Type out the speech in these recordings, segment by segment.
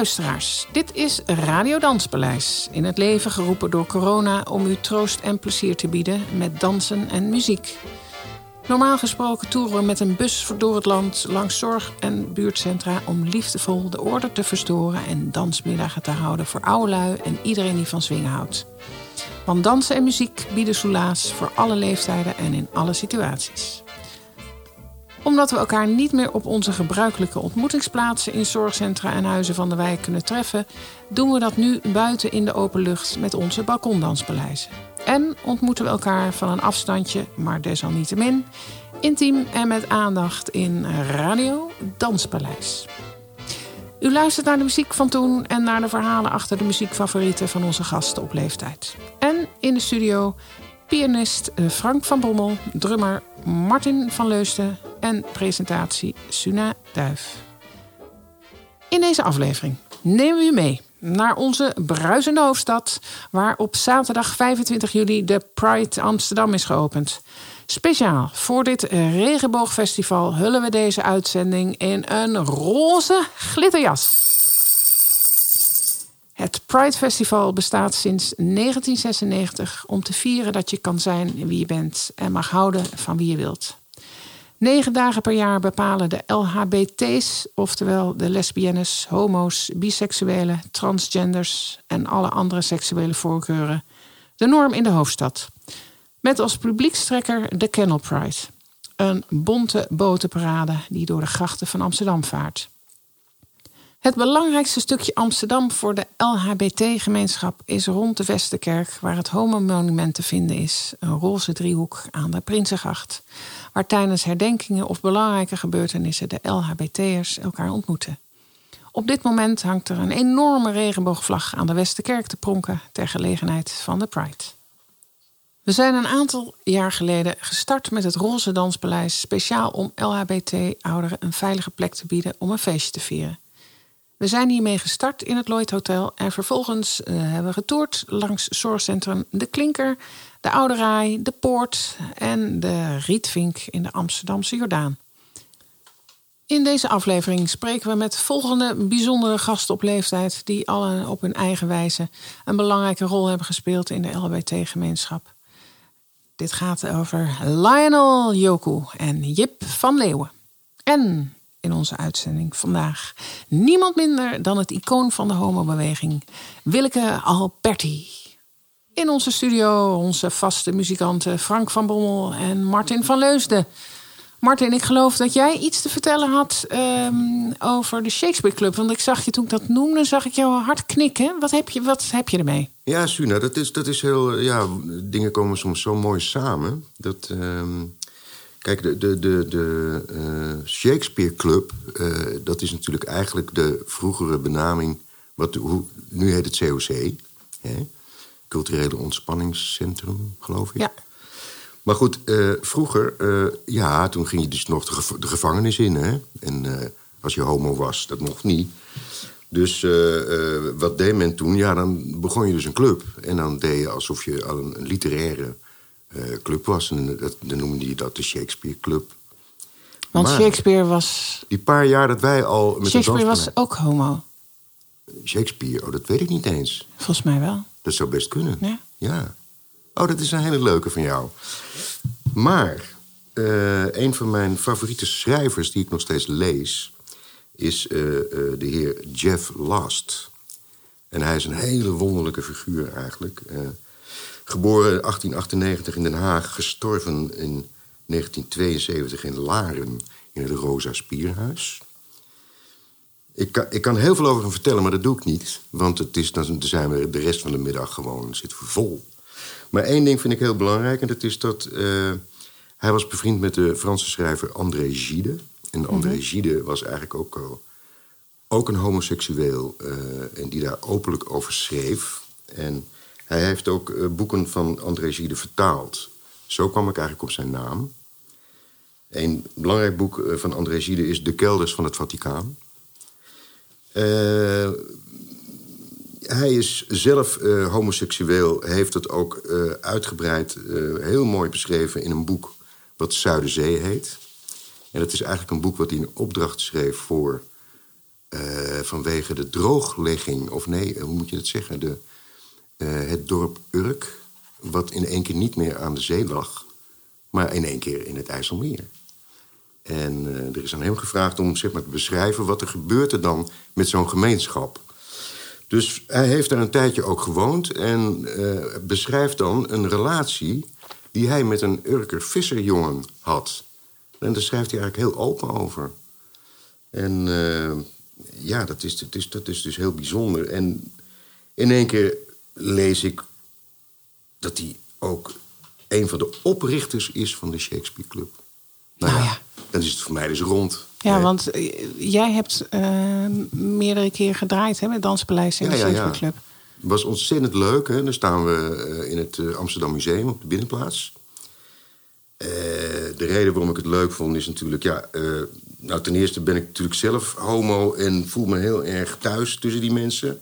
Luisteraars, dit is Radio Danspaleis. In het leven geroepen door corona om u troost en plezier te bieden met dansen en muziek. Normaal gesproken toeren we met een bus door het land langs zorg- en buurtcentra om liefdevol de orde te verstoren en dansmiddagen te houden voor lui en iedereen die van zwingen houdt. Want dansen en muziek bieden soelaas voor alle leeftijden en in alle situaties omdat we elkaar niet meer op onze gebruikelijke ontmoetingsplaatsen in zorgcentra en huizen van de wijk kunnen treffen, doen we dat nu buiten in de open lucht met onze balkondanspaleizen. En ontmoeten we elkaar van een afstandje, maar desalniettemin, intiem en met aandacht in Radio Danspaleis. U luistert naar de muziek van toen en naar de verhalen achter de muziekfavorieten van onze gasten op leeftijd. En in de studio pianist eh, Frank van Bommel, drummer Martin van Leusden en presentatie Suna Duif. In deze aflevering nemen we u mee naar onze bruisende hoofdstad, waar op zaterdag 25 juli de Pride Amsterdam is geopend. Speciaal voor dit regenboogfestival hullen we deze uitzending in een roze glitterjas. Het Pride Festival bestaat sinds 1996 om te vieren dat je kan zijn wie je bent en mag houden van wie je wilt. Negen dagen per jaar bepalen de LHBT's, oftewel de lesbiennes, homo's, biseksuelen, transgenders en alle andere seksuele voorkeuren, de norm in de hoofdstad. Met als publiekstrekker de Kennel Pride, een bonte botenparade die door de grachten van Amsterdam vaart. Het belangrijkste stukje Amsterdam voor de LHBT-gemeenschap is rond de Westerkerk, waar het homomonument te vinden is. Een roze driehoek aan de Prinsengracht, waar tijdens herdenkingen of belangrijke gebeurtenissen de LHBT'ers elkaar ontmoeten. Op dit moment hangt er een enorme regenboogvlag aan de Westerkerk te pronken ter gelegenheid van de Pride. We zijn een aantal jaar geleden gestart met het Roze Danspaleis speciaal om LHBT-ouderen een veilige plek te bieden om een feestje te vieren. We zijn hiermee gestart in het Lloyd Hotel en vervolgens uh, hebben we getoerd langs zorgcentrum De Klinker, de Oude de Poort en de Rietvink in de Amsterdamse Jordaan. In deze aflevering spreken we met volgende bijzondere gasten op leeftijd die allen op hun eigen wijze een belangrijke rol hebben gespeeld in de LBT-gemeenschap. Dit gaat over Lionel Joku en Jip van Leeuwen. En in onze uitzending vandaag. Niemand minder dan het icoon van de homobeweging, Willeke Alberti. In onze studio onze vaste muzikanten Frank van Bommel en Martin van Leusden. Martin, ik geloof dat jij iets te vertellen had ehm, over de Shakespeare Club. Want ik zag je toen ik dat noemde, zag ik jou hard knikken. Wat heb je, wat heb je ermee? Ja, Suna, dat is, dat is heel... Ja, dingen komen soms zo mooi samen. Dat... Ehm, Kijk, de, de, de, de uh, Shakespeare Club, uh, dat is natuurlijk eigenlijk de vroegere benaming. Wat, hoe, nu heet het COC, hè? Culturele Ontspanningscentrum, geloof ik. Ja. Maar goed, uh, vroeger, ja, toen ging je dus nog de, gev de gevangenis in, hè? En als je homo was, dat mocht niet. Dus wat deed men toen? Ja, dan begon je dus een club. En dan deed je alsof je al een, een literaire club was. En dat, dan noemde je dat de Shakespeare Club. Want Shakespeare was... Die paar jaar dat wij al... Met Shakespeare was ook homo. Shakespeare, oh, dat weet ik niet eens. Volgens mij wel. Dat zou best kunnen. Ja. ja. Oh, dat is een hele leuke van jou. Maar uh, een van mijn favoriete schrijvers die ik nog steeds lees... is uh, de heer Jeff Last. En hij is een hele wonderlijke figuur eigenlijk... Geboren in 1898 in Den Haag, gestorven in 1972 in Laren in het Rosa Spierhuis. Ik kan, ik kan heel veel over hem vertellen, maar dat doe ik niet. Want het is, dan zijn we de rest van de middag gewoon zitten vol. Maar één ding vind ik heel belangrijk, en dat is dat uh, hij was bevriend met de Franse schrijver André Gide. En André mm Gide was eigenlijk ook, al, ook een homoseksueel uh, en die daar openlijk over schreef. En hij heeft ook uh, boeken van André Gide vertaald. Zo kwam ik eigenlijk op zijn naam. Een belangrijk boek uh, van André Gide is De Kelders van het Vaticaan. Uh, hij is zelf homoseksueel, heeft het ook uitgebreid heel mooi beschreven in een boek wat Zuiderzee heet. En dat is eigenlijk een boek wat hij in opdracht schreef voor vanwege de drooglegging, of nee, hoe moet je dat zeggen? De, eh, het dorp Urk, wat in één keer niet meer aan de zee lag, maar in één keer in het IJsselmeer. En eh, er is aan hem gevraagd om zeg maar, te beschrijven wat er gebeurt er dan met zo'n gemeenschap. Dus hij heeft daar een tijdje ook gewoond en eh, beschrijft dan een relatie die hij met een Urker visserjongen had. En daar schrijft hij eigenlijk heel open over. En eh, ja, dat is, dat, is, dat is dus heel bijzonder. En in één keer lees ik dat hij ook een van de oprichters is van de Shakespeare Club. Nou, Nou ja, ja. dan is het voor mij dus rond. Ja, Nee. want eh, jij hebt eh, meerdere keer gedraaid hè, met Danspaleis Ja, de ja, ja. Shakespeare Club. Het was ontzettend leuk. Hè? Dan staan we eh, in het Amsterdam Museum op de binnenplaats. De reden waarom ik het leuk vond is natuurlijk... Ja, nou, ten eerste ben ik natuurlijk zelf homo... en voel me heel erg thuis tussen die mensen.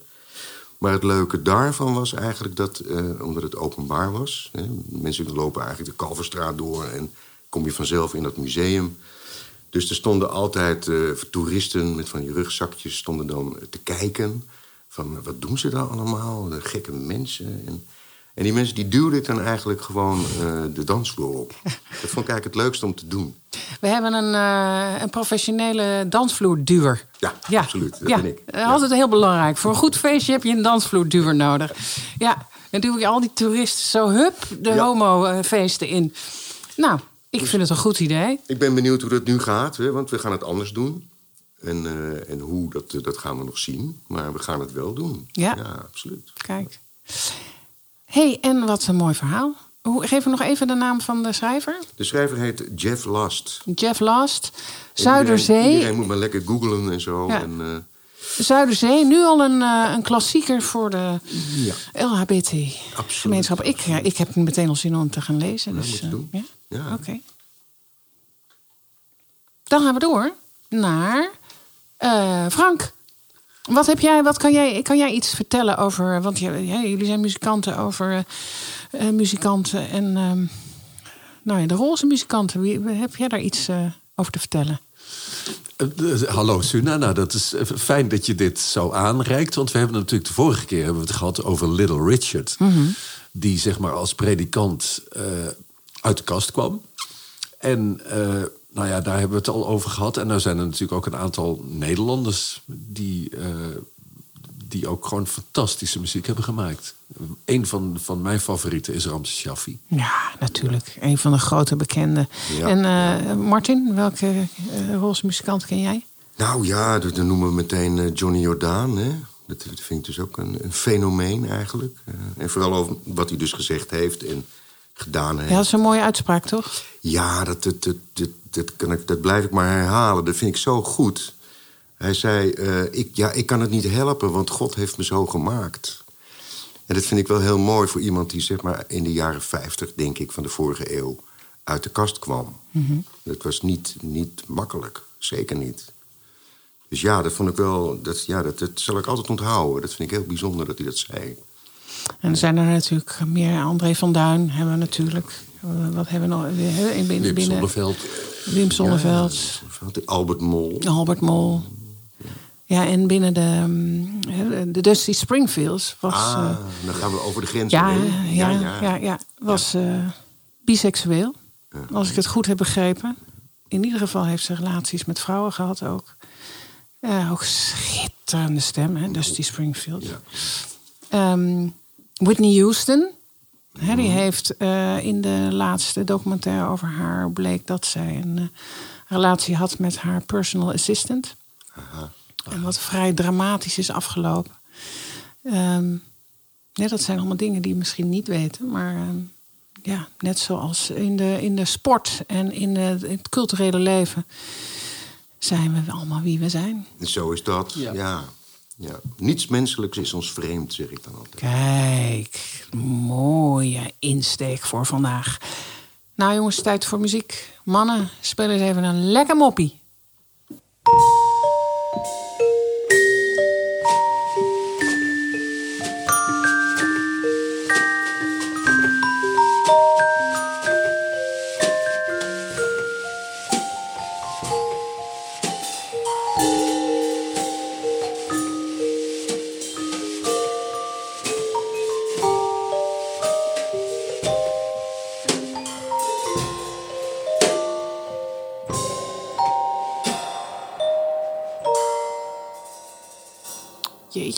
Maar het leuke daarvan was eigenlijk dat... eh, omdat het openbaar was... Hè, mensen lopen eigenlijk de Kalverstraat door... en kom je vanzelf in dat museum... Dus er stonden altijd eh, toeristen met van die rugzakjes stonden dan te kijken. Van wat doen ze daar allemaal? De gekke mensen. En, en die mensen die duwden dan eigenlijk gewoon eh, de dansvloer op. Dat vond ik eigenlijk het leukste om te doen. We hebben een, eh, een professionele dansvloerduwer. Ja, absoluut. Dat ja. ben ik. eh, Altijd heel belangrijk. Voor een goed feestje heb je een dansvloerduwer nodig. Ja, dan duw je al die toeristen zo hup de Ja. homo-feesten in. Nou, ik vind het een goed idee. Ik ben benieuwd hoe dat nu gaat, hè, want we gaan het anders doen. En, en hoe, dat, dat gaan we nog zien. Maar we gaan het wel doen. Ja. absoluut. Kijk. Hey, en wat een mooi verhaal. Hoe, geef me nog even de naam van de schrijver. De schrijver heet Jeff Last. Jeff Last. Zuiderzee. Iedereen, iedereen moet maar lekker googlen en zo. Ja. En, eh, Zuiderzee, nu al een, eh, een klassieker voor de Ja. LHBT-gemeenschap. Ik, ja, ik heb meteen al zin om te gaan lezen. Ja, Dus, eh, doen. ja? Ja. Oké. Dan gaan we door naar eh, Frank. Wat heb jij, wat kan jij, kan jij iets vertellen over, want jullie zijn muzikanten, over eh, eh, muzikanten en ehm, nou ja, de roze muzikanten. Wie, heb jij daar iets eh, over te vertellen? Hallo Suna, nou dat is fijn dat je dit zo aanreikt. Want we hebben natuurlijk de vorige keer hebben we het gehad over Little Richard. Die zeg maar als predikant uit de kast kwam. En nou ja, daar hebben we het al over gehad. En er zijn er natuurlijk ook een aantal Nederlanders die, eh, die ook gewoon fantastische muziek hebben gemaakt. Een van, van mijn favorieten is Ramses Shaffi. Ja, natuurlijk. Een van de grote bekenden. Ja. En eh, Martin, welke eh, roze muzikant ken jij? Nou ja, dan noemen we meteen Johnny Jordaan. Hè? Dat vind ik dus ook een, een fenomeen eigenlijk. Eh, en vooral over wat hij dus gezegd heeft en gedaan heeft. Ja, dat is een mooie uitspraak, toch? Ja, dat, dat, dat, dat, dat, kan ik, dat blijf ik maar herhalen. Dat vind ik zo goed. Hij zei, eh, ik, ja, ik kan het niet helpen, want God heeft me zo gemaakt. En dat vind ik wel heel mooi voor iemand die zeg maar, in de jaren 50, denk ik, van de vorige eeuw... uit de kast kwam. Dat was niet, niet makkelijk, zeker niet. Dus ja, dat vond ik wel, dat, ja, dat, dat zal ik altijd onthouden. Dat vind ik heel bijzonder dat hij dat zei. En er zijn er natuurlijk meer. André van Duin hebben we natuurlijk. Wat hebben we nog? In binnen, Wim binnen, Sonneveld. Wim Sonneveld. Ja, Albert Mol. Albert Mol. Ja, en binnen de, mm, de Dusty Springfields was... Ah, eh, dan gaan we over de grens ja, heen. ja, ja, ja, was eh, biseksueel. Als ik het goed heb begrepen. In ieder geval heeft ze relaties met vrouwen gehad ook. Eh, ook schitterende stem, hè, Dusty Springfield. Ehm, Whitney Houston. Die heeft eh, in de laatste documentaire over haar bleek dat zij een eh, relatie had met haar personal assistant. En wat vrij dramatisch is afgelopen. Ehm, ja, dat zijn allemaal dingen die je misschien niet weten. Maar ehm, ja, net zoals in de, in de sport en in, de- in het culturele leven... zijn we allemaal wie we zijn. Zo is dat, ja. Ja. Ja. Niets menselijks is ons vreemd, zeg ik dan altijd. Kijk, mooie insteek voor vandaag. Nou jongens, tijd voor muziek. Mannen, speel eens even een lekker moppie.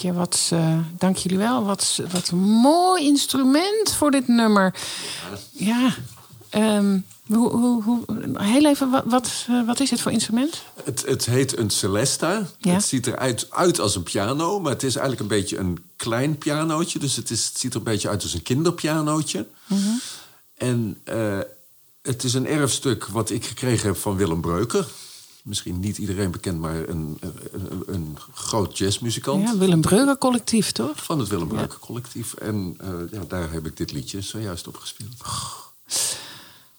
Jeetje, wat, uh, dank jullie wel. Wat, wat een mooi instrument voor dit nummer. Ja, um, hoe, hoe, hoe, heel even, wat, wat, uh, wat, is het voor instrument? Het, het heet een Celesta. Ja? Het ziet eruit uit als een piano, maar het is eigenlijk een beetje een klein pianootje. Dus het, is, het ziet er een beetje uit als een kinderpianootje. Mm -hmm. En uh, het is een erfstuk wat ik gekregen heb van Willem Breuker misschien niet iedereen bekend, maar een, een, een groot jazzmuzikant. Ja, Willem Breuker collectief, toch? Van het Willem Breuker collectief. En uh, ja, daar heb ik dit liedje zojuist op gespeeld. Oh,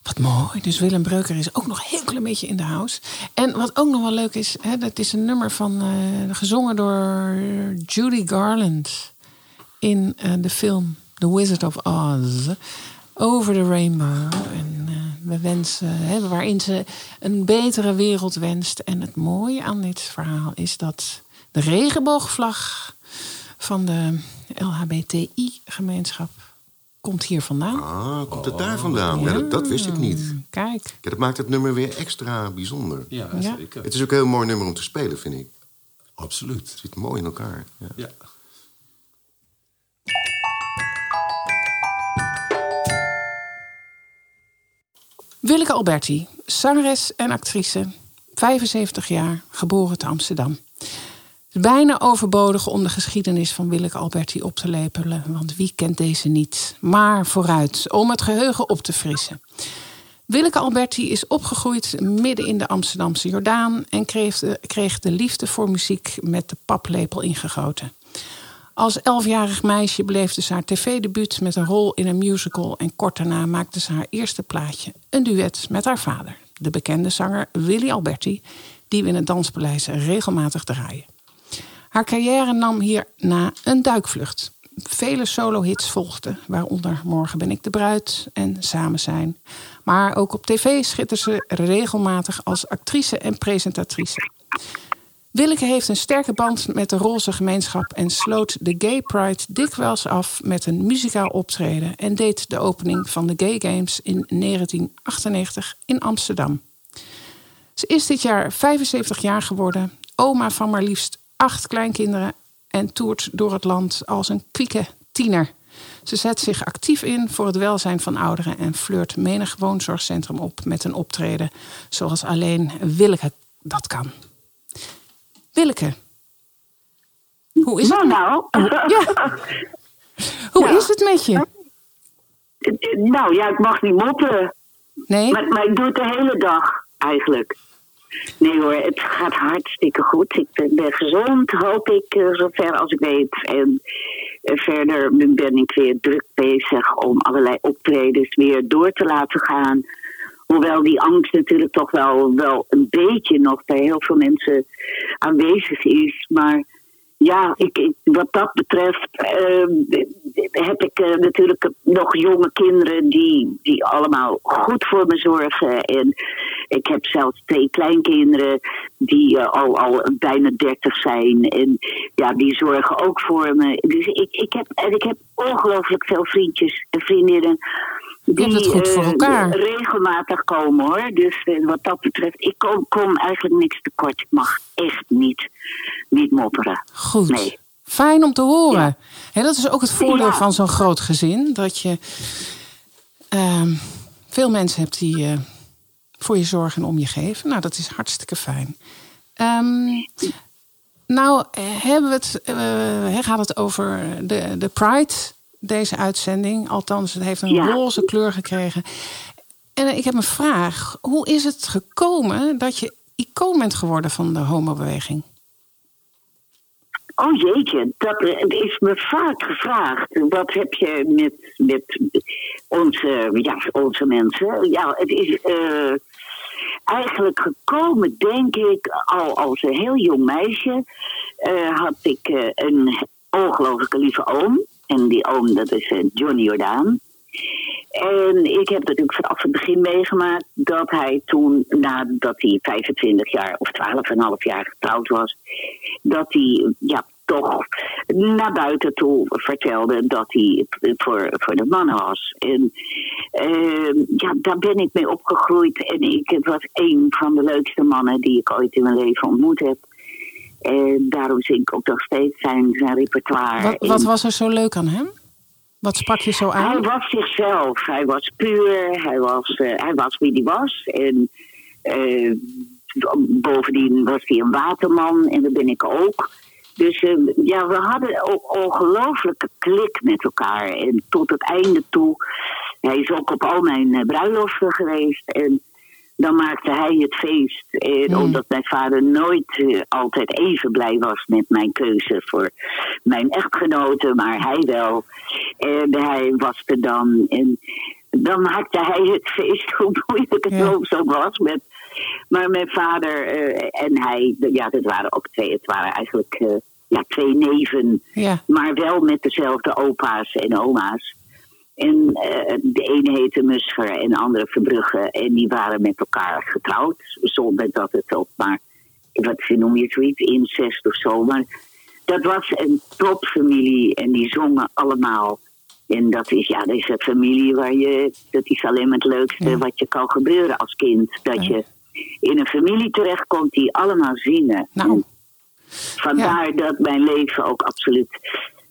wat mooi. Dus Willem Breuker is ook nog een heel klein beetje in de house. En wat ook nog wel leuk is, hè, dat is een nummer van uh, gezongen door Judy Garland in uh, de film The Wizard of Oz. Over the Rainbow. En we wensen, hè, waarin ze een betere wereld wenst. En het mooie aan dit verhaal is dat de regenboogvlag van de LHBTI-gemeenschap komt hier vandaan. Ah, komt het daar vandaan? Ja. dat, dat, wist ik niet. Kijk. Ja, dat maakt het nummer weer extra bijzonder. Ja, zeker. Het is ook een heel mooi nummer om te spelen, vind ik. Absoluut. Het zit mooi in elkaar. ja. Willeke Alberti, zangeres en actrice, 75 jaar, geboren te Amsterdam. Bijna overbodig om de geschiedenis van Willeke Alberti op te lepelen, want wie kent deze niet? Maar vooruit, om het geheugen op te frissen. Willeke Alberti is opgegroeid midden in de Amsterdamse Jordaan en kreeg de, kreeg de liefde voor muziek met de paplepel ingegoten. Als elfjarig meisje beleefde ze haar tv-debuut met een rol in een musical en kort daarna maakte ze haar eerste plaatje, een duet met haar vader, de bekende zanger Willy Alberti, die we in het Danspaleis regelmatig draaien. Haar carrière nam hierna een duikvlucht. Vele solo-hits volgden, waaronder Morgen ben ik de bruid en Samen zijn. Maar ook op tv schitterde ze regelmatig als actrice en presentatrice. Willeke heeft een sterke band met de roze gemeenschap en sloot de Gay Pride dikwijls af met een muzikaal optreden en deed de opening van de Gay Games in 1998 in Amsterdam. Ze is dit jaar 75 jaar geworden, oma van maar liefst acht kleinkinderen en toert door het land als een kwieke tiener. Ze zet zich actief in voor het welzijn van ouderen en flirt menig woonzorgcentrum op met een optreden zoals alleen Willeke dat kan. Willeke. Hoe is nou, het? Nou, ja. Hoe Ja. is het met je? nou ja, ik mag niet mopperen. Nee? Maar, maar ik doe het de hele dag eigenlijk. Nee hoor, het gaat hartstikke goed. Ik ben, ben gezond, hoop ik, eh, zover als ik weet. En eh, verder ben ik weer druk bezig om allerlei optredens weer door te laten gaan. Hoewel die angst natuurlijk toch wel, wel een beetje nog bij heel veel mensen aanwezig is. Maar ja, ik, wat dat betreft eh, heb ik eh, natuurlijk nog jonge kinderen die, die allemaal goed voor me zorgen. En ik heb zelfs twee kleinkinderen die eh, al, al bijna dertig zijn. En ja, die zorgen ook voor me. Dus ik, ik, heb, en ik heb ongelooflijk veel vriendjes en vriendinnen. Die hebt het goed voor eh, elkaar. regelmatig komen hoor. Dus eh, wat dat betreft, ik kom, kom eigenlijk niks tekort. Ik mag echt niet, niet mopperen. Goed. Nee. Fijn om te horen. Dat is ook het voordeel Ja. van zo'n groot gezin. Dat je ehm, veel mensen hebt die eh, voor je zorgen en om je geven. Nou, dat is hartstikke fijn. Ehm, nou, hebben we het, gaat het over de, de Pride, deze uitzending. Althans, het heeft een Ja. roze kleur gekregen. En ik heb een vraag. Hoe is het gekomen dat je icoon bent geworden van de homobeweging? Oh jeetje, dat is me vaak gevraagd. Wat heb je met, met onze, ja, onze mensen? Ja, het is eh, eigenlijk gekomen, denk ik, al als een heel jong meisje. eh, had ik eh, een ongelooflijke lieve oom. En die oom, dat is eh, Johnny Jordaan. En ik heb natuurlijk vanaf het begin meegemaakt dat hij toen, nadat hij 25 jaar of 12,5 jaar getrouwd was, dat hij ja, toch naar buiten toe vertelde dat hij voor, voor de mannen was. En eh, ja, daar ben ik mee opgegroeid. En ik, was een van de leukste mannen die ik ooit in mijn leven ontmoet heb. En daarom zing ik ook nog steeds zijn, zijn repertoire. Wat, wat was er zo leuk aan hem? Wat sprak je zo aan? Hij was zichzelf. Hij was puur. Hij was, uh, hij was wie hij was. En uh, bovendien was hij een waterman. En dat ben ik ook. Dus uh, ja, we hadden een ongelooflijke klik met elkaar. En tot het einde toe. Hij is ook op al mijn bruiloften geweest. En dan maakte hij het feest. En mm. Omdat mijn vader nooit uh, altijd even blij was met mijn keuze voor mijn echtgenote, maar hij wel. En hij was er dan. En dan maakte hij het feest, hoe moeilijk het ja. ook was. Met, maar mijn vader uh, en hij, ja, dat waren ook twee, het waren eigenlijk ja, twee neven. Ja. Maar wel met dezelfde opa's en oma's. En uh, de ene heette Muscher en de andere Verbrugge. En die waren met elkaar getrouwd. Zonder dat het ook maar, wat noem je zoiets, incest of zo. Maar dat was een topfamilie en die zongen allemaal. En dat is, ja, dat is een familie waar je, dat is alleen maar het leukste ja. wat je kan gebeuren als kind. Dat ja. je in een familie terechtkomt die allemaal zingen. Nou. Vandaar ja. dat mijn leven ook absoluut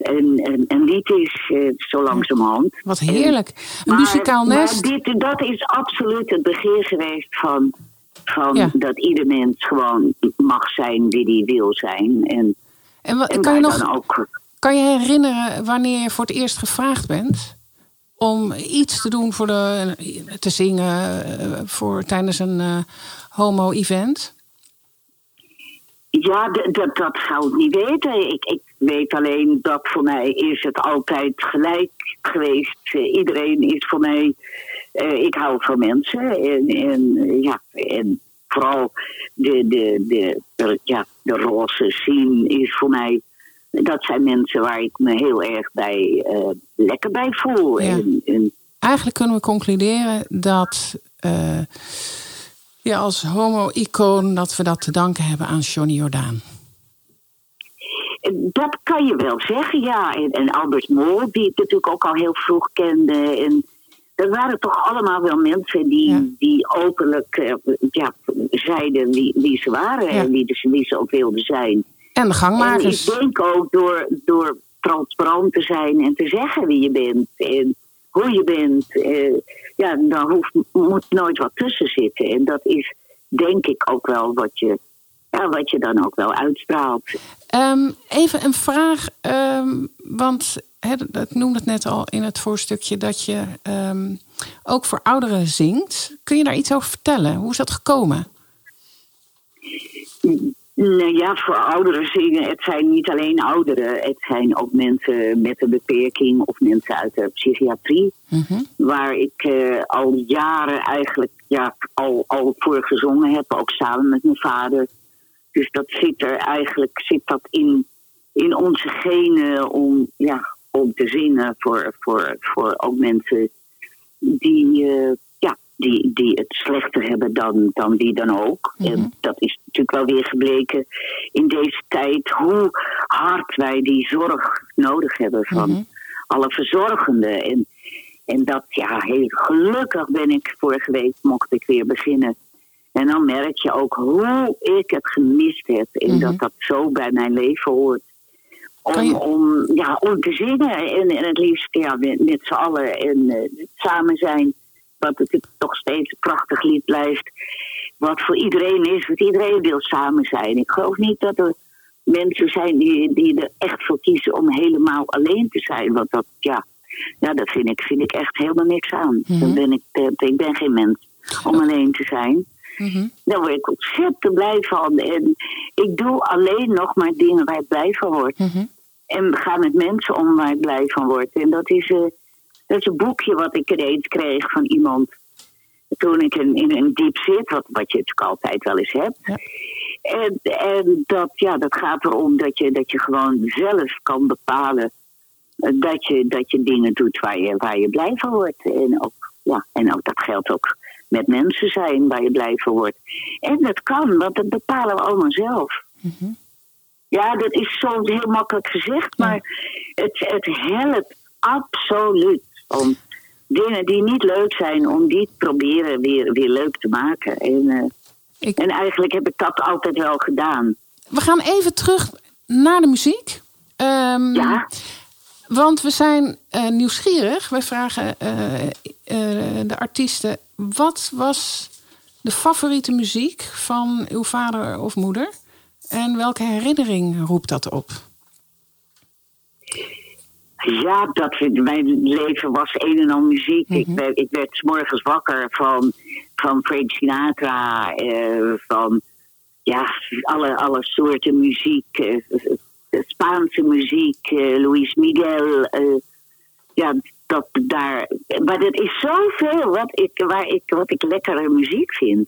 een, een, een lied is, uh, zo langzamerhand. Wat heerlijk. Een maar, muzikaal nest. Maar dit, dat is absoluut het begin geweest van, van ja. dat ieder mens gewoon mag zijn wie hij wil zijn. En, en, wat, en kan, je nog, ook, kan je herinneren wanneer je voor het eerst gevraagd bent? Om iets te doen voor de, te zingen voor, tijdens een uh, homo-event? Ja, dat, dat zou ik niet weten. Ik, ik weet alleen dat voor mij is het altijd gelijk geweest. Uh, iedereen is voor mij... Uh, ik hou van mensen. En, en, ja, en vooral de, de, de, de, ja, de roze zien is voor mij... Dat zijn mensen waar ik me heel erg bij uh, lekker bij voel. Ja. En, en, Eigenlijk kunnen we concluderen dat ja, als homo-icoon dat we dat te danken hebben aan Johnny Jordaan. Dat kan je wel zeggen, ja. En, en Albert Mol, die ik natuurlijk ook al heel vroeg kende. En dat waren toch allemaal wel mensen die, ja. die openlijk uh, ja, zeiden wie, wie ze waren ja. en wie, dus, wie ze ook wilden zijn. En de gangmakers. En ik denk ook door, door transparant te zijn en te zeggen wie je bent. En hoe je bent. Uh, ja, daar hoeft, moet nooit wat tussen zitten. En dat is denk ik ook wel wat je, ja, wat je dan ook wel uitstraalt. Um, even een vraag, um, want he, ik noemde het net al in het voorstukje dat je um, ook voor ouderen zingt. Kun je daar iets over vertellen? Hoe is dat gekomen? Nou ja, voor ouderen zingen, het zijn niet alleen ouderen. Het zijn ook mensen met een beperking of mensen uit de psychiatrie. Mm-hmm. Waar ik uh, al jaren eigenlijk ja, al, al voor gezongen heb, ook samen met mijn vader. Dus dat zit er eigenlijk zit dat in, in onze genen om, ja, om te zingen voor, voor, voor ook mensen die, uh, ja, die, die het slechter hebben dan, dan wie dan ook. Mhm. En dat is natuurlijk wel weer gebleken in deze tijd hoe hard wij die zorg nodig hebben van Mhm. alle verzorgenden. En, en dat, ja, heel gelukkig ben ik vorige week mocht ik weer beginnen. En dan merk je ook hoe ik het gemist heb. En Mhm. dat dat zo bij mijn leven hoort. Om, je- om, ja, om te zingen. En, en het liefst ja, met, met z'n allen. En eh, samen zijn. Wat het toch steeds een prachtig lied blijft. Wat voor iedereen is. Want iedereen wil samen zijn. Ik geloof niet dat er mensen zijn die, die er echt voor kiezen om helemaal alleen te zijn. Want dat, ja, ja, dat vind ik, vind ik echt helemaal niks aan. Mhm. Dan ben ik, eh, ik ben geen mens om alleen te zijn. Mhm. Daar word ik ontzettend blij van. En ik doe alleen nog maar dingen waar ik blij van word. Mhm. En ga met mensen om waar ik blij van word. En dat is, eh, dat is een boekje wat ik ineens kreeg van iemand. Toen ik in, in een diep zit, wat, wat je natuurlijk altijd wel eens hebt. Ja. En, en dat, ja, dat gaat erom dat je, dat je gewoon zelf kan bepalen eh, dat je, dat je dingen doet waar je, waar je blij van wordt. En ook, ja, en ook dat geldt ook met mensen zijn waar je blij van wordt. En dat kan, want dat bepalen we allemaal zelf. Mhm. Ja, dat is zo heel makkelijk gezegd, maar het, het helpt absoluut om dingen die niet leuk zijn, om die te proberen weer, weer leuk te maken. En, eh, Ik- en eigenlijk heb ik dat altijd wel gedaan. we gaan even terug naar de muziek. Ehm, Ja, Want we zijn eh, nieuwsgierig. Wij vragen eh, eh, de artiesten: wat was de favoriete muziek van uw vader of moeder? En welke herinnering roept dat op? ja dat, mijn leven was een en al muziek. ik, werd, ik werd 's morgens wakker van, van Frank Sinatra, van ja, alle, alle soorten muziek. Spaanse muziek, eh, Luis Miguel. eh, ja, dat daar. Maar er is zoveel wat ik, waar ik, wat ik lekkere muziek vind.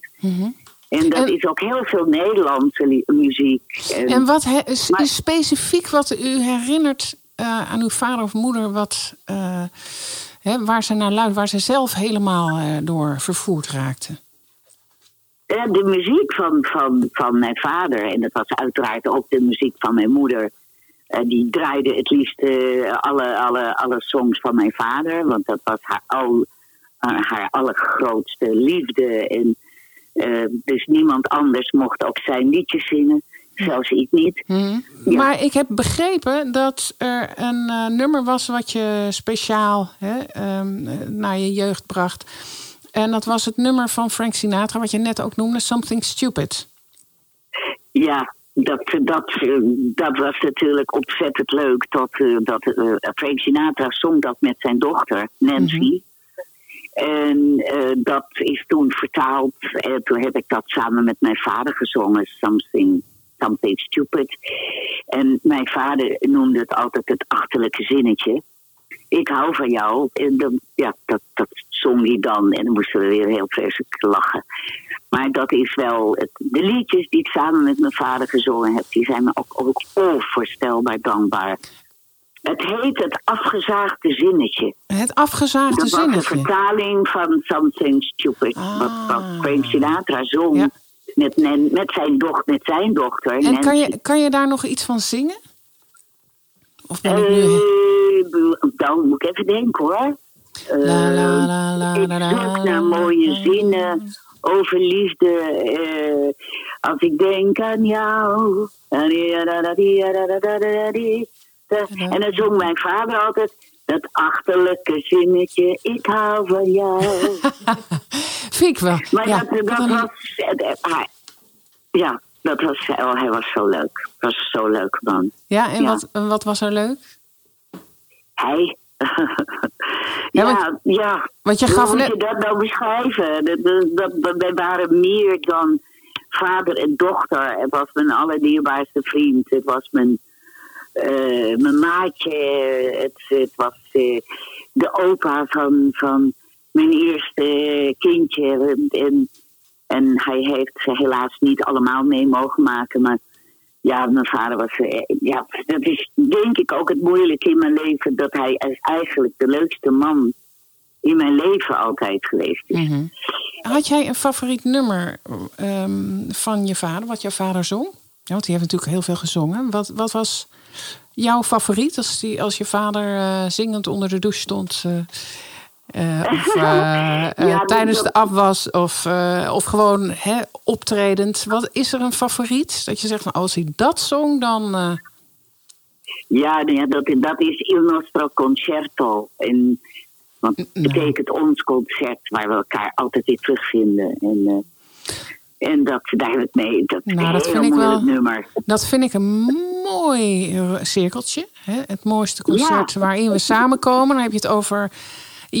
En dat En- is ook heel veel Nederlandse muziek. En- En wat he- is, Maar- is specifiek wat u herinnert eh, aan uw vader of moeder, wat, hè, waar ze naar luisteren, waar ze zelf helemaal door vervoerd raakten? Ja, de muziek van, van, van mijn vader, en dat was uiteraard ook de muziek van mijn moeder, eh, die draaide het liefst eh, alle, alle, alle songs van mijn vader, want dat was haar, al, eh, haar allergrootste liefde. En, dus niemand anders mocht ook zijn liedjes zingen, zelfs ik niet. Ja. Maar ik heb begrepen dat er een nummer was wat je speciaal hè, ehm, eh, naar je jeugd bracht. En dat was het nummer van Frank Sinatra, wat je net ook noemde, Something Stupid. Ja, dat, dat, dat was natuurlijk ontzettend leuk. Dat, eh, dat eh, Frank Sinatra zong dat met zijn dochter, Nancy. En eh, dat is toen vertaald. En toen heb ik dat samen met mijn vader gezongen, Something, something Stupid. En mijn vader noemde het altijd het achterlijke zinnetje. Ik hou van jou. En dan, ja, dat, dat zong hij dan. En dan moesten we weer heel vreselijk lachen. Maar dat is wel. Het, de liedjes die ik samen met mijn vader gezongen heb, die zijn me ook, ook onvoorstelbaar dankbaar. Het heet het afgezaagde zinnetje. Het afgezaagde Dat was een zinnetje. vertaling van Something Stupid. Ah. Wat, wat Frank Sinatra zong Ja. met, met, zijn doch, met zijn dochter. En kan je, kan je daar nog iets van zingen? Of ben ik nu... Eh, dan moet ik even denken hoor. Eh, ik naar mooie zinnen over liefde. eh, als ik denk aan jou. En dan zong mijn vader altijd dat achterlijke zinnetje. Ik hou van jou. Vind ik wel. Maar ja, dat, was. eh, hij- ja, dat was, oh, hij was zo leuk. was zo'n leuk man. ja, en ja. Wat, en wat was er leuk? Hij. Ja, ja, ja. want je Hoe gaf moet net- je dat nou beschrijven? Dat, dat, dat, dat- wij waren meer dan vader en dochter. Het was mijn allerdierbaarste vriend. Het was mijn, eh, mijn maatje. Het, het was eh, de opa van, van mijn eerste kindje. En, en hij heeft ze helaas niet allemaal mee mogen maken. Maar ja, mijn vader was. eh, Ja, dat is denk ik ook het moeilijke in mijn leven. Dat hij is eigenlijk de leukste man in mijn leven altijd geweest is. Mhm. Had jij een favoriet nummer ehm, van je vader, wat jouw vader zong? Ja, want die heeft natuurlijk heel veel gezongen. Wat, wat was jouw favoriet als, die, als je vader eh, zingend onder de douche stond? eh, eh, of eh, eh, Ja, tijdens dat- de afwas of, of gewoon hè, optredend. Wat, is er een favoriet? Dat je zegt, van, als hij dat zong, dan... Ja, nee, dat, dat is Il Nostro Concerto. En, want het betekent ons concert waar we elkaar altijd weer terugvinden. En, en dat, daar mee. Dat Nou, dat vind ik wel- nummer. Dat vind ik een mooi cirkeltje. Hè? Het mooiste concert waarin we samenkomen. Dan heb je het over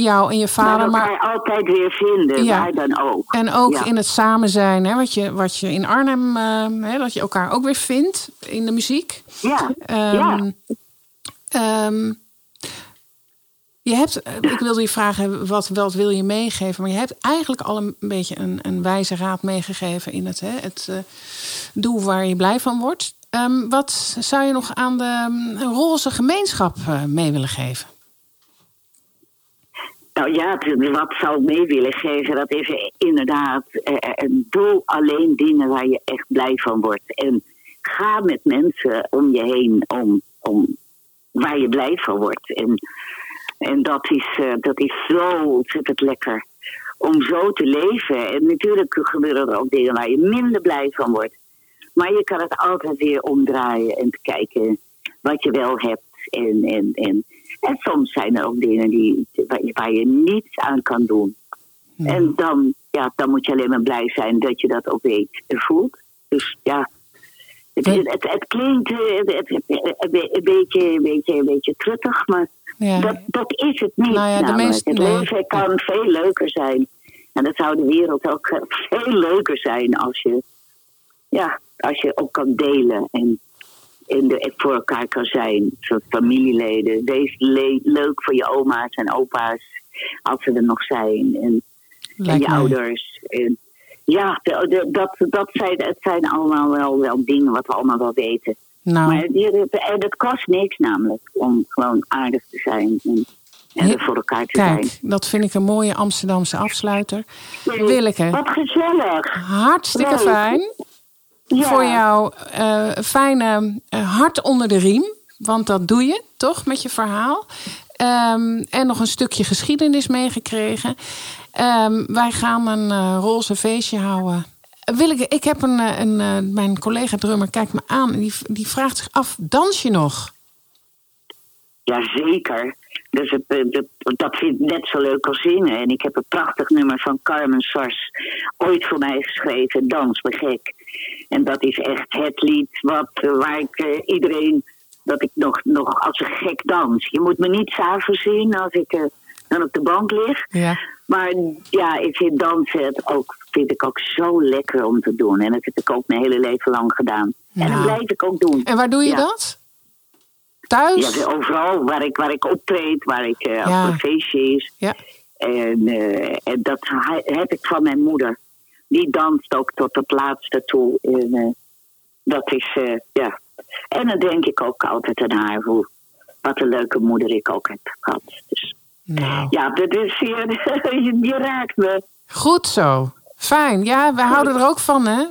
jou en je Waar vader. Maar, elkaar altijd weer vinden, Ja. waar dan ook. en ook Ja. in het samen zijn. Hè? Wat, je, wat je in Arnhem, eh, hè, dat je elkaar ook weer vindt in de muziek. Ja, Ehm, ja. ehm, je hebt, eh, ik wilde je vragen, wat, wat wil je meegeven? Maar je hebt eigenlijk al een beetje een, een wijze raad meegegeven in het, hè, het eh, doel waar je blij van wordt. Ehm, wat zou je nog aan de roze gemeenschap eh, mee willen geven? Nou ja, wat zou ik mee willen geven, dat is inderdaad, eh, eh, doe alleen dingen waar je echt blij van wordt. En ga met mensen om je heen om, om waar je blij van wordt. En, en dat, is, eh, dat is zo ontzettend lekker om zo te leven. En natuurlijk gebeuren er ook dingen waar je minder blij van wordt. Maar je kan het altijd weer omdraaien en kijken wat je wel hebt. En, en, en soms zijn er ook dingen die, waar, je- niets aan kan doen. En dan, ja, dan moet je alleen maar blij zijn dat je dat ook weet en voelt. Dus ja, het, het, het, het klinkt eh, een, beetje, een, beetje, een beetje truttig, maar Ja. dat, dat is het niet. Nou ja, de meeste- het nee. leven kan veel leuker zijn. En dat zou de wereld ook eh, veel leuker zijn als je, ja, als je ook kan delen en, voor elkaar kan zijn. Zoals familieleden. Wees le- leuk voor je oma's en opa's als ze er nog zijn. En, je ouders. En, ja, de- de- dat, dat zijn, het zijn allemaal wel, wel dingen wat we allemaal wel weten. Nou, Maar en het kost niks namelijk om gewoon aardig te zijn en, en voor elkaar te zijn. kijk, dat vind ik een mooie Amsterdamse afsluiter. Willeke, Wat gezellig. hartstikke Leuk. fijn. Ja. Voor jouw eh, fijne eh, hart onder de riem. Want dat doe je, toch, met je verhaal. Ehm, en nog een stukje geschiedenis meegekregen. Ehm, wij gaan een eh, roze feestje houden. Willeke, ik heb een, een, mijn collega drummer kijkt me aan en die, die vraagt zich af: dans je nog? Jazeker. Dus het, dat, dat vind ik net zo leuk als zingen. En ik heb een prachtig nummer van Carmen Sars ooit voor mij geschreven, Dans me gek. En dat is echt het lied wat, eh, waar ik eh, iedereen, dat ik nog, nog als een gek dans. Je moet me niet s'avonds zien als ik eh, dan op de bank lig. Ja. Maar ja, ik vind dansen het ook, vind ik ook zo lekker om te doen. En dat heb ik ook mijn hele leven lang gedaan. En dat blijf ik ook doen. En waar doe je Ja. dat? Thuis? Ja, overal waar ik, waar ik optreed, waar ik er een feestje is. Ja. En, en dat heb ik van mijn moeder. Die danst ook tot het laatste toe. En eh, dat is, eh, ja. En dan denk ik ook altijd aan haar, hoe, wat een leuke moeder ik ook heb gehad. Dus Nou, ja, dat is, je, je, raakt me. goed zo. Fijn. Ja, we houden er ook van, hè?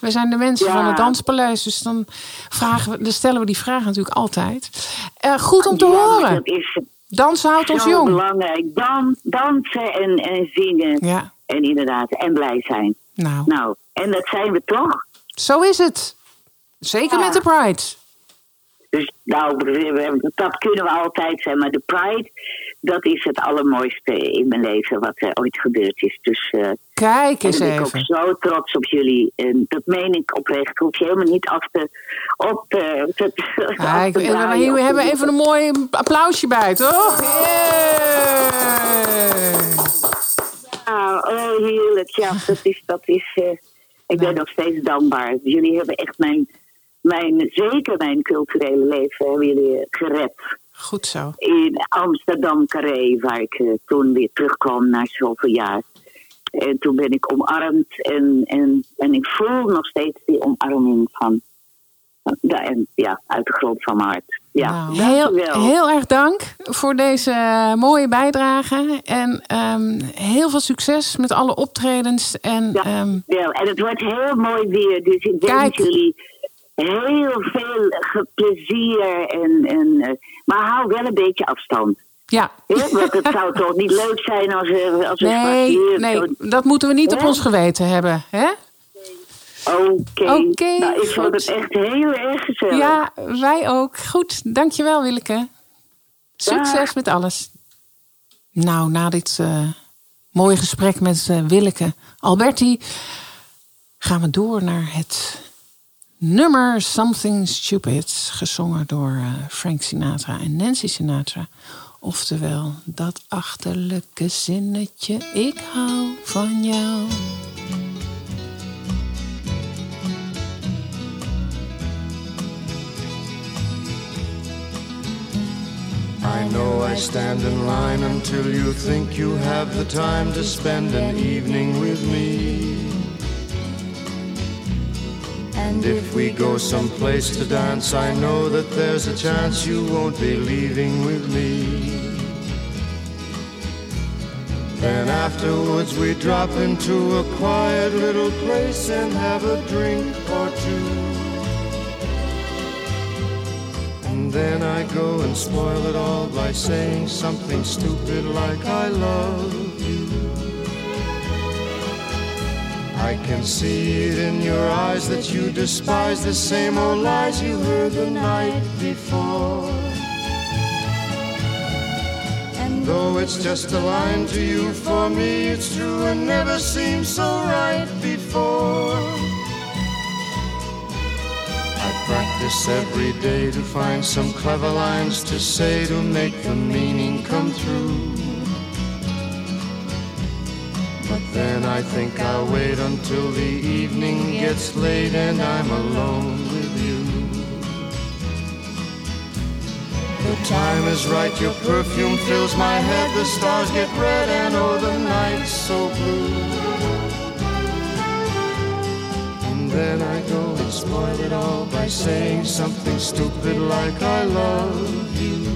We zijn de mensen Ja. van het Danspaleis, dus dan, vragen we, dan stellen we die vraag natuurlijk altijd. Eh, goed om te Ja, horen. Dat is Dansen houdt ons jong. belangrijk. Dan, dansen en, en zingen. Ja, En inderdaad, en blij zijn. nou, Nou, en dat zijn we toch? zo is het. Zeker Ja. met de Pride. Dus nou, dat kunnen we altijd zijn. Maar de Pride, dat is het allermooiste in mijn leven wat er ooit gebeurd is. Dus eh Kijk en eens ik ben ook even. zo trots op jullie. En dat meen ik oprecht. Hoef je helemaal niet af te... Op te, te, Kijk, te en we, draaien te hebben even een mooi applausje bij, toch? Ah, oh, heerlijk. Ja, dat is... Dat is eh, ik ben nog steeds dankbaar. Jullie hebben echt mijn, mijn... Zeker mijn culturele leven hebben jullie eh, gered. Goed zo. in Amsterdam Carré, waar ik eh, toen weer terugkwam na zoveel jaar. En toen ben ik omarmd en, en, en ik voel nog steeds die omarming van, van- ja, en, ja, uit de grond van mijn hart. Ja, Nou, heel, heel erg dank voor deze mooie bijdrage. En ehm, heel veel succes met alle optredens. En Ja, ehm, wel. En het wordt heel mooi weer, dus ik wens Kijk. jullie heel veel plezier. En, en, eh, maar hou wel een beetje afstand. ja. Want het zou toch niet leuk zijn als we, als Nee, nee, dat moeten we niet op ons geweten hebben. Hè? Oké. Oké, nou, ik vond het echt heel erg gezellig. Ja, wij ook. Goed, dankjewel Willeke. Succes met alles. Nou, na dit eh, mooie gesprek met eh, Willeke Alberti... gaan we door naar het nummer Something Stupid... gezongen door eh, Frank Sinatra en Nancy Sinatra. Oftewel, dat achterlijke zinnetje... ik hou van jou. I know I stand in line until you think you have the time to spend an evening with me. And if we go someplace to dance, I know that there's a chance you won't be leaving with me. Then afterwards we drop into a quiet little place and have a drink or two. Then I go and spoil it all by saying something stupid like I love you. I can see it in your eyes that you despise the same old lies you heard the night before. And though it's just a line to you, for me it's true and never seemed so right before. Practice every day to find some clever lines to say to make the meaning come through. But then I think I'll wait until the evening gets late and I'm alone with you. The time is right, your perfume fills my head, the stars get red and oh, the night's so blue. Then I go and spoil it all by saying something stupid like I love you.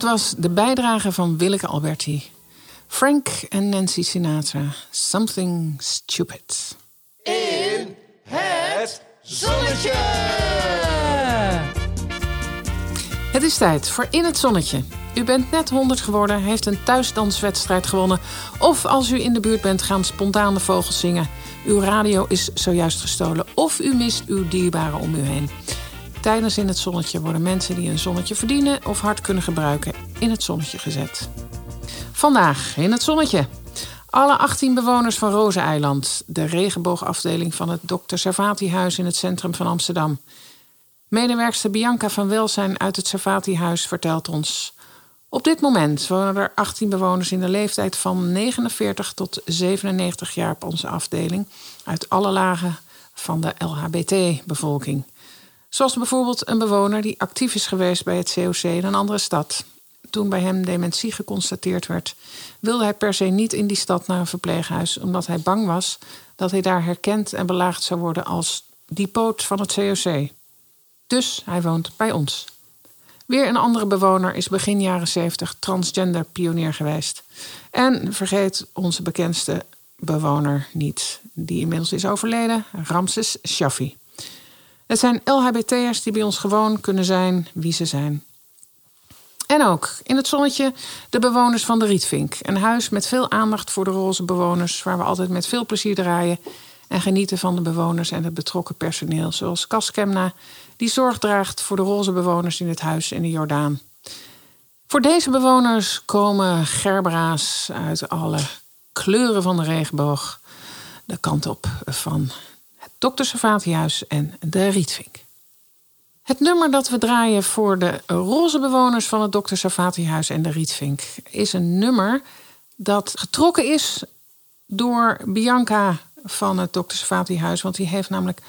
Dit was de bijdrage van Willeke Alberti. Frank en Nancy Sinatra. Something Stupid. Het is tijd voor In het Zonnetje. U bent net 100 geworden, heeft een thuisdanswedstrijd gewonnen... of als u in de buurt bent, gaan spontaan de vogels zingen. Uw radio is zojuist gestolen of u mist uw dierbaren om u heen. Tijdens In het Zonnetje worden mensen die een zonnetje verdienen... of hard kunnen gebruiken, in het zonnetje gezet. Vandaag in het Zonnetje. Alle 18 bewoners van Rozeneiland, de regenboogafdeling van het Dr. Servati-huis in het centrum van Amsterdam. Medewerkster Bianca van Welzijn uit het Servati-huis vertelt ons. Op dit moment wonen er 18 bewoners in de leeftijd van 49 tot 97 jaar op onze afdeling, uit alle lagen van de LHBT-bevolking. Zoals bijvoorbeeld een bewoner die actief is geweest bij het COC in een andere stad. Toen bij hem dementie geconstateerd werd, wilde hij per se niet in die stad naar een verpleeghuis, omdat hij bang was dat hij daar herkend en belaagd zou worden als die poot van het COC. Dus hij woont bij ons. Weer een andere bewoner is begin jaren 70 transgender pionier geweest. En vergeet onze bekendste bewoner niet, die inmiddels is overleden, Ramses Shaffi. Het zijn LHBT'ers die bij ons gewoon kunnen zijn wie ze zijn. En ook in het zonnetje de bewoners van de Rietvink. Een huis met veel aandacht voor de roze bewoners, waar we altijd met veel plezier draaien en genieten van de bewoners en het betrokken personeel, zoals Cas Kemna, die zorg draagt voor de roze bewoners in het huis in de Jordaan. Voor deze bewoners komen gerbera's uit alle kleuren van de regenboog de kant op van Dr. Servatihuis en de Rietvink. Het nummer dat we draaien voor de roze bewoners van het Dr. Servatihuis en de Rietvink is een nummer dat getrokken is door Bianca van het Dr. Servatihuis. Want die heeft namelijk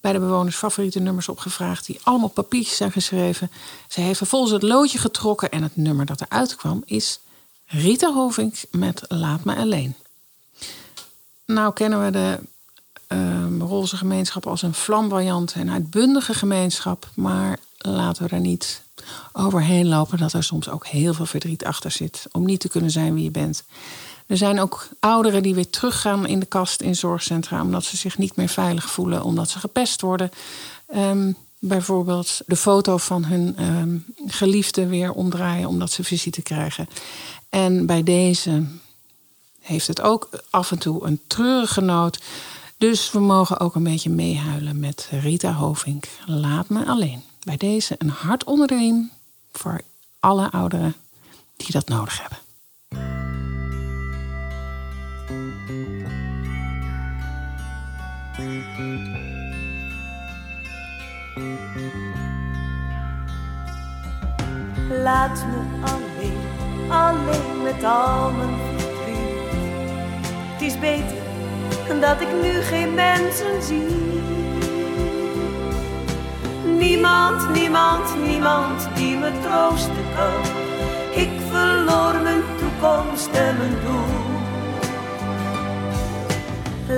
bij de bewoners favoriete nummers opgevraagd... die allemaal op papiertjes zijn geschreven. Ze heeft vervolgens het loodje getrokken en het nummer dat eruit kwam... is Rita Hovink met Laat Me Alleen. Nou kennen we de uh, roze gemeenschap als een flamboyant en uitbundige gemeenschap... maar laten we er niet overheen lopen dat er soms ook heel veel verdriet achter zit... om niet te kunnen zijn wie je bent... Er zijn ook ouderen die weer teruggaan in de kast in zorgcentra... omdat ze zich niet meer veilig voelen, omdat ze gepest worden. Um, bijvoorbeeld de foto van hun um, geliefde weer omdraaien... omdat ze visite krijgen. En bij deze heeft het ook af en toe een treurige noot. Dus we mogen ook een beetje meehuilen met Rita Hovink. Laat me alleen. Bij deze een hart onder de riem voor alle ouderen die dat nodig hebben. Laat me alleen, alleen met al mijn verdriet. Het is beter dat ik nu geen mensen zie. Niemand, niemand, niemand die me troosten kan. Ik verloor mijn toekomst en mijn doel.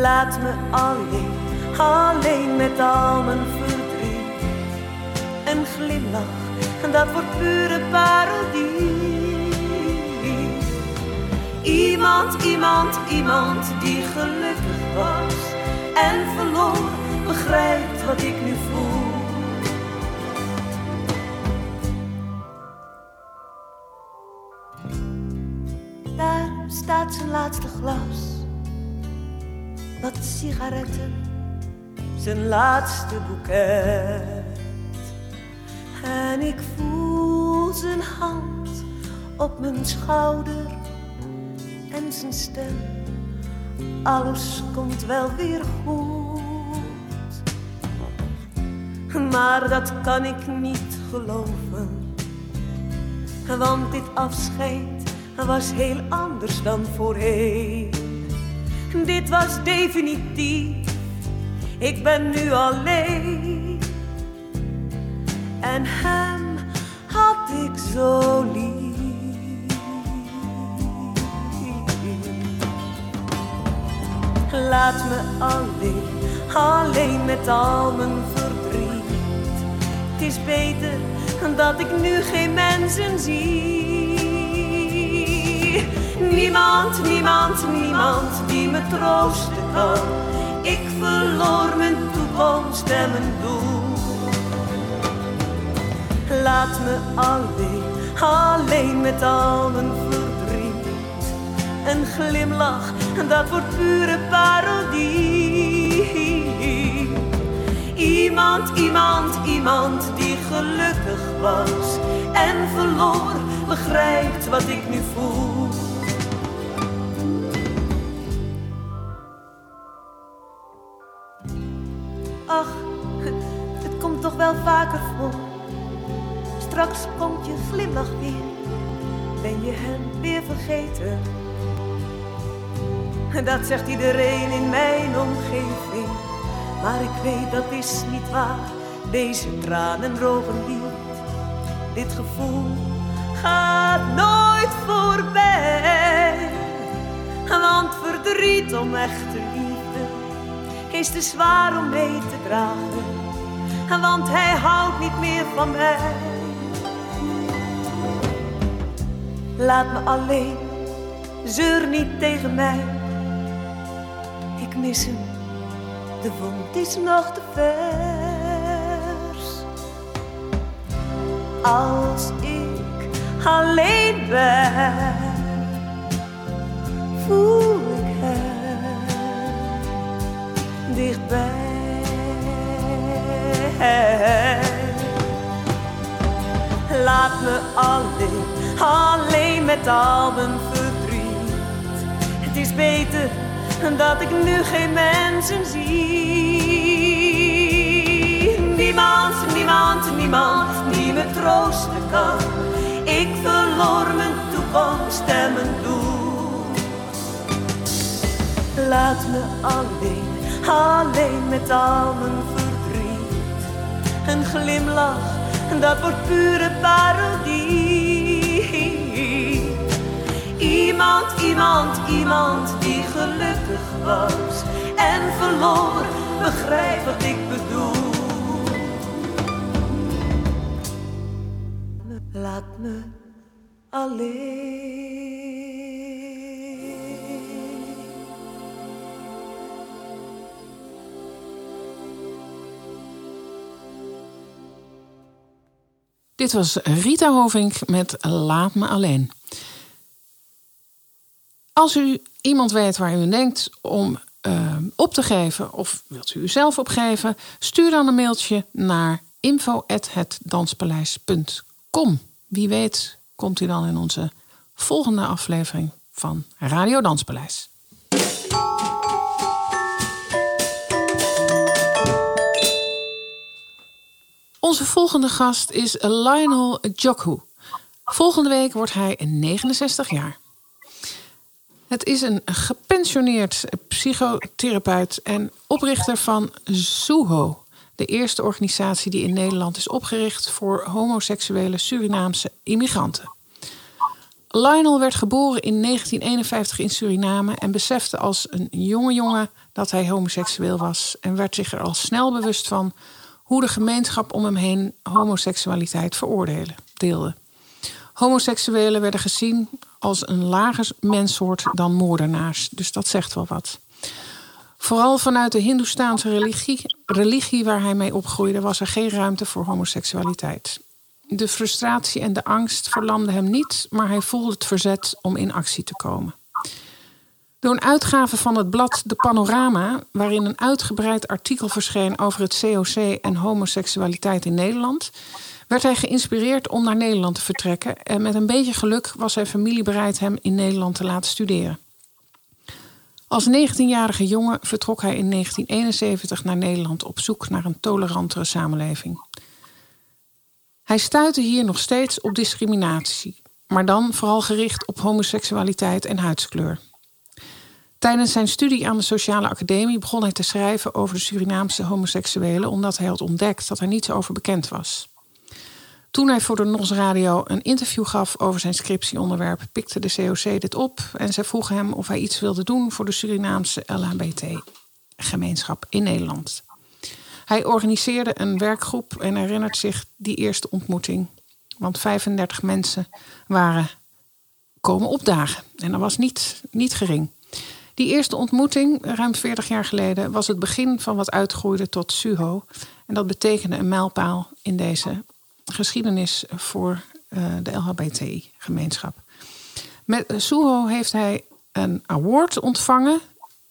Laat me alleen, alleen met al mijn verdriet. Een glimlach, dat wordt pure parodie. Iemand, iemand, iemand die gelukkig was en verloor, begrijpt wat ik nu voel. Daar staat zijn laatste glas wat sigaretten, zijn laatste boeket. En ik voel zijn hand op mijn schouder en zijn stem. Alles komt wel weer goed. Maar dat kan ik niet geloven. Want dit afscheid was heel anders dan voorheen. Dit was definitief. Ik ben nu alleen. En hem had ik zo lief. Laat me alleen, alleen met al mijn verdriet. Het is beter dat ik nu geen mensen zie. Niemand, niemand, niemand die me troosten kan. Ik verloor mijn toekomst en mijn doel. Laat me alleen, alleen met al mijn verdriet. Een glimlach, dat wordt pure parodie. Iemand, iemand, iemand die gelukkig was en verloor, begrijpt wat ik nu voel. Ach, het komt toch wel vaker voor. Straks komt je glimlach weer, ben je hem weer vergeten. Dat zegt iedereen in mijn omgeving, maar ik weet dat is niet waar. Deze tranen drogen niet, dit gevoel gaat nooit voorbij. Want verdriet om echte liefde is te zwaar om mee te dragen. Want hij houdt niet meer van mij. Laat me alleen, zeur niet tegen mij. Ik mis hem, de wond is nog te vers. Als ik alleen ben, voel ik hem dichtbij. Laat me alleen, alleen met al mijn verdriet. Het is beter dat ik nu geen mensen zie. Niemand, niemand, niemand die me troosten kan. Ik verloor mijn toekomst en mijn doel. Laat me alleen, alleen met al mijn verdriet. Een glimlach, dat wordt pure parodie. Iemand, iemand, iemand die gelukkig was en verloor, begrijp wat ik bedoel. Laat me alleen. Dit was Rita Hovink met Laat me alleen. Als u iemand weet waar u denkt om eh, op te geven, of wilt u uzelf opgeven, stuur dan een mailtje naar info.hetdanspaleis.com. Wie weet komt u dan in onze volgende aflevering van Radio Danspaleis. Onze volgende gast is Lionel Jokhu. Volgende week wordt hij 69 jaar. Het is een gepensioneerd psychotherapeut en oprichter van Suho, de eerste organisatie die in Nederland is opgericht voor homoseksuele Surinaamse immigranten. Lionel werd geboren in 1951 in Suriname en besefte als een jonge jongen dat hij homoseksueel was en werd zich er al snel bewust van hoe de gemeenschap om hem heen homoseksualiteit veroordeelde. Homoseksuelen werden gezien als een lager menssoort dan moordenaars, dus dat zegt wel wat. Vooral vanuit de Hindoestaanse religie, religie waar hij mee opgroeide, was er geen ruimte voor homoseksualiteit. De frustratie en de angst verlamden hem niet, maar hij voelde het verzet om in actie te komen. Door een uitgave van het blad De Panorama, waarin een uitgebreid artikel verscheen over het COC en homoseksualiteit in Nederland, werd hij geïnspireerd om naar Nederland te vertrekken en met een beetje geluk was zijn familie bereid hem in Nederland te laten studeren. Als 19-jarige jongen vertrok hij in 1971 naar Nederland op zoek naar een tolerantere samenleving. Hij stuitte hier nog steeds op discriminatie, maar dan vooral gericht op homoseksualiteit en huidskleur. Tijdens zijn studie aan de Sociale Academie begon hij te schrijven over de Surinaamse homoseksuelen, omdat hij had ontdekt dat er niets over bekend was. Toen hij voor de NOS Radio een interview gaf over zijn scriptieonderwerp, pikte de COC dit op en zij vroegen hem of hij iets wilde doen voor de Surinaamse LHBT-gemeenschap in Nederland. Hij organiseerde een werkgroep en herinnert zich die eerste ontmoeting. Want 35 mensen waren komen opdagen. En dat was niet, niet gering. Die eerste ontmoeting, ruim 40 jaar geleden, was het begin van wat uitgroeide tot SUHO. En dat betekende een mijlpaal in deze geschiedenis voor uh, de LHBTI-gemeenschap. Met SUHO heeft hij een award ontvangen.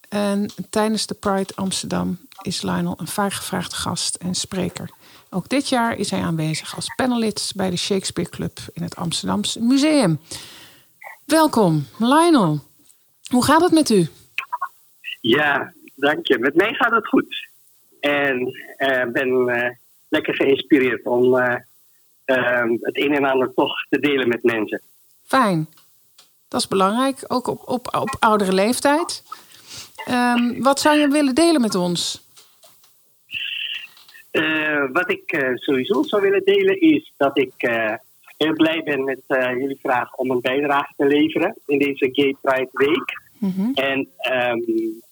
En tijdens de Pride Amsterdam is Lionel een vaak gevraagde gast en spreker. Ook dit jaar is hij aanwezig als panelist bij de Shakespeare Club in het Amsterdamse Museum. Welkom, Lionel. Hoe gaat het met u? Ja, dank je. Met mij gaat het goed. En ik uh, ben lekker geïnspireerd om het een en ander toch te delen met mensen. Fijn. Dat is belangrijk, ook op, op, op oudere leeftijd. Um, wat zou je willen delen met ons? Uh, wat ik uh, sowieso zou willen delen is dat ik uh, heel blij ben met jullie vraag om een bijdrage te leveren in deze Gay Pride Week. Mm -hmm. En um,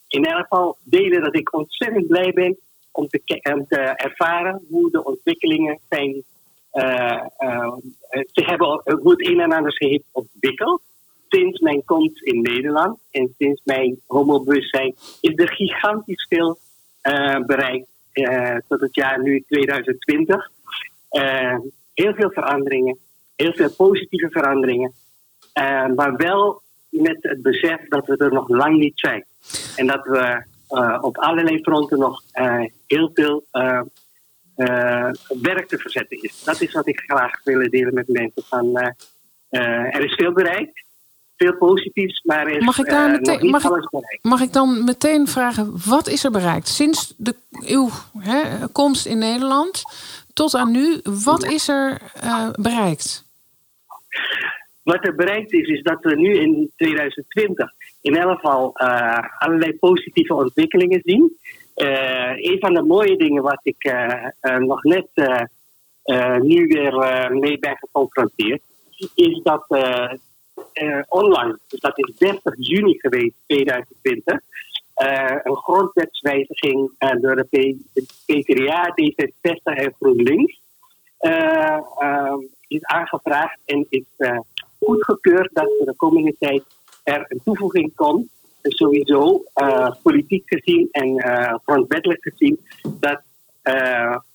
in elk geval delen dat ik ontzettend blij ben om te, om te ervaren hoe de ontwikkelingen zijn, te hebben, hoe het een en ander zich ontwikkeld sinds mijn komst in Nederland en sinds mijn homobewustzijn is er gigantisch veel uh, bereikt tot het jaar nu 2020. Uh, heel veel veranderingen, heel veel positieve veranderingen, maar wel met het besef dat we er nog lang niet zijn. En dat we op allerlei fronten nog heel veel werk te verzetten is. Dat is wat ik graag wil delen met mensen. Van, er is veel bereikt veel positiefs, maar is mag ik, daar meteen, mag, ik, mag ik dan meteen vragen, wat is er bereikt? Sinds de, uw hè, komst in Nederland tot aan nu, wat is er bereikt? Wat er bereikt is, is dat we nu in 2020 in elk geval uh, allerlei positieve ontwikkelingen zien. Een van de mooie dingen wat ik nog net nu weer mee ben geconfronteerd, is dat online, dus dat is 30 juni geweest, 2020, uh, een grondwetswijziging uh, door de PvdA, D66 en GroenLinks is aangevraagd en is goedgekeurd dat voor de komende tijd er een toevoeging komt sowieso politiek gezien en grondwettelijk gezien dat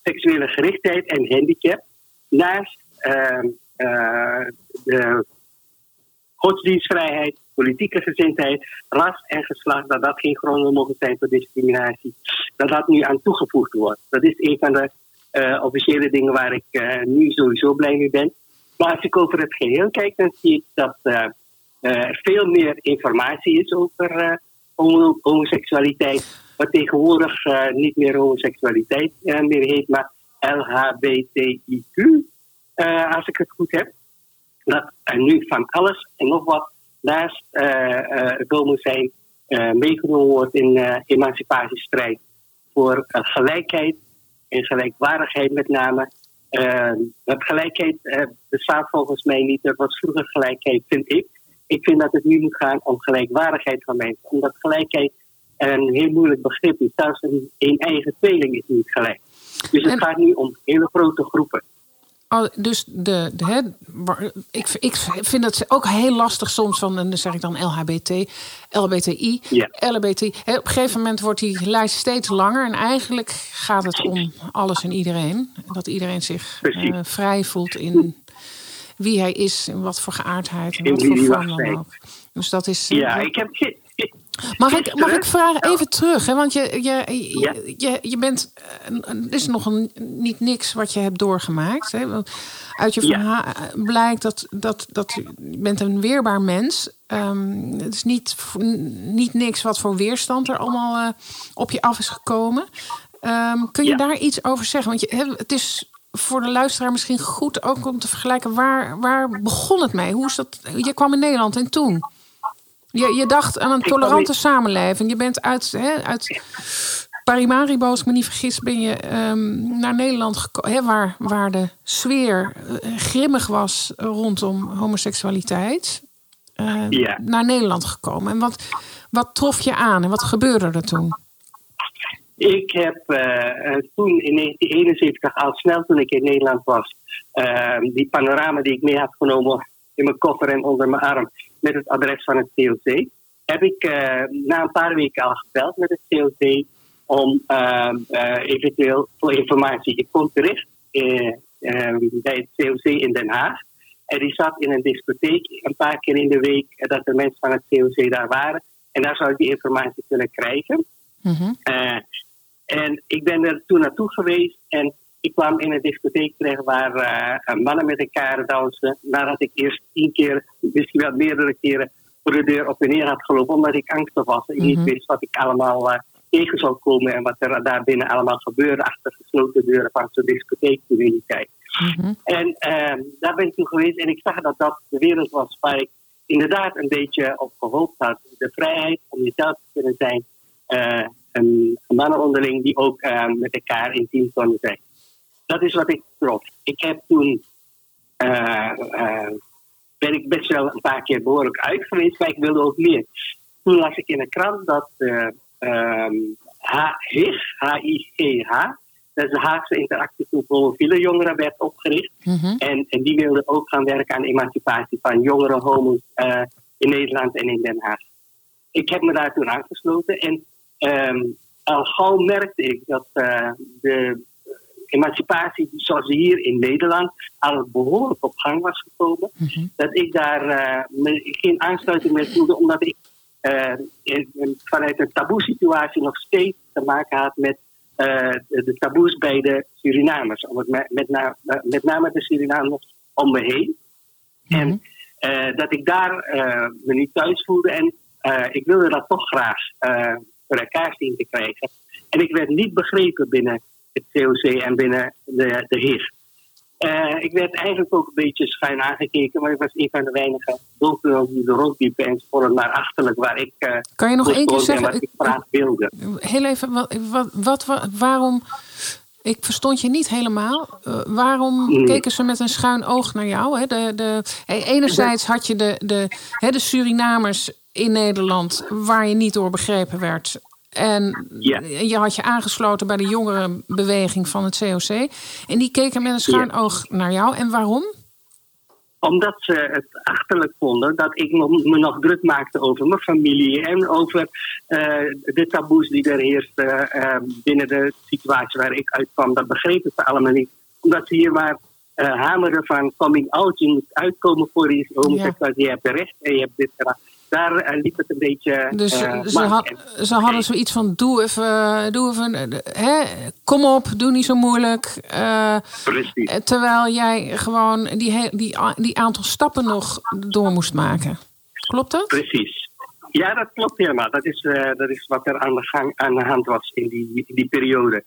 seksuele gerichtheid en handicap naast de godsdienstvrijheid, politieke gezindheid, ras en geslacht, dat dat geen gronden mogen zijn voor discriminatie. Dat dat nu aan toegevoegd wordt. Dat is een van de officiële dingen waar ik nu sowieso blij mee ben. Maar als ik over het geheel kijk, dan zie ik dat er veel meer informatie is over homo homoseksualiteit. Wat tegenwoordig niet meer homoseksualiteit meer heet, maar LHBTIQ, als ik het goed heb. dat er nu van alles en nog wat naast het zijn meegenomen wordt in de emancipatiestrijd voor gelijkheid en gelijkwaardigheid met name. dat gelijkheid bestaat volgens mij niet. Er was vroeger gelijkheid, vind ik. Ik vind dat het nu moet gaan om gelijkwaardigheid van mensen. Omdat gelijkheid een heel moeilijk begrip is. Zelfs een, een eigen tweeling is niet gelijk. Dus het gaat nu om hele grote groepen. Oh, dus de, de hè, ik, ik vind het ook heel lastig soms van, en dan zeg ik dan LHBT, LBTI. LBT. Hè, op een gegeven moment wordt die lijst steeds langer en eigenlijk gaat het om alles en iedereen. Dat iedereen zich uh, vrij voelt in wie hij is en wat voor geaardheid en wat voor vorm dan ook. Dus dat is. Ja, ik heb. Mag ik, mag ik vragen even terug? Hè? Want je, je, je, je, bent. Eh, er is nog een, niet niks wat je hebt doorgemaakt. Hè? Uit je verhaal blijkt dat, dat, dat je bent een weerbaar mens. Um, het is niet, niet niks wat voor weerstand er allemaal uh, op je af is gekomen. Um, kun je daar iets over zeggen? Want je, het is voor de luisteraar misschien goed ook om te vergelijken. Waar, waar begon het mee? Hoe is dat? Je kwam in Nederland en toen? Je, je dacht aan een tolerante samenleving. Je bent uit, hè, uit Parimaribo, als ik me niet vergis, ben je um, naar Nederland gekomen. Waar, waar de sfeer uh, grimmig was rondom homoseksualiteit. Uh, ja. Naar Nederland gekomen. En wat, wat trof je aan en wat gebeurde er toen? Ik heb uh, toen in 1971 al snel toen ik in Nederland was, uh, die panorama die ik mee had genomen in mijn koffer en onder mijn arm met het adres van het COC, heb ik na een paar weken al gebeld met het COC om eventueel voor informatie. Ik kom terecht bij het COC in Den Haag. En die zat in een discotheek een paar keer in de week dat de mensen van het COC daar waren. En daar zou ik die informatie kunnen krijgen. Mm -hmm. En ik ben er toen naartoe geweest en ik kwam in een discotheek terecht waar uh, mannen met elkaar dansen. Nadat ik eerst tien keer, misschien wel meerdere keren, voor de deur op en neer had gelopen. Omdat ik angstig was en niet mhm. wist wat ik allemaal uh, tegen zou komen. En wat er daar binnen allemaal gebeurde achter gesloten deuren van zo'n discotheekcommuniteit. Mm En uh, daar ben ik toen geweest en ik zag dat dat de wereld was waar ik inderdaad een beetje op gehoopt had. De vrijheid om jezelf te kunnen zijn een mannen onderling die ook uh, met elkaar intiem konden zijn. Dat is wat ik trof. Ik heb toen uh, ben ik best wel een paar keer behoorlijk uit geweest, maar ik wilde ook meer. Toen las ik in de krant dat um, HIG, H-I-G-H, dat is de Haagse Interactie voor Homofiele Jongeren, werd opgericht. Mm -hmm. en, en die wilde ook gaan werken aan de emancipatie van jongere homo's in Nederland en in Den Haag. Ik heb me daar toen aangesloten en Um, al gauw merkte ik dat uh, de emancipatie zoals hier in Nederland al behoorlijk op gang was gekomen. Mm -hmm. Dat ik daar uh, me, geen aansluiting mee voelde, omdat ik uh, in, vanuit een taboe situatie nog steeds te maken had met de, de, taboes bij de Surinamers. Om het met, met, na, met name de Surinamers om me heen. Mm -hmm. En dat ik daar me niet thuis voelde. En ik wilde dat toch graag voor elkaar zien te krijgen. En ik werd niet begrepen binnen het COC en binnen de, de heer. Uh, ik werd eigenlijk ook een beetje schuin aangekeken, maar ik was een van de weinige doelpunten die er rondliepen enzovoort, maar achterlijk waar ik. Uh, kan je nog één keer zeggen? Wat ik graag wilde. Heel even, wat, wat, wat, waarom. Ik verstond je niet helemaal. Uh, waarom Nee. keken ze met een schuin oog naar jou? Hè? De, de, enerzijds had je de, de, hè, de Surinamers in Nederland waar je niet door begrepen werd. En Ja. je had je aangesloten bij de jongerenbeweging van het COC. En die keken met een schuin oog naar jou. En waarom? Omdat ze het achterlijk vonden dat ik me nog druk maakte over mijn familie en over eh, de taboes die er heersten eh, binnen de situatie waar ik uitkwam. Dat begrepen ze allemaal niet. Omdat ze hier maar eh, hameren van coming out. Je moet uitkomen voor je homoseksualiteit. Je hebt recht en je hebt dit gedaan. Daar eh, liep het een beetje. Dus eh, ze, ze hadden zoiets van: doe even, doe even eh, hè, kom op, doe niet zo moeilijk. Precies. terwijl jij gewoon die, die, die aantal stappen nog door moest maken. Klopt dat? Precies. Ja, dat klopt helemaal. Dat is, dat is wat er aan de, gang, aan de hand was in die, in die periode.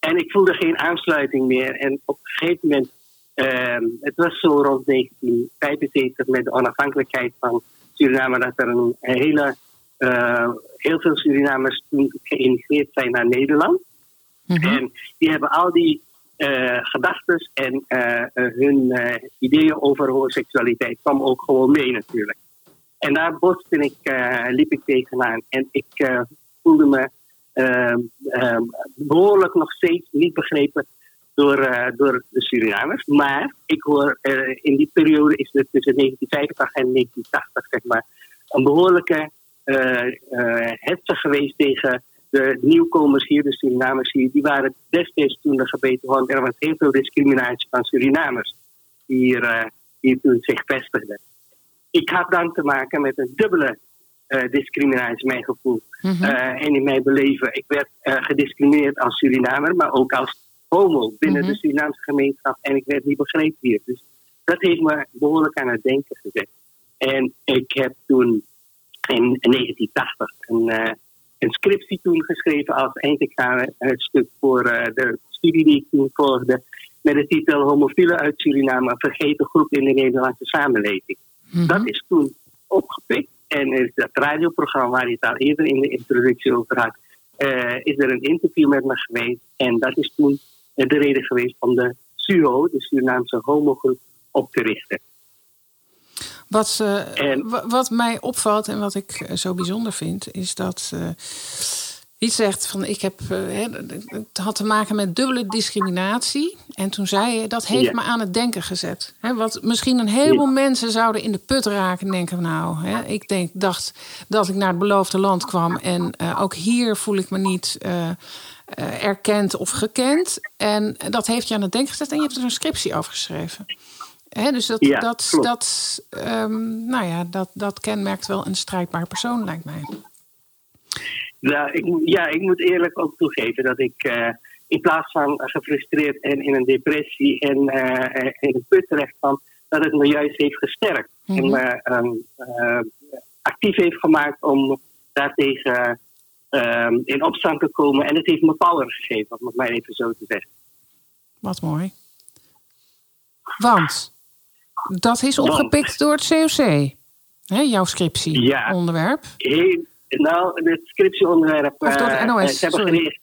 En ik voelde geen aansluiting meer. En op een gegeven moment Ehm, het was zo rond 1975 met de onafhankelijkheid van Suriname dat er een hele, eh, heel veel Surinamers toen geïmigreerd zijn naar Nederland. En die hebben al die eh gedachten en eh, hun ideeën over homoseksualiteit kwam ook gewoon mee natuurlijk. En daar botste ik, liep ik tegenaan. En ik voelde me ehm, ehm, behoorlijk nog steeds niet begrepen door, eh, door de Surinamers. Maar ik hoor, eh, in die periode is het tussen 1985 en 1980, zeg maar, een behoorlijke eh hetze geweest tegen de nieuwkomers hier, de Surinamers hier. Die waren destijds toen de gebeten, want er was heel veel discriminatie van Surinamers die hier, hier toen zich vestigden. Ik had dan te maken met een dubbele eh, discriminatie, mijn gevoel. Eh, en in mijn beleven. Ik werd gediscrimineerd als Surinamer, maar ook als homo binnen de Surinaamse gemeenschap. En ik werd niet begrepen hier. Dus dat heeft me behoorlijk aan het denken gezet. En ik heb toen in 1980 een, eh, een scriptie toen geschreven als eindexamen een stuk voor eh, de studie die ik toen volgde. Met de titel Homofielen uit Suriname, een vergeten groep in de Nederlandse samenleving. Dat is toen opgepikt. En is dat radioprogramma waar je het al eerder in de introductie over had, eh, is er een interview met me geweest. En dat is toen de reden geweest om de SUHO, de Surinaamse homogroep, op te richten. Wat, ze- En- wa- wat mij opvalt en wat ik eh, zo bijzonder vind, is dat eh iets zegt van ik heb eh, het had te maken met dubbele discriminatie. En toen zei je dat heeft Ja. me aan het denken gezet. Hè, wat misschien een heleboel Ja. mensen zouden in de put raken en denken: nou, hè, ik denk, dacht dat ik naar het beloofde land kwam en eh, ook hier voel ik me niet. Eh, erkend of gekend. En dat heeft je aan het denken gezet en je hebt er een scriptie over geschreven. Hè, dus dat, Ja, dat, klopt. dat, ehm, nou ja, dat, dat kenmerkt wel een strijdbaar persoon, lijkt mij. Nou, ik, ja, ik moet eerlijk ook toegeven dat ik eh, in plaats van gefrustreerd en in een depressie en eh, in een put terecht kwam, dat het me juist heeft gesterkt. En me ehm, eh, actief heeft gemaakt om daartegen ehm, in opstand te komen. En het heeft me power gegeven, om het maar even zo te zeggen. Wat mooi. Want dat is opgepikt door het COC. Hè, jouw scriptie Ja. Heel, nou, het scriptieonderwerp. Of door het eh, NOS, eh, sorry.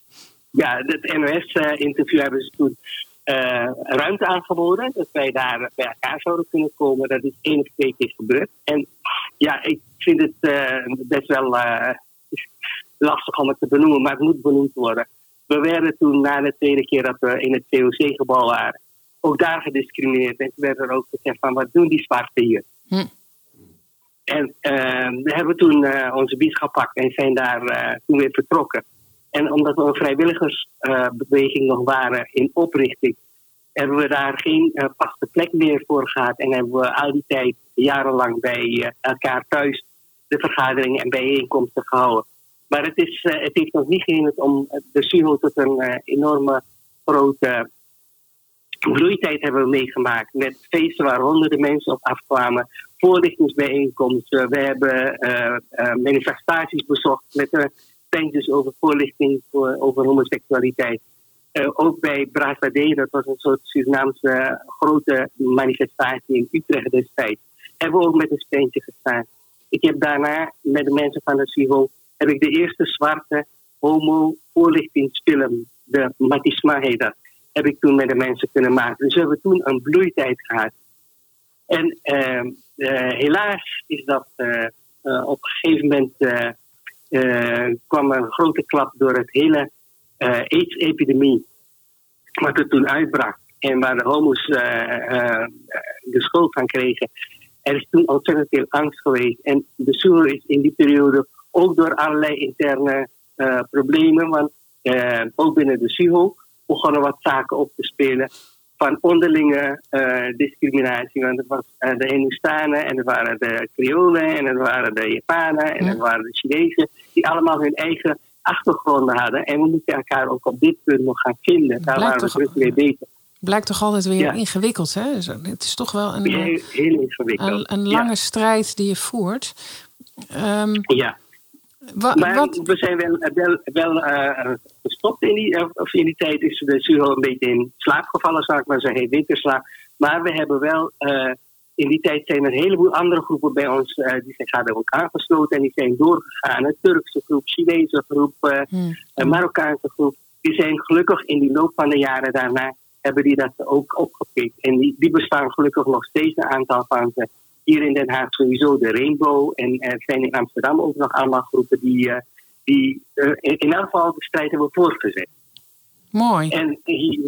Ja, het NOS-interview hebben ze toen eh, ruimte aangeboden. Dat wij daar bij elkaar zouden kunnen komen. Dat is één of twee keer gebeurd. En ja, ik vind het eh, best wel eh, lastig om het te benoemen, maar het moet benoemd worden. We werden toen na de tweede keer dat we in het COC-gebouw waren, ook daar gediscrimineerd. En toen werd er ook gezegd van, wat doen die zwarten hier? Hm. En eh, we hebben toen eh, onze bies gepakt en zijn daar eh, toen weer vertrokken. En omdat we een vrijwilligersbeweging nog waren in oprichting, hebben we daar geen eh, vaste plek meer voor gehad. En hebben we al die tijd jarenlang bij elkaar thuis de vergaderingen en bijeenkomsten gehouden. Maar het, is, eh, het heeft ons niet gehinderd om eh, de SUHO tot een eh, enorme grote bloeitijd hebben meegemaakt. Met feesten waar honderden mensen op afkwamen. Voorlichtingsbijeenkomsten. We hebben manifestaties bezocht met uh, over voorlichting voor, over homoseksualiteit. Ook bij Brazzaville, dat was een soort Surinaamse grote manifestatie in Utrecht destijds. Hebben we ook met een steentje gestaan. Ik heb daarna met de mensen van de CIVO heb ik de eerste zwarte homo voorlichtingsfilm, de Matisma heet dat, heb ik toen met de mensen kunnen maken. Dus we hebben toen een bloeitijd gehad. En uh, uh, helaas is dat uh, uh, op een gegeven moment kwam een grote klap door het hele AIDS-epidemie, wat er toen uitbrak. En waar de homo's de schuld van kregen. Er is toen ontzettend veel angst geweest. En de SUR is in die periode ook door allerlei interne problemen, want ook binnen de SUHO begonnen wat zaken op te spelen van onderlinge uh, discriminatie. Want er was uh, de Hindustanen en er waren de Creolen en er waren de Japanen en er waren de Chinezen die allemaal hun eigen achtergronden hadden. En we moeten elkaar ook op dit punt nog gaan vinden. Daar waren we terug weer beter. Blijkt toch altijd weer ja. ingewikkeld, hè? Dus het is toch wel een, heel, heel ingewikkeld. een, een lange ja. strijd die je voert. Um, ja. Wa, maar wat? we zijn wel, wel, wel uh, gestopt in die, of in die tijd. Is de Suho een beetje in slaap gevallen, zou ik maar zeggen. Winterslaap. Maar we hebben wel, eh, in die tijd zijn er een heleboel andere groepen bij ons, eh, die zijn gaan ook aangesloten en die zijn doorgegaan. Een Turkse groep, Chinese groep, eh, Hmm. een Marokkaanse groep. Die zijn gelukkig in die loop van de jaren daarna, hebben die dat ook opgepikt. En die, die bestaan gelukkig nog steeds een aantal van ze. Hier in Den Haag sowieso de Rainbow. En er zijn in Amsterdam ook nog allemaal groepen die, eh, die eh, in, elk geval de strijd hebben voortgezet. Mooi. En hier,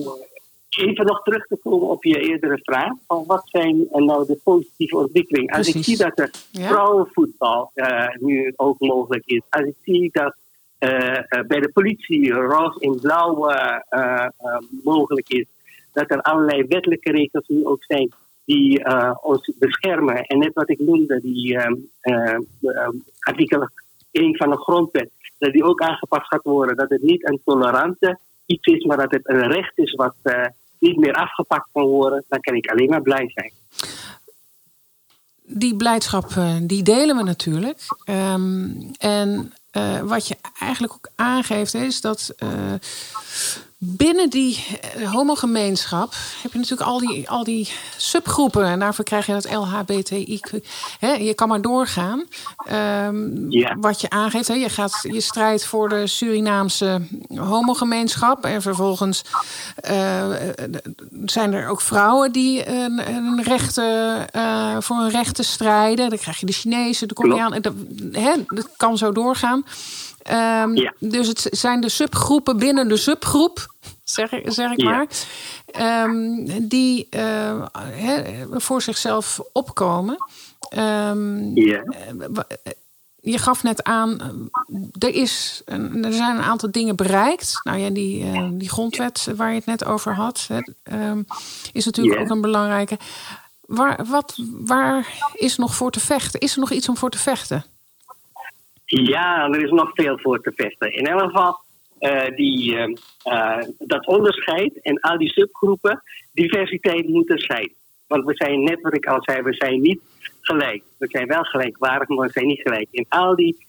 even nog terug te komen op je eerdere vraag. Van wat zijn eh, nou de positieve ontwikkelingen? Als ik zie dat er Ja. vrouwenvoetbal eh, nu ook mogelijk is. Als ik zie dat eh, eh, bij de politie roze in blauw eh, eh, eh, mogelijk is. Dat er allerlei wettelijke regels nu ook zijn die eh, ons beschermen. En net wat ik noemde, die ehm, eh, eh, artikel 1 van de grondwet. Dat die ook aangepast gaat worden. Dat het niet een tolerante iets is, maar dat het een recht is wat eh, niet meer afgepakt kan worden. Dan kan ik alleen maar blij zijn. die blijdschap eh, die delen we natuurlijk. Ehm, en wat je eigenlijk ook aangeeft is dat binnen die eh, homogemeenschap heb je natuurlijk al die, al die subgroepen. En daarvoor krijg je dat LHBTIQ. Hè, je kan maar doorgaan. Ehm. Wat je aangeeft, hè, je, gaat, je strijdt voor de Surinaamse homogemeenschap. En vervolgens eh, zijn er ook vrouwen die een, een rechten, eh, voor een rechten strijden. Dan krijg je de Chinezen, de Koreanen. Dat, dat kan zo doorgaan. Ehm, Ja. Dus het zijn de subgroepen binnen de subgroep, zeg, ik- zeg ik Ja. maar. ehm, die eh, voor zichzelf opkomen. Ehm, Ja. wa- je gaf net aan, eh, er, is een, er zijn een aantal dingen bereikt. Nou ja, die, eh, die grondwet waar je het net over had, is natuurlijk ook een belangrijke. Waar, wat, waar is nog voor te vechten? Is er nog iets om voor te vechten? Ja, er is nog veel voor te vechten. In elk geval, eh, die, eh, eh, dat onderscheid en al die subgroepen, diversiteit moet er zijn. Want we zijn net wat ik al zei, we zijn niet gelijk. We zijn wel gelijkwaardig, maar we zijn niet gelijk. In al die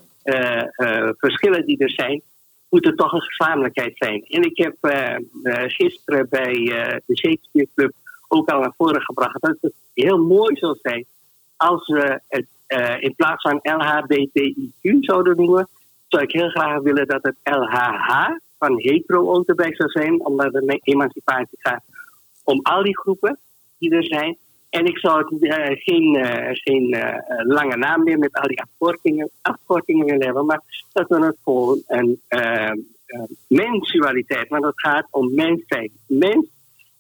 verschillen die er zijn, moet er toch een gezamenlijkheid zijn. En ik heb gisteren bij de Shakespeare Club ook al naar voren gebracht dat het heel mooi zou zijn als we het eh, in plaats van LHBTIQ zouden noemen, zou ik heel graag willen dat het LHH van hetero ook erbij zou zijn, omdat het met emancipatie gaat om al die groepen die er zijn. En ik zou het eh, geen, eh, geen lange naam meer met al die afkortingen, afkortingen willen hebben, maar dat we het gewoon een mensualiteit, want het gaat om mensheid. Mens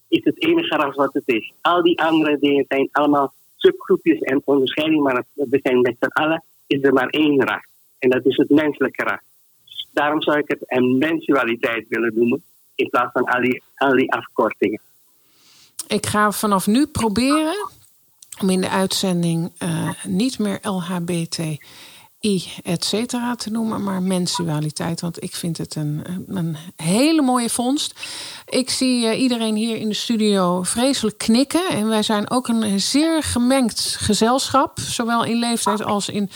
is het enige ras wat het is. Al die andere dingen zijn allemaal subgroepjes en onderscheiding, maar we zijn met z'n allen, is er maar één ras. En dat is het menselijke ras. Daarom zou ik het een mensualiteit willen noemen, in plaats van al die, al die afkortingen. Ik ga vanaf nu proberen om in de uitzending eh, niet meer LHBTI, et cetera te noemen, maar mensualiteit. Want ik vind het een, een hele mooie vondst. Ik zie eh, iedereen hier in de studio vreselijk knikken. En wij zijn ook een zeer gemengd gezelschap, zowel in leeftijd als in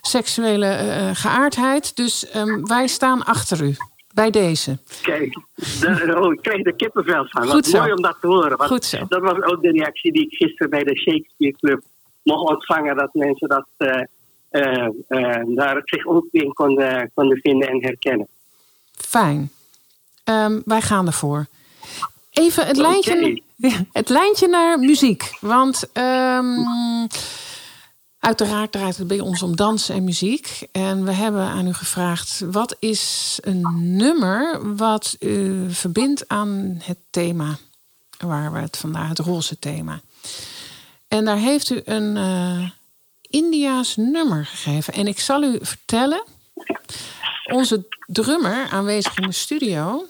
seksuele eh, geaardheid. Dus ehm, wij staan achter u. Bij deze. Kijk, daar, oh, ik kreeg er kippenvel van. Goed zo. mooi om dat te horen. Want Goed zo. Dat was ook de reactie die ik gisteren bij de Shakespeare Club mocht ontvangen. Dat mensen dat, eh, eh, eh, daar zich ook in konden, konden vinden en herkennen. Fijn. Ehm, wij gaan ervoor. Even het lijntje, het lijntje naar muziek. Want ehm, uiteraard draait het bij ons om dansen en muziek. En we hebben aan u gevraagd: wat is een nummer wat u verbindt aan het thema waar we het vandaag, het roze thema. En daar heeft u een eh Indiaas nummer gegeven. En ik zal u vertellen onze drummer aanwezig in de studio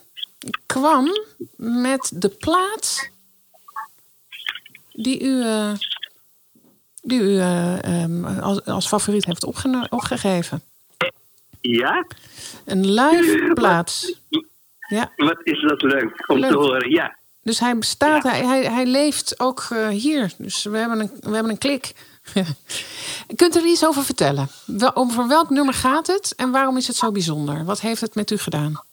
kwam met de plaat die u, eh, die u eh, ehm, als, als favoriet heeft opgegeven. Ja? Een live plaat. Ja, Wat is dat leuk om Leuk. te horen. Ja. dus hij bestaat, hij, hij, hij leeft ook eh, hier. Dus we hebben een, we hebben een klik. Kunt u er iets over vertellen? Wel, over welk nummer gaat het en waarom is het zo bijzonder? Wat heeft het met u gedaan?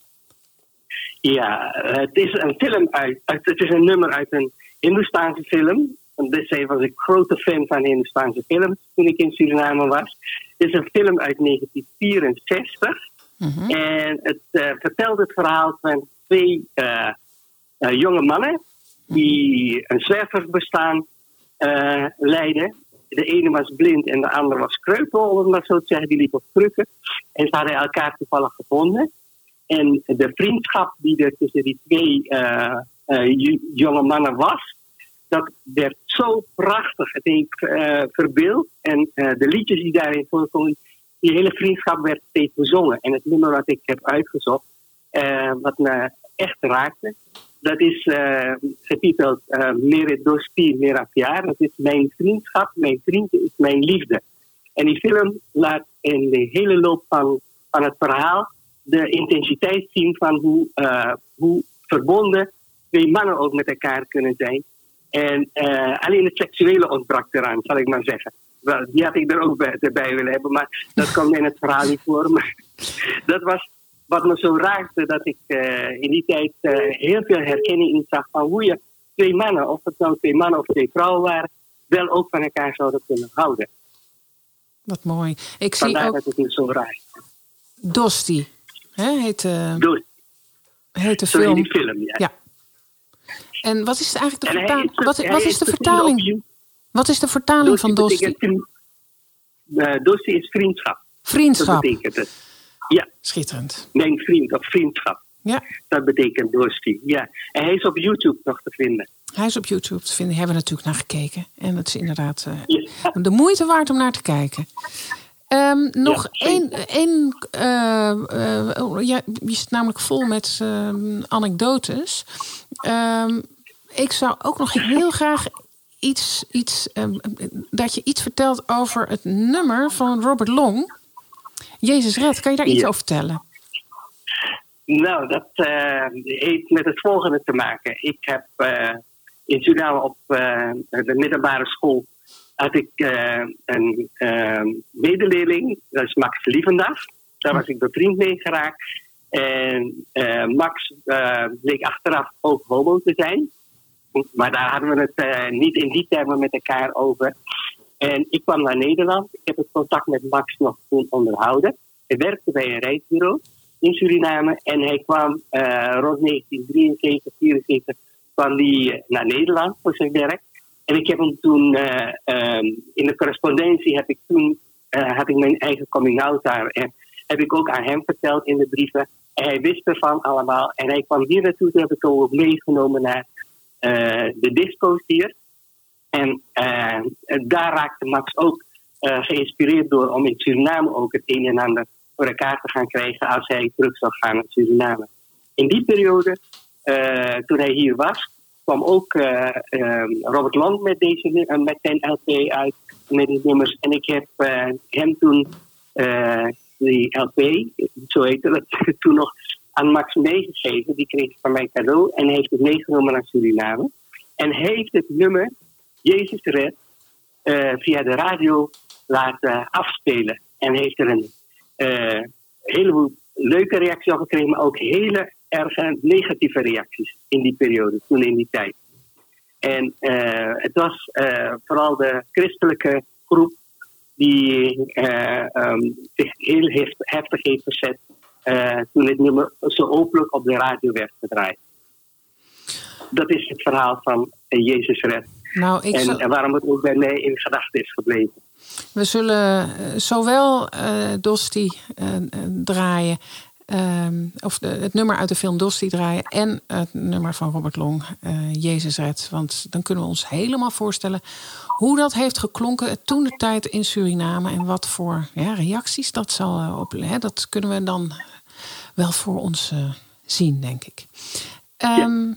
Ja, het is een film uit, het is een nummer uit een Hindoestaanse film. Destijds was ik grote fan van Hindoestaanse films toen ik in Suriname was. Het is een film uit 1964. En het eh, vertelt het verhaal van twee eh, eh, jonge mannen die een zwerversbestaan leiden. De ene was blind en de andere was kreupel, om het maar zo te zeggen. Die liep op krukken. En ze hadden elkaar toevallig gevonden. En de vriendschap die er tussen die twee j- jonge mannen was, dat werd zo prachtig. Het heeft eh verbeeld. En de liedjes die daarin voorkomen, die hele vriendschap werd steeds bezongen. En het nummer wat ik heb uitgezocht, wat me echt raakte, dat is eh, getiteld eh Mere Dosti Mera Piar. Dat is mijn vriendschap, mijn vriend is mijn liefde. En die film laat in de hele loop van, van het verhaal de intensiteit zien van hoe, eh, hoe verbonden twee mannen ook met elkaar kunnen zijn. En alleen het seksuele ontbrak eraan, zal ik maar zeggen. Wel, die had ik er ook bij, willen hebben, maar dat kwam in het verhaal niet voor. Dat was wat me zo raakte, dat ik eh, in die tijd eh, heel veel herkenning in zag van hoe je twee mannen, of het nou twee mannen of twee vrouwen waren, wel ook van elkaar zouden kunnen houden. Wat mooi. Ik zie Vandaar ook dat het zo raakt. Dosti. Hè, heet, eh, Dus, heet de film. die film, ja. Ja. En wat is eigenlijk de vertaling? is- Wat, wat is de vertaling? Wat is de vertaling van Dosti Dosti? betekent Dosti is vriendschap. Vriendschap. Dat betekent het. Ja, Schitterend. mijn vriend of vriendschap. Ja, Dat betekent Dosti. Ja. En hij is op YouTube nog te vinden. hij is op YouTube te vinden. Hebben we natuurlijk naar gekeken. En het is inderdaad eh, Ja. de moeite waard om naar te kijken. Ehm, nog Ja, één. één eh, eh, ja, je zit namelijk vol met ehm, anekdotes. Ehm, ik zou ook nog heel graag iets, iets dat je iets vertelt over het nummer van Robert Long. Jezus Red, kan je daar iets over vertellen? Nou, dat eh, heeft met het volgende te maken. Ik heb eh, in Suriname op eh, de middelbare school had ik een medeleerling, dat is Max Lievendag. Daar was ik bevriend mee geraakt. En Max bleek achteraf ook homo te zijn. Maar daar hadden we het niet in die termen met elkaar over. En ik kwam naar Nederland. Ik heb het contact met Max nog toen onderhouden. Hij werkte bij een reisbureau in Suriname. En hij kwam eh, rond 1973, 74 kwam die naar Nederland voor zijn werk. En ik heb hem toen eh, ehm, in de correspondentie heb ik toen eh, had ik mijn eigen coming out daar. En heb ik ook aan hem verteld in de brieven. En hij wist ervan allemaal. En hij kwam hier naartoe. Toen heb ik hem ook meegenomen naar eh, de disco's hier. En eh, daar raakte Max ook eh, geïnspireerd door om in Suriname ook het een en ander voor elkaar te gaan krijgen als hij terug zou gaan naar Suriname. In die periode, eh, toen hij hier was, kwam ook eh, eh, Robert Long met, deze, met zijn LP uit, met die nummers. En ik heb hem toen die LP, zo heette dat, toen nog aan Max meegegeven. Die kreeg van mij cadeau en heeft het meegenomen naar Suriname. En heeft het nummer Jezus Red eh, via de radio laten afspelen. En heeft er een eh, heleboel leuke reacties op gekregen, maar ook hele erge negatieve reacties in die periode, toen in die tijd. En eh, het was eh, vooral de christelijke groep die eh, ehm, zich heel hef- heftig heeft verzet eh, toen het nummer zo openlijk op de radio werd gedraaid. Dat is het verhaal van eh, Jezus Red. Nou, ik En, en waarom het ook bij mij in gedachten is gebleven. We zullen eh, zowel eh Dosti eh, draaien, ehm, of de, het nummer uit de film Dosti draaien, en het nummer van Robert Long, eh, Jezus Red. Want dan kunnen we ons helemaal voorstellen hoe dat heeft geklonken toen de tijd in Suriname en wat voor ja, reacties dat zal op. Hè, dat kunnen we dan wel voor ons zien, denk ik. Ehm,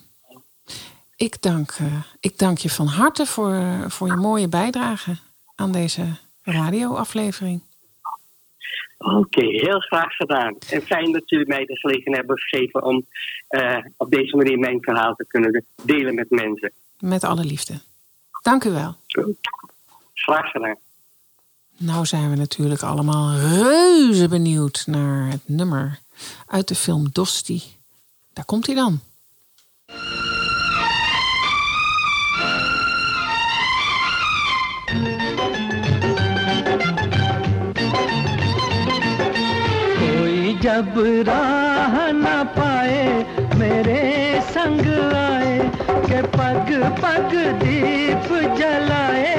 ik, dank, eh, ik dank je van harte voor, voor je mooie bijdrage aan deze radioaflevering. Oké, heel graag gedaan. En fijn dat jullie mij de gelegenheid hebben gegeven om eh, op deze manier mijn verhaal te kunnen delen met mensen. Met alle liefde. Dank u wel. Graag gedaan. Nou zijn we natuurlijk allemaal reuze benieuwd naar het nummer uit de film Dosti. Daar komt hij dan. जब राह न पाए, मेरे संग आए, के पग पग दीप जलाए।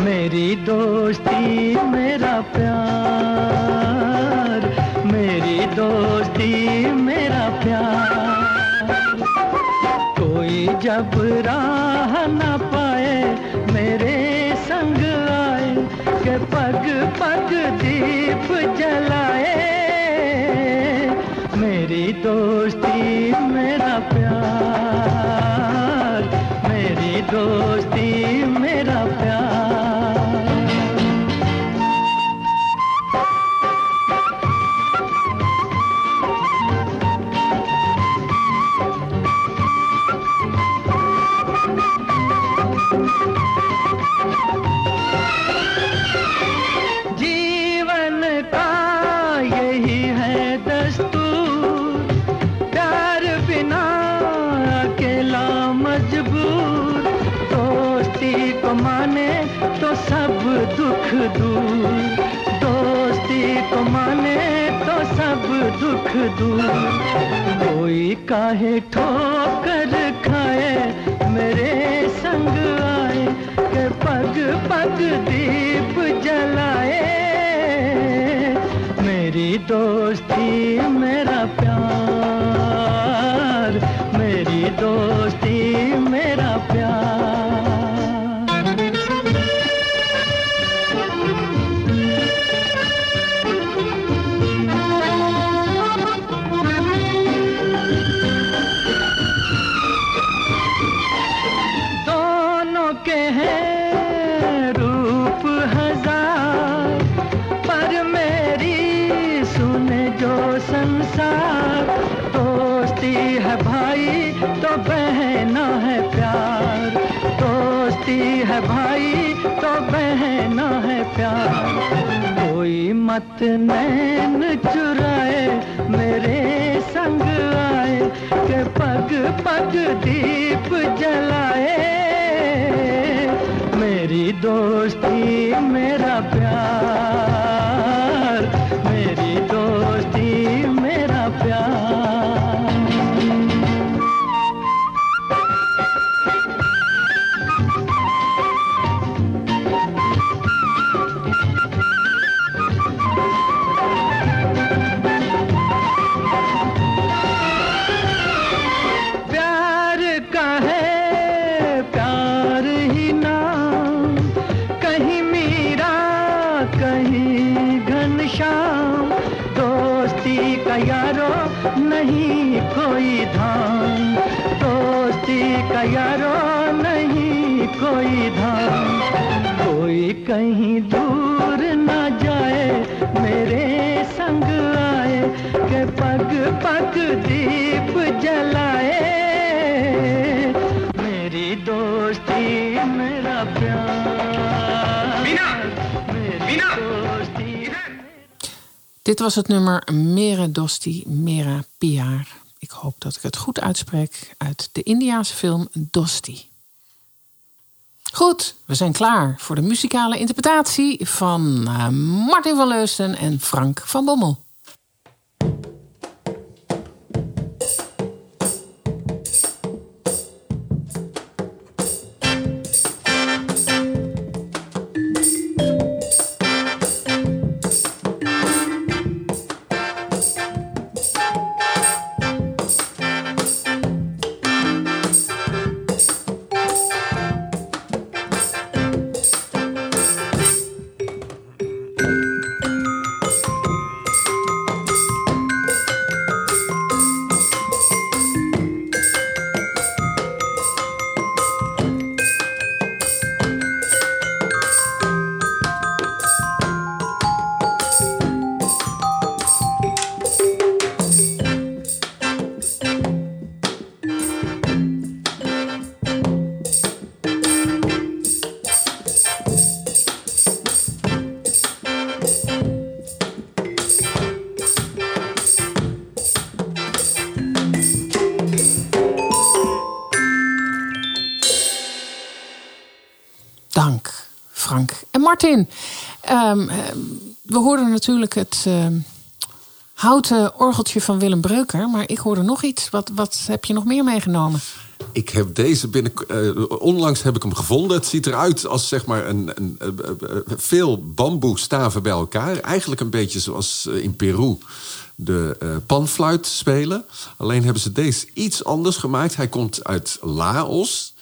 मेरी दोस्ती, मेरा प्यार, मेरी दोस्ती, मेरा प्यार। कोई जब राह न पग पग दीप जलाए। मेरी दोस्ती मेरा प्यार। मेरी दोस्ती मेरा प्यार। दुख दूर। कोई काहे ठोकर खाए, मेरे संग आए, के पग पग दीप जलाए। मेरी दोस्ती मेरा भाई तो बहना है प्यार। कोई मत नैन चुराए, मेरे संग आए, के पग पग दीप जलाए। मेरी दोस्ती, मेरा प्यार। Het nummer Mere Dosti Mera Piar. Ik hoop dat ik het goed uitspreek uit de Indiaanse film Dosti. Goed, we zijn klaar voor de muzikale interpretatie van eh, Martin van Leusden en Frank van Bommel. Natuurlijk het, ehm, houten orgeltje van Willem Breuker. Maar ik hoorde nog iets. Wat, wat heb je nog meer meegenomen? Ik heb deze binnen. eh, onlangs heb ik hem gevonden. Het ziet eruit als zeg maar een, een, veel bamboestaven bij elkaar. Eigenlijk een beetje zoals eh, in Peru de eh, panfluit spelen. Alleen hebben ze deze iets anders gemaakt. Hij komt uit Laos.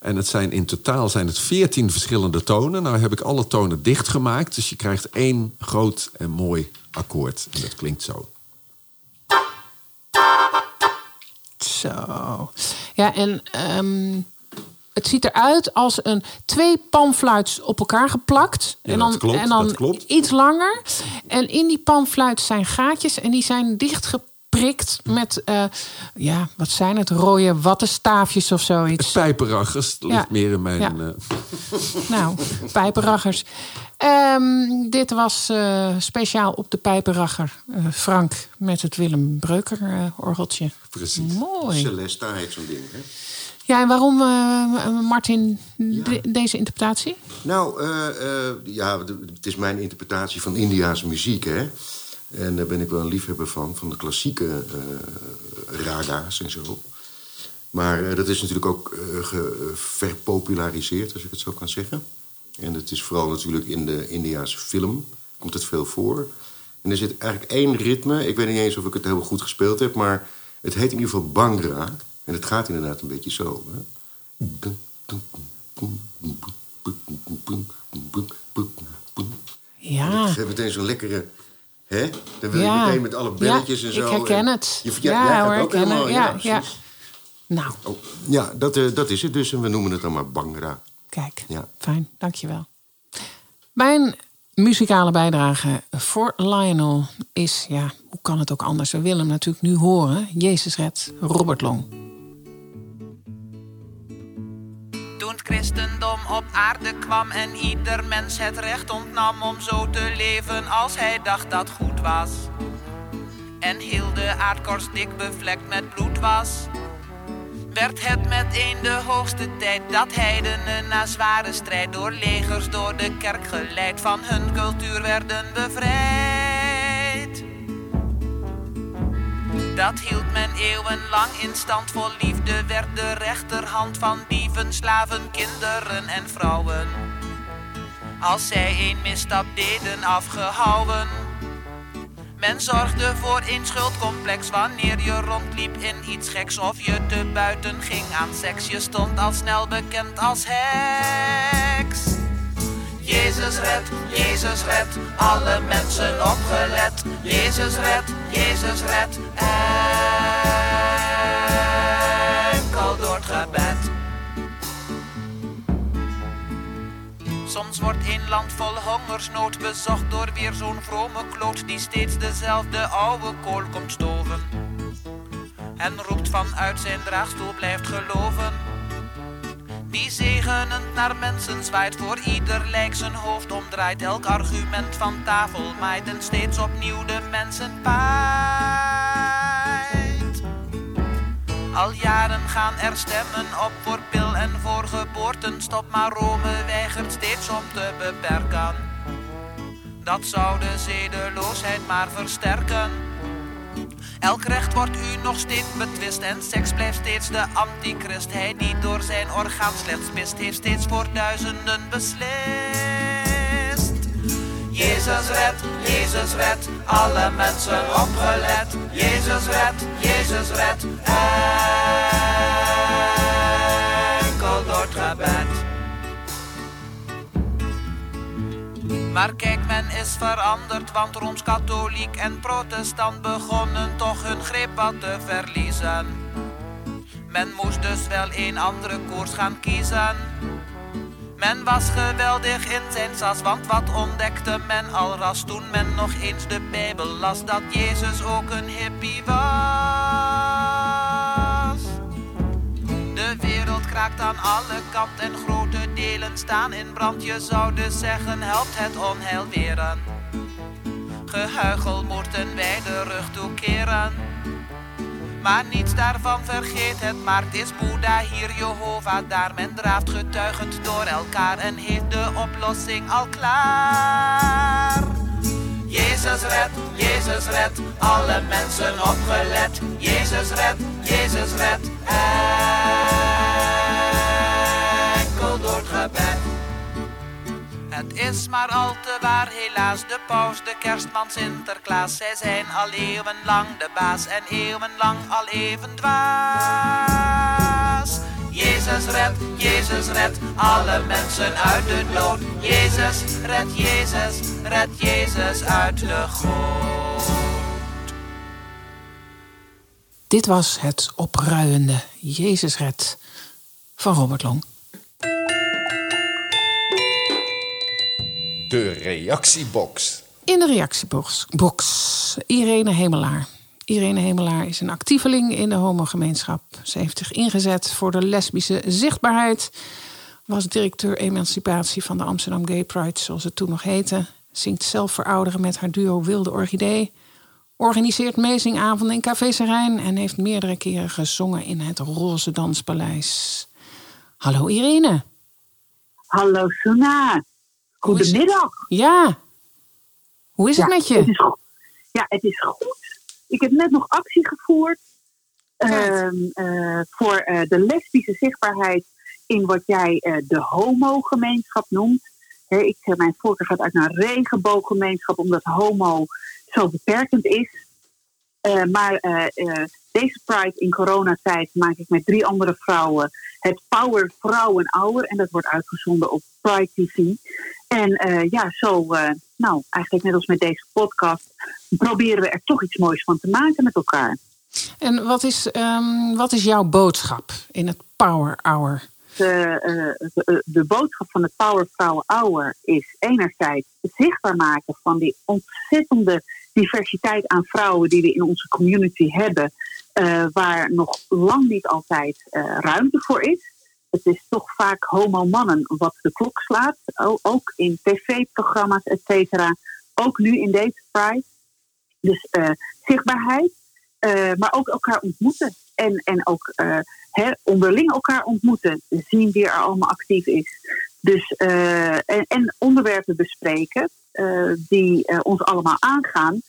En het zijn in totaal zijn het 14 verschillende tonen. Nou heb ik alle tonen dichtgemaakt. Dus je krijgt één groot en mooi akkoord. En dat klinkt zo. Zo. Ja, en ehm, het ziet eruit als een twee panfluits op elkaar geplakt. Ja, en dan, klopt, en dan iets langer. En in die panfluit zijn gaatjes en die zijn met, eh, ja, wat zijn het? Rode wattenstaafjes of zoiets. Pijperachers ligt Ja. meer in mijn. Ja. eh, Nou, pijperraggers. Ehm, dit was eh, speciaal op de pijperragger. eh, Frank met het Willem Breuker orgeltje. Precies. Mooi. Celesta heet zo'n ding, hè? Ja, en waarom, eh, Martin, de- deze interpretatie? Nou, eh, eh, ja, het is mijn interpretatie van Indiaanse muziek, hè. En daar ben ik wel een liefhebber van, van de klassieke eh raga's en zo. Maar eh, dat is natuurlijk ook eh, ge- verpopulariseerd, als ik het zo kan zeggen. En het is vooral natuurlijk in de Indiaanse film, komt het veel voor. En er zit eigenlijk één ritme, ik weet niet eens of ik het heel goed gespeeld heb... maar het heet in ieder geval Bangra. En het gaat inderdaad een beetje zo. Hè? Ja. Ik heb meteen zo'n lekkere. Hè? Dan wil Ja. je meteen met alle belletjes Ja, en zo. ik herken en- het. Je, Ja, jij hoor, ook helemaal. Ja, ja. Nou, Oh, ja, dat, eh, dat is het dus. En we noemen het dan maar Bangra. kijk. Ja. Fijn, dankjewel. Mijn muzikale bijdrage voor Lionel is, ja, hoe kan het ook anders? We willen hem natuurlijk nu horen. Jezus red, Robert Long. Het christendom op aarde kwam en ieder mens het recht ontnam om zo te leven als hij dacht dat goed was. En heel de aardkorst dik bevlekt met bloed was. Werd het meteen de hoogste tijd dat heidenen na zware strijd door legers door de kerk geleid van hun cultuur werden bevrijd. Dat hield men eeuwenlang in stand. Vol liefde werd de rechterhand van dieven, slaven, kinderen en vrouwen. Als zij een misstap deden afgehouden. Men zorgde voor een schuldcomplex wanneer je rondliep in iets geks of je te buiten ging aan seks. Je stond al snel bekend als heks. Jezus red, Jezus red, alle mensen opgelet. Jezus red, Jezus red, enkel door het gebed. Soms wordt een land vol hongersnood bezocht door weer zo'n vrome kloot die steeds dezelfde oude kool komt stoven. En roept vanuit zijn draagstoel blijft geloven. Die zegenend naar mensen zwaait, voor ieder lijk zijn hoofd omdraait. Elk argument van tafel maait en steeds opnieuw de mensen paait. Al jaren gaan er stemmen op voor pil en voor geboortenstop, maar Rome weigert steeds om te beperken. Dat zou de zedeloosheid maar versterken. Elk recht wordt u nog steeds betwist en seks blijft steeds de antichrist. Hij die door zijn orgaan slechts pist, heeft steeds voor duizenden beslist. Jezus red, Jezus red, alle mensen opgelet. Jezus red, Jezus red, enkel door het gebed. Maar kijk, men is veranderd, want Rooms-Katholiek en Protestant begonnen toch hun greep wat te verliezen. Men moest dus wel een andere koers gaan kiezen. Men was geweldig in zijn sas, want wat ontdekte men al ras toen men nog eens de Bijbel las, dat Jezus ook een hippie was. Kraakt aan alle kanten en grote delen staan in brand. Je zou dus zeggen, helpt het onheil weren. Gehuichel moeten wij de rug toekeren. Maar niets daarvan vergeet het, maar het is Boeddha hier, Jehovah daar. Men draaft getuigend door elkaar en heeft de oplossing al klaar. Jezus red, Jezus red, alle mensen opgelet. Jezus red, Jezus red, enkel is maar al te waar, helaas, de paus, de kerstman, Sinterklaas. Zij zijn al eeuwenlang de baas en eeuwenlang al even dwaas. Jezus red, Jezus red, alle mensen uit de dood. Jezus red, Jezus red, Jezus uit de goot. Dit was het opruiende Jezus Red van Robert Long. De reactiebox. In de reactiebox box, Irene Hemelaar. Irene Hemelaar is een actieveling in de homogemeenschap. Ze heeft zich ingezet voor de lesbische zichtbaarheid. Was directeur emancipatie van de Amsterdam Gay Pride, zoals het toen nog heette. Zingt zelf voor ouderen met haar duo Wilde Orchidee. Organiseert mezingavonden in Café Serijn en heeft meerdere keren gezongen in het Roze Danspaleis. Hallo Irene. Hallo Suna. Goedemiddag. Ja. Hoe is het Ja, met je? Het is, go- ja, het is goed. Ik heb net nog actie gevoerd ehm, eh, voor eh, de lesbische zichtbaarheid in wat jij eh, de homo-gemeenschap noemt. Hè, ik, mijn voorkeur gaat uit naar regenbooggemeenschap, omdat homo zo beperkend is. Eh, maar eh, eh, deze Pride in coronatijd maak ik met drie andere vrouwen het Power Vrouwen Hour. En dat wordt uitgezonden op Pride TV. En ja, zo, nou, eigenlijk net als met deze podcast, proberen we er toch iets moois van te maken met elkaar. En wat is, ehm, wat is jouw boodschap in het Power Hour? De, de, de boodschap van het Power Vrouwen Hour is enerzijds het zichtbaar maken van die ontzettende diversiteit aan vrouwen die we in onze community hebben, eh, waar nog lang niet altijd eh, ruimte voor is. Het is toch vaak homo-mannen wat de klok slaat, ook in tv-programma's, et cetera. Ook nu in deze Pride. Dus eh, zichtbaarheid, maar ook elkaar ontmoeten. En, en ook hè, onderling elkaar ontmoeten, zien wie er allemaal actief is. Dus, en, en onderwerpen bespreken die eh, ons allemaal aangaan.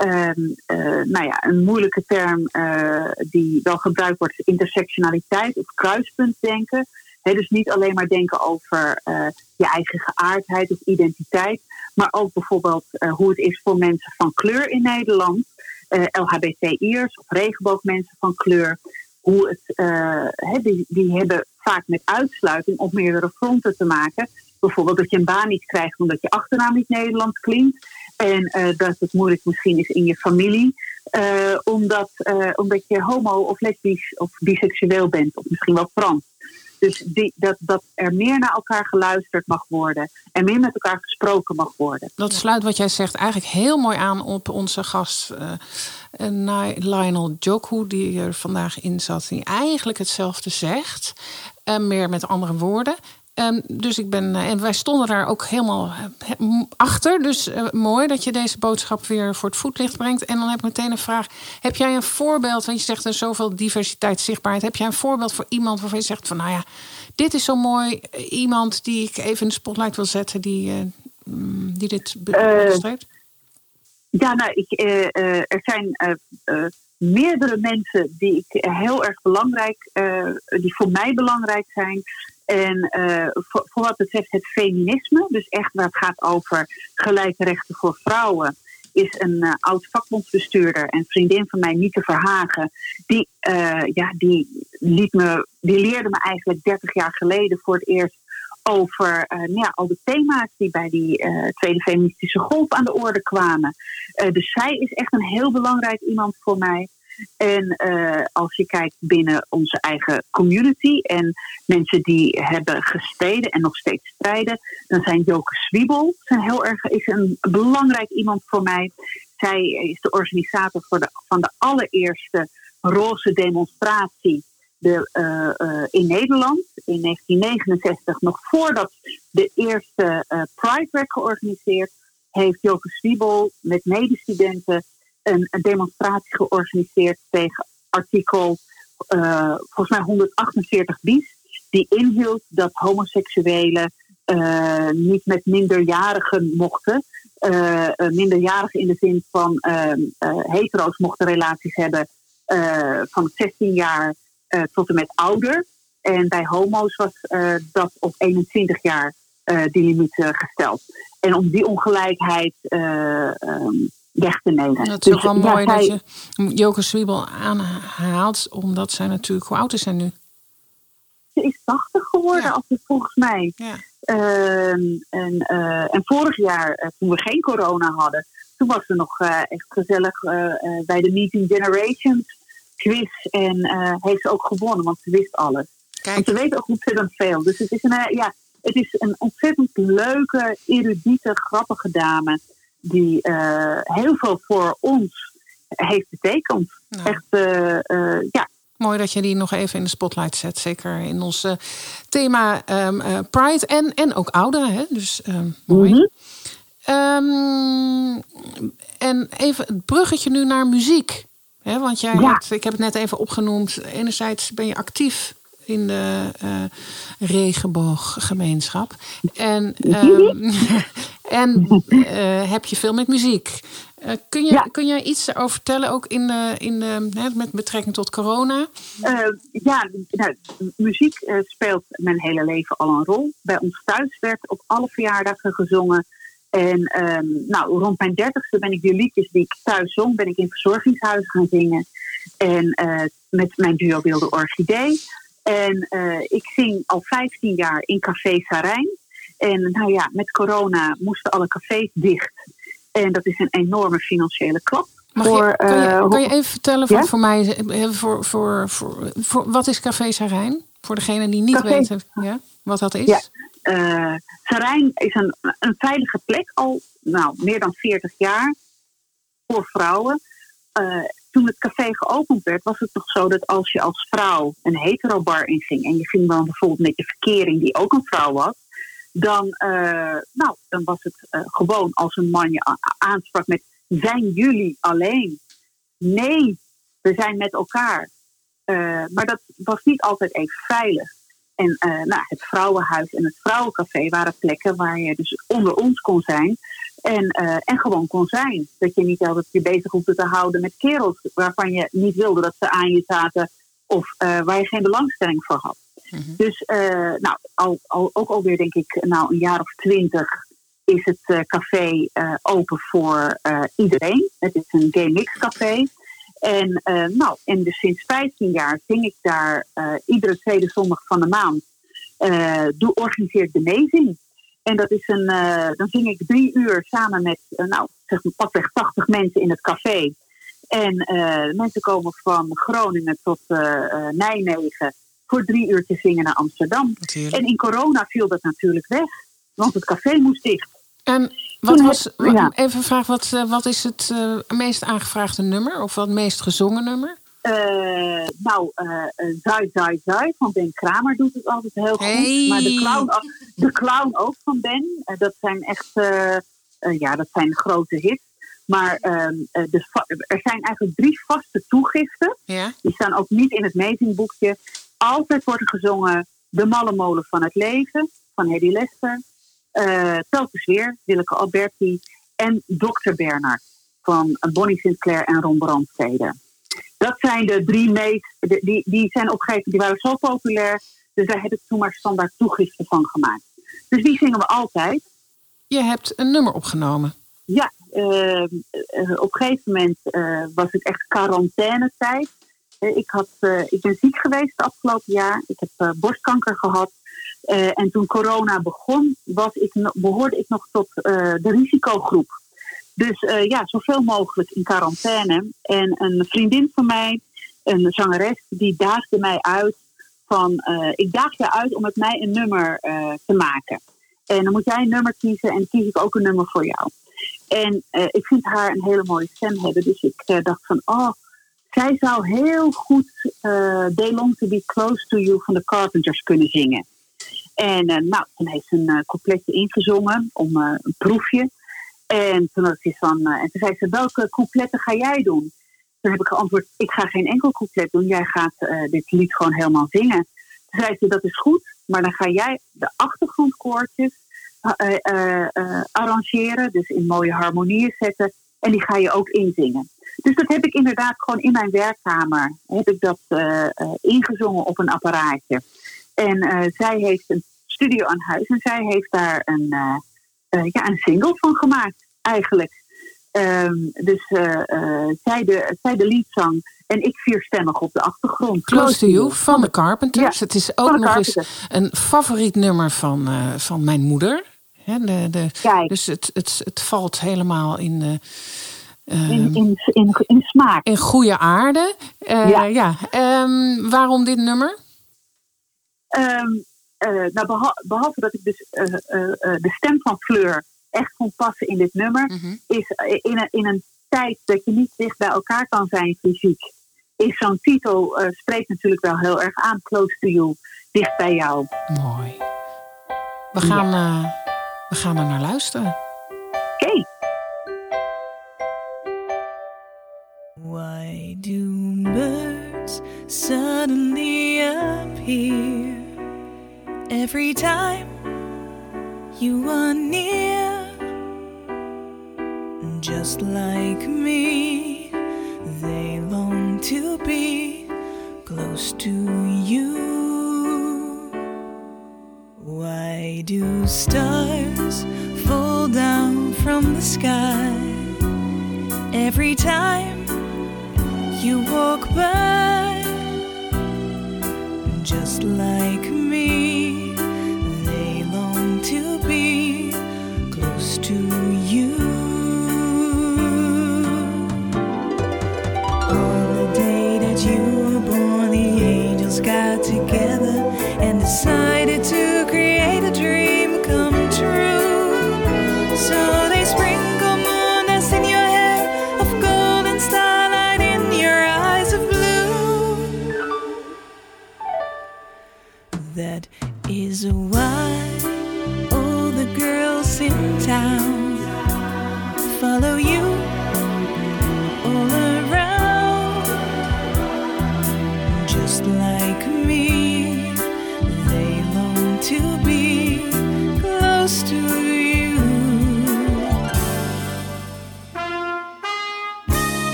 Ehm, eh, nou ja, een moeilijke term eh, die wel gebruikt wordt is intersectionaliteit of kruispuntdenken. Hè, dus niet alleen maar denken over eh, je eigen geaardheid of identiteit, maar ook bijvoorbeeld eh, hoe het is voor mensen van kleur in Nederland, eh LHBTI'ers of regenboogmensen van kleur. Hoe het, eh, die, die hebben vaak met uitsluiting op meerdere fronten te maken. Bijvoorbeeld dat je een baan niet krijgt omdat je achternaam niet Nederlands klinkt. En eh, dat het moeilijk misschien is in je familie. eh, omdat, eh, omdat je homo of lesbisch of biseksueel bent. Of misschien wel trans. Dus dat, dat er meer naar elkaar geluisterd mag worden. En meer met elkaar gesproken mag worden. Dat sluit wat jij zegt eigenlijk heel mooi aan op onze gast Ni- Lionel Joku, die er vandaag in zat, die eigenlijk hetzelfde zegt, eh, meer met andere woorden. Ehm, dus ik ben, eh, en wij stonden daar ook helemaal eh, achter. Dus eh, mooi dat je deze boodschap weer voor het voetlicht brengt. En dan heb ik meteen een vraag. Heb jij een voorbeeld, want je zegt er zoveel diversiteit, zichtbaarheid. Heb jij een voorbeeld voor iemand waarvan je zegt van nou ja, dit is zo mooi. Iemand die ik even in de spotlight wil zetten, die, mm, die dit be- onderstreept? Ja, nou, ik, er zijn meerdere mensen die ik heel erg belangrijk, die voor mij belangrijk zijn. En eh, voor, wat betreft het feminisme, dus echt waar het gaat over gelijke rechten voor vrouwen, is een eh, oud vakbondsbestuurder en vriendin van mij, Nieke Verhagen, die, eh, ja, die, liet me, die leerde me eigenlijk 30 jaar geleden voor het eerst over nou ja, al de thema's die bij die Tweede Feministische Golf aan de orde kwamen. Dus zij is echt een heel belangrijk iemand voor mij. En eh, als je kijkt binnen onze eigen community en mensen die hebben gestreden en nog steeds strijden, dan zijn Joke Zwiebel zijn heel erg, is een belangrijk iemand voor mij. Zij is de organisator voor de, van de allereerste roze demonstratie de, eh, eh, in Nederland in 1969, nog voordat de eerste Pride werd georganiseerd, heeft Joke Zwiebel met medestudenten een, een demonstratie georganiseerd tegen artikel eh, volgens mij 148 bis, die inhield dat homoseksuelen eh, niet met minderjarigen mochten. eh, eh, minderjarigen in de zin van ehm, eh, hetero's mochten relaties hebben van 16 jaar tot en met ouder. En bij homo's was dat op 21 jaar die limiet gesteld. En om die ongelijkheid eh, ehm, weg te nemen. Dat is ook wel Dus, ja, mooi zij- dat je Joke Zwiebel aanhaalt, omdat zij natuurlijk, hoe oud is zij nu? Ze is 80 geworden, als het volgens mij. Ehm, en, eh, en vorig jaar, eh, toen we geen corona hadden, toen was ze nog eh, echt gezellig bij de Meeting Generations quiz. En heeft ze ook gewonnen, want ze wist alles. Want ze weet ook ontzettend veel. Dus het is een, ja, het is een ontzettend leuke, erudite, grappige dame. Die eh, heel veel voor ons heeft betekend. Echt, eh, eh, ja, Mooi dat je die nog even in de spotlight zet. Zeker in ons thema ehm, eh, Pride en, en ook ouderen. Hè? Dus ehm, mooi. Ehm, en even het bruggetje nu naar muziek. Hè? Want jij Ja. hebt, ik heb het net even opgenoemd. Enerzijds ben je actief in de regenbooggemeenschap. En, ehm, en eh, heb je veel met muziek. Eh, kun, je, kun jij iets erover vertellen, ook in, de, in de, hè, met betrekking tot corona? Eh, ja, nou, muziek speelt mijn hele leven al een rol. Bij ons thuis werd op alle verjaardagen gezongen. En ehm, nou, rond mijn dertigste ben ik de liedjes die ik thuis zong, ben ik in verzorgingshuizen gaan zingen. En met mijn duo Wilde Orchidee. En ik zing al 15 jaar in Café Sarijn. En nou ja, met corona moesten alle cafés dicht. En dat is een enorme financiële klap. Mag voor, je, kan, je, eh, kan je even vertellen voor, Ja? voor mij, eh, voor, voor, voor, voor, wat is Café Sarijn? Voor degene die niet Café- weten ja, wat dat is. Ja, eh Sarijn is een, een veilige plek al nou, meer dan 40 jaar voor vrouwen. Eh, toen het café geopend werd, was het nog zo dat als je als vrouw een hetero-bar inging en je ging dan bijvoorbeeld met je verkering, die ook een vrouw was, dan, eh, nou, dan was het eh, gewoon als een man je aansprak met: Zijn jullie alleen? Nee, we zijn met elkaar. Eh, maar dat was niet altijd even veilig. En nou, het vrouwenhuis en het vrouwencafé waren plekken waar je dus onder ons kon zijn. En, en gewoon kon zijn. Dat je niet altijd je bezig hoefde te houden met kerels waarvan je niet wilde dat ze aan je zaten. Of waar je geen belangstelling voor had. Dus eh, nou, al, al, ook alweer denk ik nou, een jaar of twintig is het eh, café eh, open voor iedereen. Het is een gay mix café. En, nou, en dus sinds 15 jaar zing ik daar iedere tweede zondag van de maand. doe, organiseert de meezing. En dat is een, dan zing ik drie uur samen met, nou, zeg maar pakweg 80 mensen in het café. En mensen komen van Groningen tot Nijmegen voor drie uur te zingen naar Amsterdam. En in corona viel dat natuurlijk weg, want het café moest dicht. En wat was, ja. even een vraag, wat, eh, wat is het eh, meest aangevraagde nummer? Of wat meest gezongen nummer? Eh, nou, eh, Zai Zai Zai van Ben Kramer doet het altijd heel goed. Hey. Maar de clown, ook- de clown ook van Ben. Dat zijn echt ja, dat zijn grote hits. Maar ehm, eh, de er zijn eigenlijk drie vaste toegiften. Ja. Die staan ook niet in het meetingboekje. Altijd wordt er gezongen De Malle Molen van het Leven van Hedy Lester. eh telkens weer Willeke Alberti. En Dr. Bernard van Bonnie Sinclair en Ron Brandstede. Dat zijn de drie meest. die, die zijn op een gegeven moment die waren zo populair. Dus daar heb ik toen maar standaard toegiften van gemaakt. Dus die zingen we altijd. Je hebt een nummer opgenomen. Ja, eh, eh, op een gegeven moment was het echt quarantainetijd. Eh, ik, had, eh, ik ben ziek geweest het afgelopen jaar. Ik heb eh, borstkanker gehad. Eh, en toen corona begon, was ik, behoorde ik nog tot de risicogroep. Dus eh, ja, zoveel mogelijk in quarantaine. En een vriendin van mij, een zangeres, die daagde mij uit van... ik daag je uit om met mij een nummer te maken. En dan moet jij een nummer kiezen en kies ik ook een nummer voor jou. En ik vind haar een hele mooie stem hebben. Dus ik dacht van, oh, zij zou heel goed eh They Long To Be Close To You van de Carpenters kunnen zingen. En eh, nou, toen heeft ze een eh, coupletje ingezongen om een proefje. En toen, had ze van, en toen zei ze, welke coupletten ga jij doen? Toen heb ik geantwoord, ik ga geen enkel couplet doen. Jij gaat dit lied gewoon helemaal zingen. Toen zei ze, dat is goed, maar dan ga jij de achtergrondkoortjes arrangeren, dus in mooie harmonieën zetten. En die ga je ook inzingen. Dus dat heb ik inderdaad gewoon in mijn werkkamer heb ik dat eh, eh, ingezongen op een apparaatje. En eh, zij heeft een studio aan huis en zij heeft daar een, ja, een single van gemaakt, eigenlijk. Ehm, dus zij, de, zij de liedzang en ik vierstemmig op de achtergrond. Close to You van de Carpenters. Ja, het is ook nog eens een favoriet nummer van, van mijn moeder. De, de, dus het, het, het valt helemaal in, In, in, in, in smaak. in goede aarde. Eh, Ja. ja. Ehm, waarom dit nummer? Ehm, eh, nou, beha- behalve dat ik dus eh, de stem van Fleur echt vond passen in dit nummer, Mhm. is in een, in een tijd dat je niet dicht bij elkaar kan zijn fysiek, is zo'n titel spreekt natuurlijk wel heel erg aan. Close to you, dicht bij jou. Mooi. We gaan, we gaan er naar luisteren. Why do birds suddenly appear every time you are near? Just like me, they long to be close to you. Why do stars fall down from the sky every time? You walk by just like me. They long to be close to you. On the day that you were born the angels got together follow you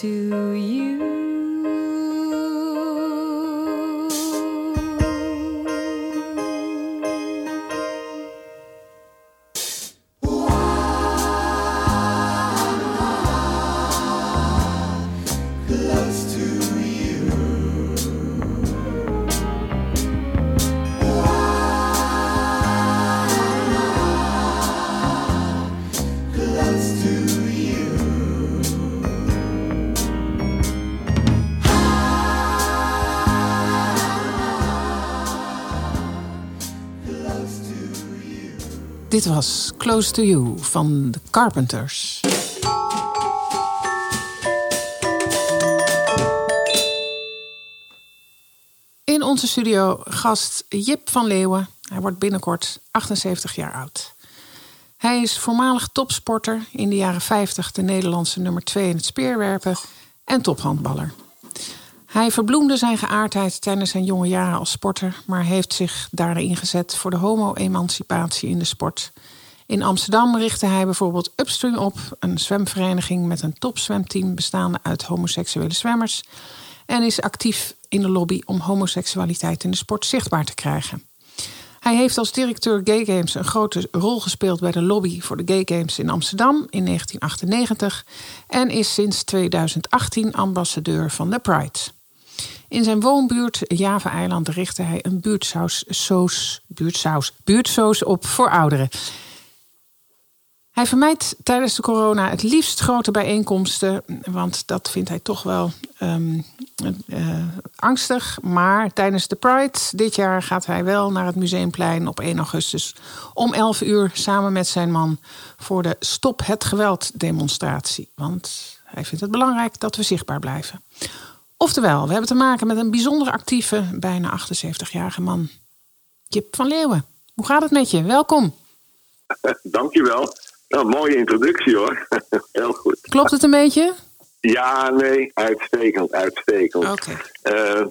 to you. Dit was Close to You van de Carpenters. In onze studio gast Jip van Leeuwen. Hij wordt binnenkort 78 jaar oud. Hij is voormalig topsporter, in de jaren 50 de Nederlandse nummer 2 in het speerwerpen en tophandballer. Hij verbloemde zijn geaardheid tijdens zijn jonge jaren als sporter, maar heeft zich daarin ingezet voor de homo-emancipatie in de sport. In Amsterdam richtte hij bijvoorbeeld Upstream op, een zwemvereniging met een topzwemteam bestaande uit homoseksuele zwemmers. En is actief in de lobby om homoseksualiteit in de sport zichtbaar te krijgen. Hij heeft als directeur Gay Games een grote rol gespeeld bij de lobby voor de Gay Games in Amsterdam in 1998 en is sinds 2018 ambassadeur van de Pride. In zijn woonbuurt Java-eiland richtte hij een buurtsaus, soos, op voor ouderen. Hij vermijdt tijdens de corona het liefst grote bijeenkomsten, want dat vindt hij toch wel ehm, eh, angstig. Maar tijdens de Pride dit jaar gaat hij wel naar het Museumplein op 1 augustus om 11 uur samen met zijn man voor de Stop het Geweld demonstratie. Want hij vindt het belangrijk dat we zichtbaar blijven. Oftewel, we hebben te maken met een bijzonder actieve, bijna 78-jarige man. Jip van Leeuwen, hoe gaat het met je? Welkom. Dankjewel. Nou, mooie introductie hoor. Heel goed. Klopt het een beetje? Ja, nee, uitstekend, uitstekend. Oké. Eh,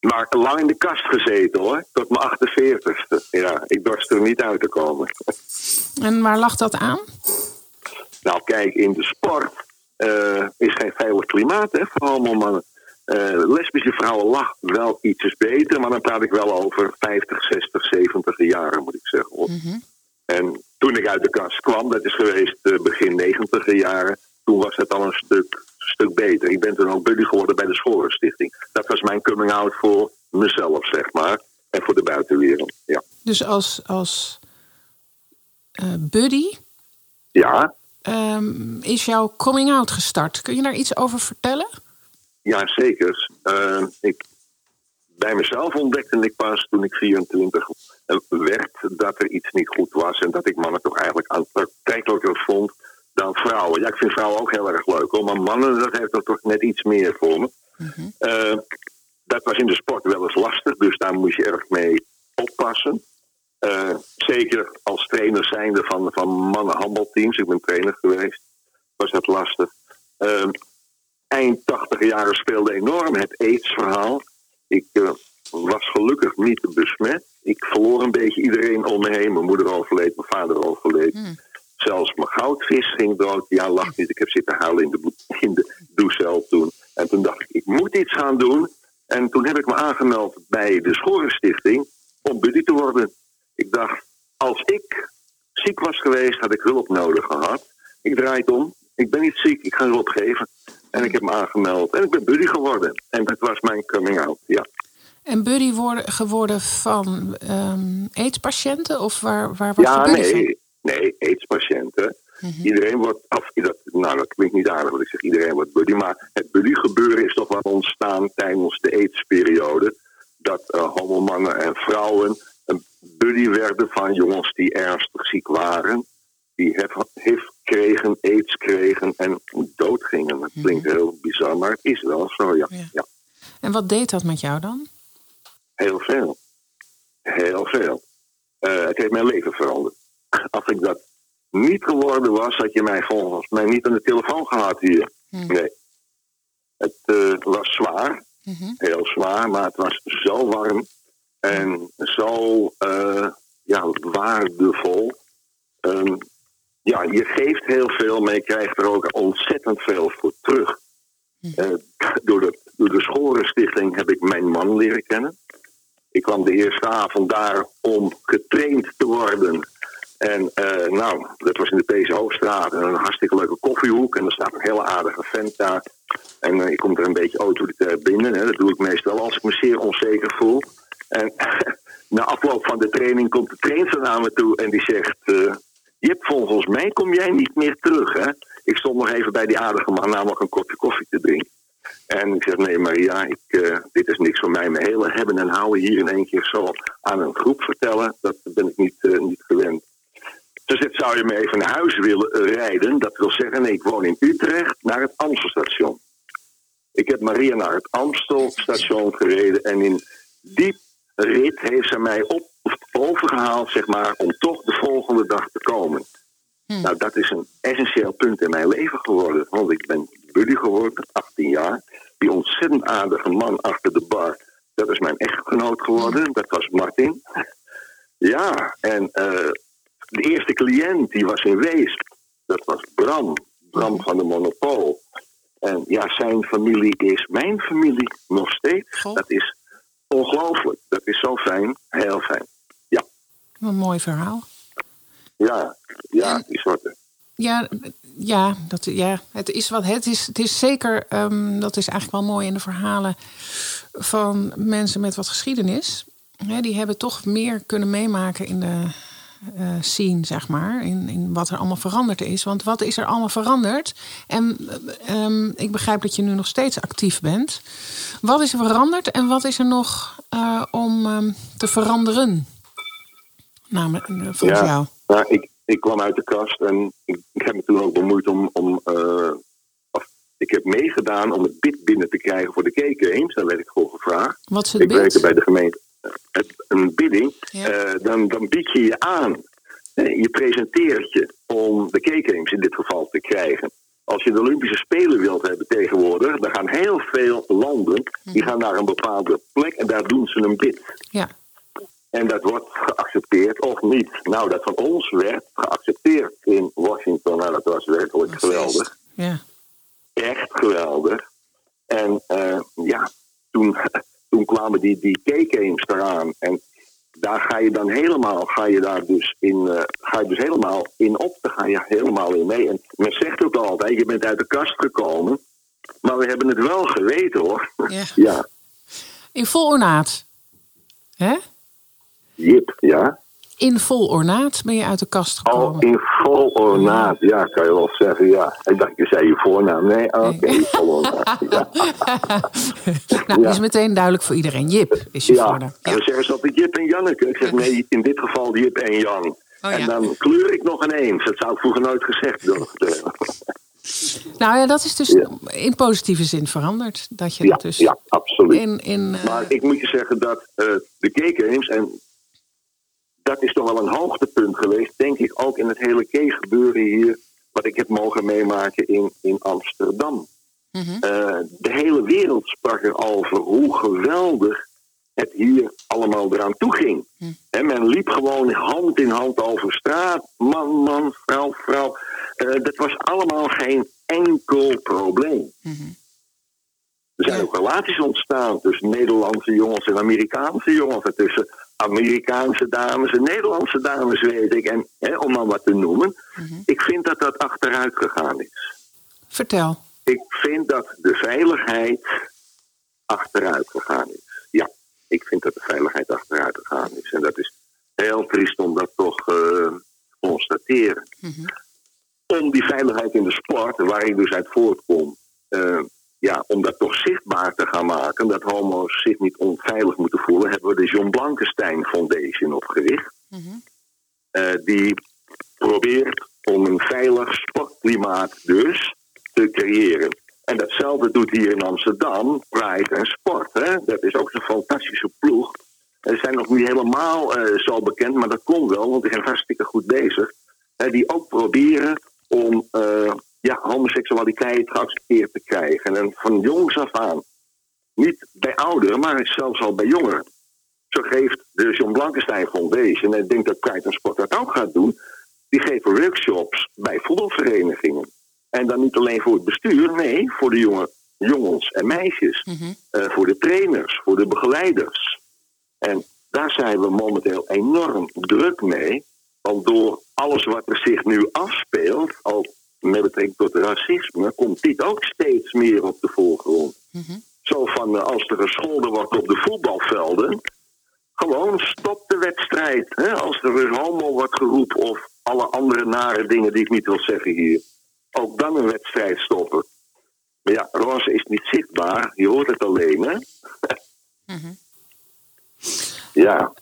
maar lang in de kast gezeten hoor, tot mijn 48ste. Ja, ik dorst er niet uit te komen. En waar lag dat aan? Nou, kijk, in de sport eh, is geen veilig klimaat hè, voor allemaal mannen. Eh, lesbische vrouwen lag wel ietsjes beter, maar dan praat ik wel over 50, 60, 70 jaren, moet ik zeggen. hoor. En toen ik uit de kast kwam, dat is geweest eh, begin 90 jaren, toen was het al een stuk, stuk beter. Ik ben toen ook buddy geworden bij de Schorenstichting. Dat was mijn coming out voor mezelf, zeg maar. En voor de buitenwereld, ja. Dus als, als eh, buddy Ja, ehm, is jouw coming out gestart. Kun je daar iets over vertellen? Ja zeker. Eh, ik, bij mezelf ontdekte ik pas toen ik 24 werd dat er iets niet goed was. En dat ik mannen toch eigenlijk aantrekkelijker vond dan vrouwen. Ja, ik vind vrouwen ook heel erg leuk hoor. Maar mannen, dat heeft er toch net iets meer voor me. Eh, dat was in de sport wel eens lastig. Dus daar moest je erg mee oppassen. Eh, zeker als trainer zijnde van, van mannenhandbalteams. Ik ben trainer geweest. Was dat lastig. Eh, eind 80 jaren speelde enorm het AIDS-verhaal. Ik eh, was gelukkig niet besmet. Ik verloor een beetje iedereen om me heen. Mijn moeder overleed, mijn vader overleed. Zelfs mijn goudvis ging dood. Ja, lach niet. Ik heb zitten huilen in de, in de douchecel toen. En toen dacht ik, ik moet iets gaan doen. En toen heb ik me aangemeld bij de Schorenstichting om buddy te worden. Ik dacht, als ik ziek was geweest, had ik hulp nodig gehad. Ik draai het om. Ik ben niet ziek, ik ga hulp geven. En ik heb me aangemeld en ik ben buddy geworden. En dat was mijn coming out, ja. En buddy worden, geworden van AIDS-patiënten? Of waar, waar was Ja, je buddy van? nee, nee, AIDS-patiënten. Iedereen wordt, of, dat, nou dat klinkt niet aardig wat ik zeg, iedereen wordt buddy. Maar het buddy gebeuren is toch wel ontstaan tijdens de AIDS-periode. Dat eh homomannen en vrouwen een buddy werden van jongens die ernstig ziek waren. Die HIV, HIV kregen, AIDS kregen en doodgingen. Dat klinkt heel bizar, maar het is wel zo, ja. ja. En wat deed dat met jou dan? Heel veel. Heel veel. Eh, het heeft mijn leven veranderd. Als ik dat niet geworden was, had je mij volgens mij niet aan de telefoon gehad hier. Nee. Het eh, was zwaar. Heel zwaar, maar het was zo warm. En zo eh, ja, waardevol. Ehm, ja, je geeft heel veel, maar je krijgt er ook ontzettend veel voor terug. Eh, door, de, door de Schorenstichting heb ik mijn man leren kennen. Ik kwam de eerste avond daar om getraind te worden. En eh, nou, dat was in de PC Hoofdstraat. En een hartstikke leuke koffiehoek. En er staat een hele aardige vent daar. En eh, ik kom er een beetje autoritair binnen. Hè. Dat doe ik meestal als ik me zeer onzeker voel. En na afloop van de training komt de trainer naar me toe en die zegt... Jip, volgens mij kom jij niet meer terug, hè? Ik stond nog even bij die aardige man namelijk een kopje koffie te drinken. En ik zeg, nee Maria, ik, eh, dit is niks voor mij. Mijn hele hebben en houden hier in één keer zo aan een groep vertellen, dat ben ik niet, eh, niet gewend. Ze zegt, zou je me even naar huis willen rijden? Dat wil zeggen, nee, ik woon in Utrecht, naar het Amstelstation. Ik heb Maria naar het Amstelstation gereden en in die rit heeft ze mij op, overgehaald, zeg maar, om toch de volgende dag te komen. Nou, dat is een essentieel punt in mijn leven geworden. Want ik ben buddy geworden, 18 jaar. Die ontzettend aardige man achter de bar, dat is mijn echtgenoot geworden. Dat was Martin. Ja, en eh, de eerste cliënt die was in Weesp. Dat was Bram. Bram van de Monopool. En ja, zijn familie is mijn familie nog steeds. Dat is ongelooflijk. Dat is zo fijn. Heel fijn. Een mooi verhaal. Ja, ja, die soorten. Ja, ja, dat, ja het is wat het is. Het is zeker, ehm, dat is eigenlijk wel mooi in de verhalen van mensen met wat geschiedenis. Hè, die hebben toch meer kunnen meemaken in de eh, scene, zeg maar. In, in wat er allemaal veranderd is. Want wat is er allemaal veranderd? En eh, ehm, ik begrijp dat je nu nog steeds actief bent. Wat is er veranderd en wat is er nog eh, om ehm, te veranderen? Namelijk, eh, volgens ja, jou. Nou, ik, ik kwam uit de kast en ik, ik heb me toen ook bemoeid om. om eh, of, ik heb meegedaan om het bid binnen te krijgen voor de K-Games. Daar werd ik voor gevraagd. Wat is het ik bid? werkte bij de gemeente. Het, een bidding, eh, dan, dan bied je je aan. Je presenteert je om de K-Games in dit geval te krijgen. Als je de Olympische Spelen wilt hebben tegenwoordig, dan gaan heel veel landen die gaan naar een bepaalde plek en daar doen ze een bid. Ja. En dat wordt geaccepteerd of niet. Nou, dat van ons werd geaccepteerd in Washington. Nou, dat was werkelijk geweldig. Ja. Echt geweldig. En eh, ja, toen, toen kwamen die, die K-games eraan. En daar ga je dan helemaal, ga je daar dus in, eh, ga je dus helemaal in op. Daar ga je helemaal in mee. En men zegt ook altijd, je bent uit de kast gekomen. Maar we hebben het wel geweten hoor. Ja. ja. In vol ornaat. Hè? Jip, ja. In vol ornaat ben je uit de kast gekomen. Oh, in vol ornaat, ja, kan je wel zeggen, ja. Ik dacht, je zei je voornaam. Nee, oké, vol ornaat. Ja, nou, Ja. dat is meteen duidelijk voor iedereen. Jip is je ja. voornaam. en dan zeggen ze altijd Jip en Janneke. Ik zeg, nee, in dit geval Jip en Jan. Oh, ja. En dan kleur ik nog ineens. Dat zou ik vroeger nooit gezegd durven hebben. Nou ja, dat is dus in positieve zin veranderd. Dat je Ja, dus ja, absoluut. in... in eh, Maar ik moet je zeggen dat eh, de K-Games, en dat is toch wel een hoogtepunt geweest, denk ik ook in het hele K-gebeuren hier, wat ik heb mogen meemaken in, in Amsterdam. mhm. Eh, de hele wereld sprak erover hoe geweldig het hier allemaal eraan toe ging. Hè, men liep gewoon hand in hand over straat. Man, man, vrouw, vrouw. Eh, dat was allemaal geen enkel probleem. Er zijn ook relaties ontstaan tussen Nederlandse jongens en Amerikaanse jongens. En tussen Amerikaanse dames en Nederlandse dames, weet ik. En hè, om maar wat te noemen. Ik vind dat dat achteruit gegaan is. Vertel. Ik vind dat de veiligheid achteruit gegaan is. Ja, ik vind dat de veiligheid achteruit gegaan is. En dat is heel triest om dat toch eh, te constateren. Om die veiligheid in de sport, waar ik dus uit voortkom, eh, ja, om dat toch zichtbaar te gaan maken, dat homo's zich niet onveilig moeten voelen, hebben we de John Blankenstein Foundation opgericht. Eh, die probeert om een veilig sportklimaat dus te creëren. En datzelfde doet hier in Amsterdam Pride en Sport. Hè? Dat is ook zo'n fantastische ploeg. Ze zijn nog niet helemaal eh, zo bekend, maar dat komt wel, want die zijn hartstikke goed bezig. Hè, die ook proberen om eh, ja, homoseksualiteit geaccepteerd te krijgen. En van jongs af aan. Niet bij ouderen, maar zelfs al bij jongeren. Zo geeft de John Blankenstein Foundation, en ik denk dat Pride en Sport dat ook gaat doen, die geven workshops bij voetbalverenigingen. En dan niet alleen voor het bestuur, nee, voor de jonge jongens en meisjes. Eh, voor de trainers, voor de begeleiders. En daar zijn we momenteel enorm druk mee. Want door alles wat er zich nu afspeelt, ook met betrekking tot racisme, komt dit ook steeds meer op de voorgrond. Zo van eh, als er gescholden wordt op de voetbalvelden, gewoon stop de wedstrijd. Hè? Als er weer homo wordt geroepen of alle andere nare dingen die ik niet wil zeggen hier. Ook dan een wedstrijd stoppen. Maar ja, roze is niet zichtbaar. Je hoort het alleen, hè? Ja,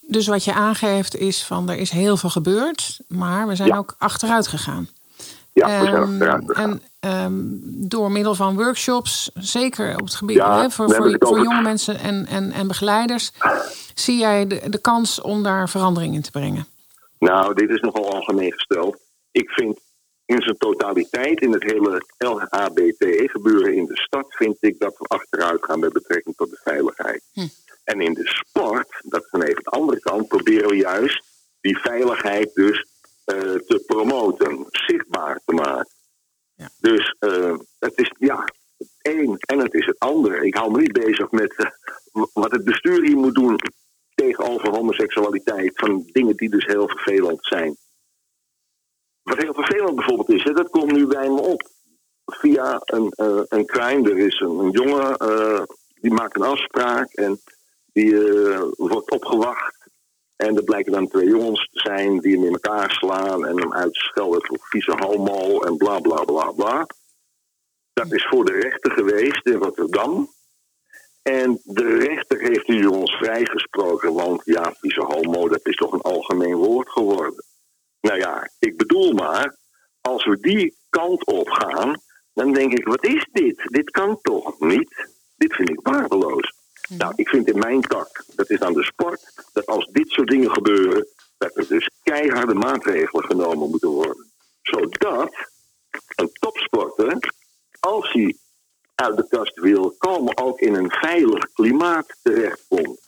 Dus wat je aangeeft is van er is heel veel gebeurd, maar we zijn ook achteruit gegaan. Ja zijn Ehm. En ehm, door middel van workshops, zeker op het gebied Ja, hè, voor, voor, jonge mensen en, en, en begeleiders, zie jij de, de kans om daar verandering in te brengen. Nou, dit is nogal algemeen gesteld. Ik vind in zijn totaliteit, in het hele LHBTE-gebeuren in de stad, vind ik dat we achteruit gaan met betrekking tot de veiligheid. En in de sport, dat is dan even de andere kant, proberen we juist die veiligheid dus te promoten, zichtbaar te maken. Dus eh, het is ja, het een en het is het ander. Ik hou me niet bezig met eh, wat het bestuur hier moet doen tegenover homoseksualiteit. Van dingen die dus heel vervelend zijn. Wat heel vervelend bijvoorbeeld is, hè, dat komt nu bij me op. Via een, eh, een crime. Er is een, een jongen eh, die maakt een afspraak en die eh, wordt opgewacht. En er blijken dan twee jongens te zijn die hem in elkaar slaan en hem uitschelden voor vieze homo en bla bla bla bla. Dat is voor de rechter geweest in Rotterdam. En de rechter heeft die jongens vrijgesproken, want ja, vieze homo, dat is toch een algemeen woord geworden. Nou ja, ik bedoel maar, als we die kant op gaan, dan denk ik, wat is dit? Dit kan toch niet? Dit vind ik waardeloos. Nou, ik vind in mijn tak, dat is dan de sport, dat als dit soort dingen gebeuren, dat er dus keiharde maatregelen genomen moeten worden. Zodat een topsporter, als hij uit de kast wil komen, ook in een veilig klimaat terechtkomt.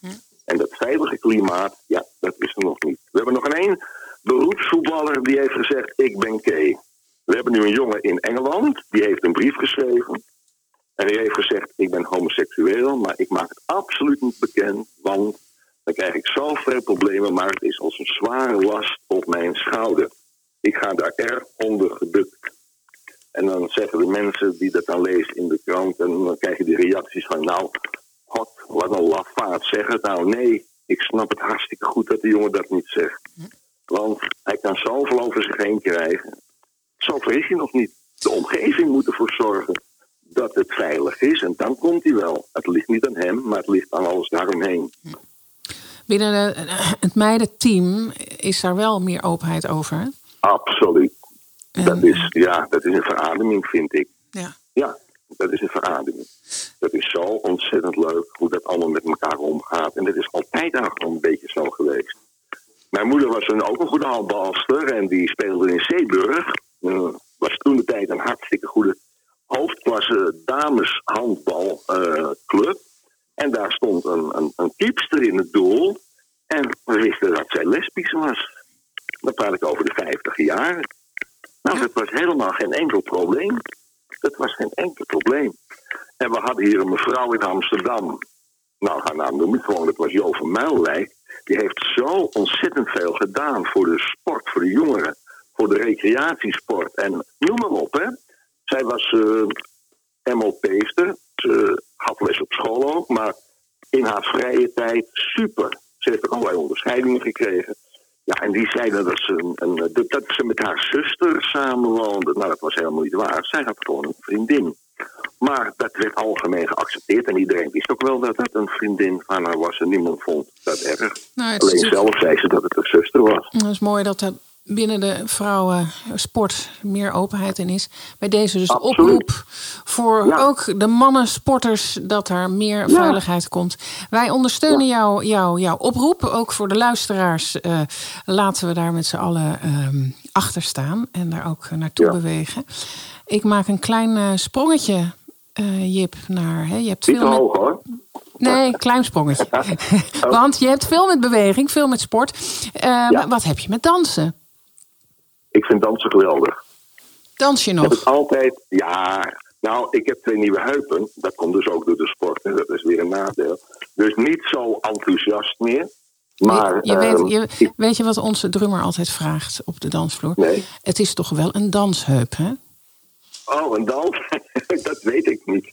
En dat veilige klimaat, ja, dat is er nog niet. We hebben nog een één beroepsvoetballer die heeft gezegd, ik ben gay. We hebben nu een jongen in Engeland, die heeft een brief geschreven. En die heeft gezegd, ik ben homoseksueel, maar ik maak het absoluut niet bekend, want dan krijg ik zoveel problemen, maar het is als een zware last op mijn schouder. Ik ga daar erg onder gebukt. En dan zeggen de mensen die dat dan lezen in de krant, en dan krijg je die reacties van, nou, god, wat een lafaard, zeg het nou. Nee, ik snap het hartstikke goed dat de jongen dat niet zegt. Want hij kan zoveel over zich heen krijgen. Zover is hij nog niet. De omgeving moet ervoor zorgen dat het veilig is. En dan komt hij wel. Het ligt niet aan hem, maar het ligt aan alles daaromheen. Binnen de, het meidenteam is daar wel meer openheid over. hè? Absoluut. Dat is, ja, dat is een verademing, vind ik. Ja. Ja, dat is een verademing. Dat is zo ontzettend leuk hoe dat allemaal met elkaar omgaat. En dat is altijd eigenlijk al een beetje zo geweest. Mijn moeder was een, ook een goede handbalster en die speelde in Zeeburg. Eh, was toen de tijd een hartstikke goede hoofdklasse dameshandbalclub. en daar stond een, een, een keepster in het doel. En we wisten dat zij lesbisch was. Dan praat ik over de vijftig jaren. Nou, dat was helemaal geen enkel probleem. Dat was geen enkel probleem. En we hadden hier een mevrouw in Amsterdam. Nou, haar naam noem ik gewoon, dat was Jo van Muilwijk. Die heeft zo ontzettend veel gedaan voor de sport, voor de jongeren, voor de recreatiesport. En noem maar op, hè. Zij was eh MLP'ster. Ze had les op school ook, maar in haar vrije tijd super. Ze heeft ook allerlei onderscheidingen gekregen. Ja, en die zeiden dat ze, een, een, dat dat ze met haar zuster samenwoonde. Nou, dat was helemaal niet waar. Zij had gewoon een vriendin. Maar dat werd algemeen geaccepteerd. En iedereen wist ook wel dat het een vriendin van haar was. En niemand vond dat erg. Nou, Alleen zelf zei ze dat het een zuster was. Het is mooi dat er binnen de vrouwensport meer openheid in is. Bij deze dus Absoluut. oproep voor ook de mannensporters dat er meer Ja. veiligheid komt. Wij ondersteunen jou, jou, jouw oproep. Ook voor de luisteraars eh, laten we daar met z'n allen ehm, achter staan en daar ook naartoe bewegen. Ik maak een klein eh, sprongetje, eh, Jip, naar. Hè, je hebt Niet veel te met- hoog hoor. Nee, klein sprongetje. Want je hebt veel met beweging, veel met sport. Eh, maar Wat heb je met dansen? Ik vind dansen geweldig. Dans je Ik heb nog? het altijd, ja. Nou, ik heb twee nieuwe heupen. Dat komt dus ook door de sport. hè. Dat is weer een nadeel. Dus niet zo enthousiast meer. Maar je ehm, weet, je, weet je wat onze drummer altijd vraagt op de dansvloer? Nee. Het is toch wel een dansheup, hè? Oh, een dans? dat weet ik niet.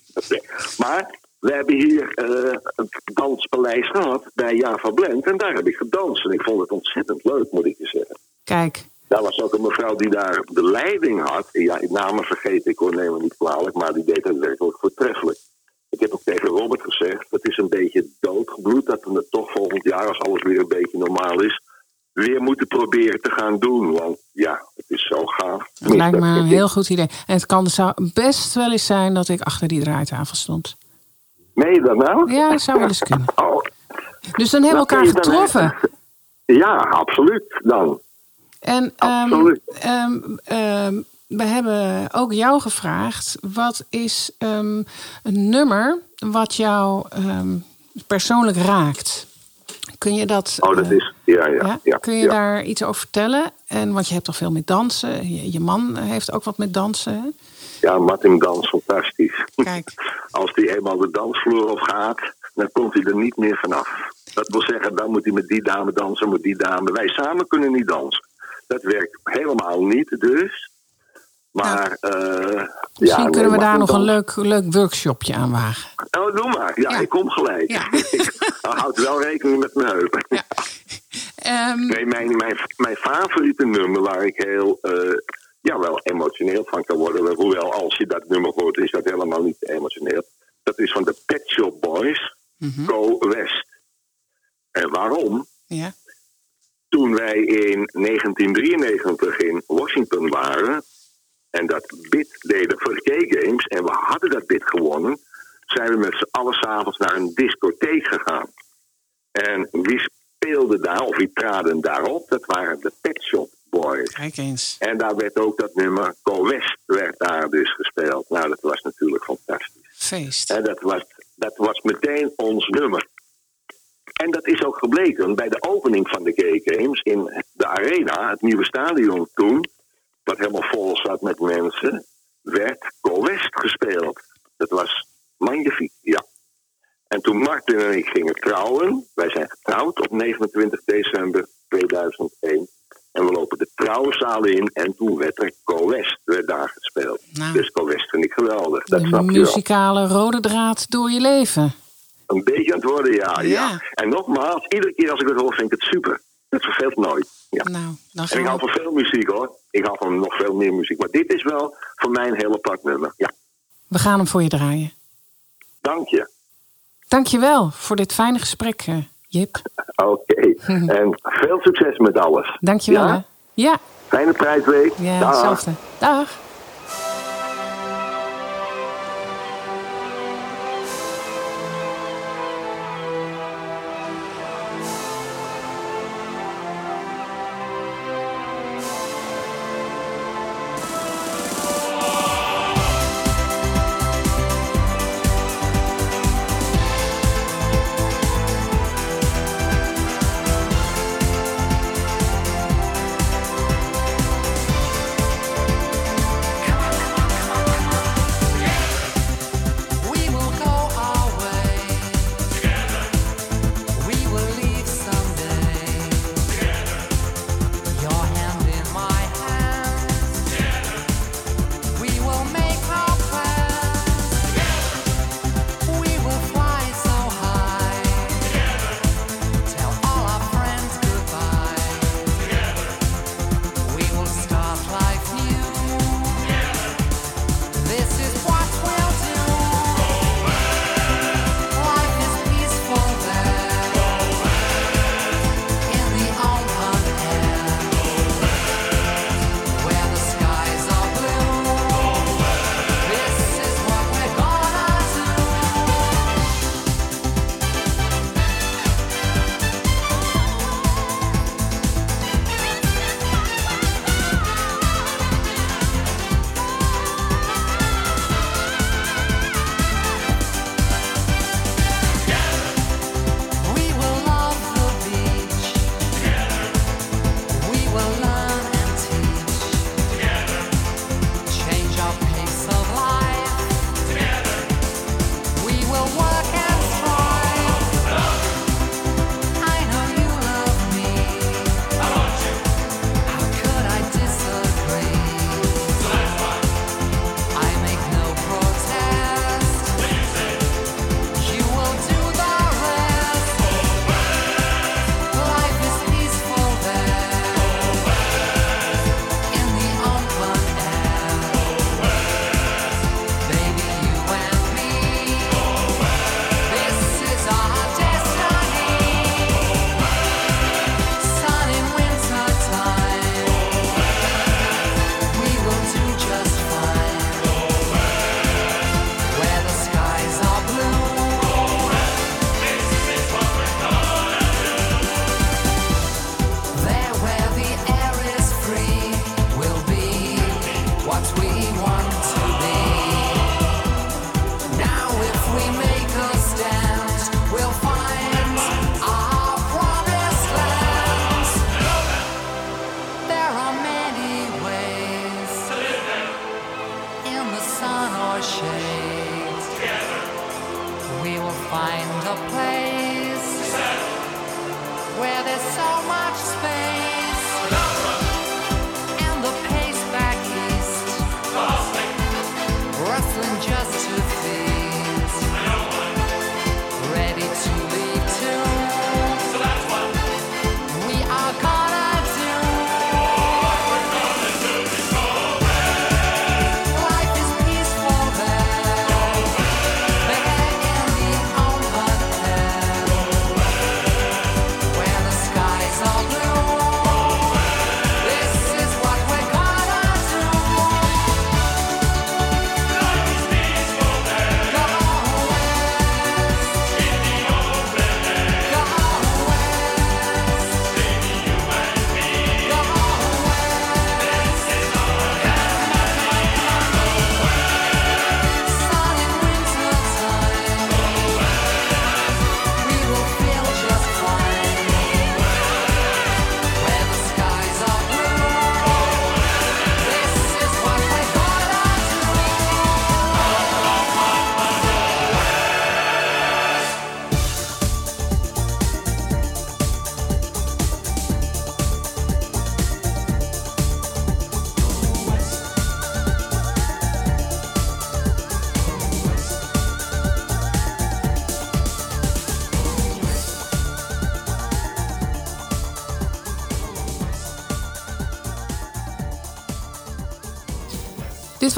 Maar we hebben hier eh, het danspaleis gehad bij Java Blend. En daar heb ik gedanst. En ik vond het ontzettend leuk, moet ik je zeggen. Kijk, Daar was ook een mevrouw die daar de leiding had. Ja, namen vergeet ik hoor, neem me niet kwalijk. Maar die deed het werkelijk voortreffelijk. Ik heb ook tegen Robert gezegd, het is een beetje doodgebloed... dat we het toch volgend jaar, als alles weer een beetje normaal is... weer moeten proberen te gaan doen. Want ja, het is zo gaaf. dat lijkt me een heel goed idee. En het kan, zou best wel eens zijn dat ik achter die draaitafel stond. Je dat nou? Ja, dat zou wel eens kunnen. Oh, Dus dan hebben we Nou, elkaar getroffen. Ja, absoluut dan. En ehm, ehm, ehm, we hebben ook jou gevraagd: wat is een nummer wat jou persoonlijk raakt? Kun je dat... Oh, dat eh, is. Ja, ja. ja? ja, Kun je ja. daar iets over vertellen? En, want je hebt toch veel met dansen. Je, je man heeft ook wat met dansen. hè? Ja, Martin dans fantastisch. Kijk. Als hij eenmaal de dansvloer op gaat, dan komt hij er niet meer vanaf. Dat wil zeggen, dan moet hij met die dame dansen, met die dame. Wij samen kunnen niet dansen. Dat werkt helemaal niet, dus. Maar, eh Misschien ja, kunnen we daar nog een leuk, leuk workshopje aan wagen. Oh, doe maar. Ja, ik kom gelijk. Houd wel rekening met mijn heupen. Ehm, Nee, mijn, mijn, mijn favoriete nummer waar ik heel eh, ja, wel emotioneel van kan worden. Hoewel, als je dat nummer hoort, is dat helemaal niet emotioneel. Dat is van de Pet Shop Boys, Go West. En waarom? Ja. Toen wij in 1993 in Washington waren en dat bid deden voor K-Games en we hadden dat bid gewonnen, zijn we met z'n allen s'avonds naar een discotheek gegaan. En wie speelde daar, of wie traden daarop? Dat waren de Pet Shop Boys. Kijk eens. En daar werd ook dat nummer Go West werd daar dus gespeeld. Nou, dat was natuurlijk fantastisch. Feest. En dat was, dat was meteen ons nummer. En dat is ook gebleken bij de opening van de K-Games in de Arena, het nieuwe stadion toen, wat helemaal vol zat met mensen, werd Go West gespeeld. Dat was magnifiek, ja. En toen Martin en ik gingen trouwen, wij zijn getrouwd op 29 december 2001. En we lopen de trouwenzaal in en toen werd er Go West werd daar gespeeld. Nou. Dus Go West vind ik geweldig, dat De snap je wel. muzikale rode draad door je leven. Een beetje aan het worden, ja, ja. En nogmaals, iedere keer als ik het hoor, vind ik het super. Het verveelt nooit. Ja. Nou, dan en ik hou van veel muziek hoor. Ik hou van nog veel meer muziek. Maar dit is wel voor mij een hele apart nummer. Ja, We gaan hem voor je draaien. dank je. Dank je wel voor dit fijne gesprek, eh, Jip. Oké. en veel succes met alles. Dank je wel, Ja? Fijne prijsweek. ja Dag. hetzelfde. Dag.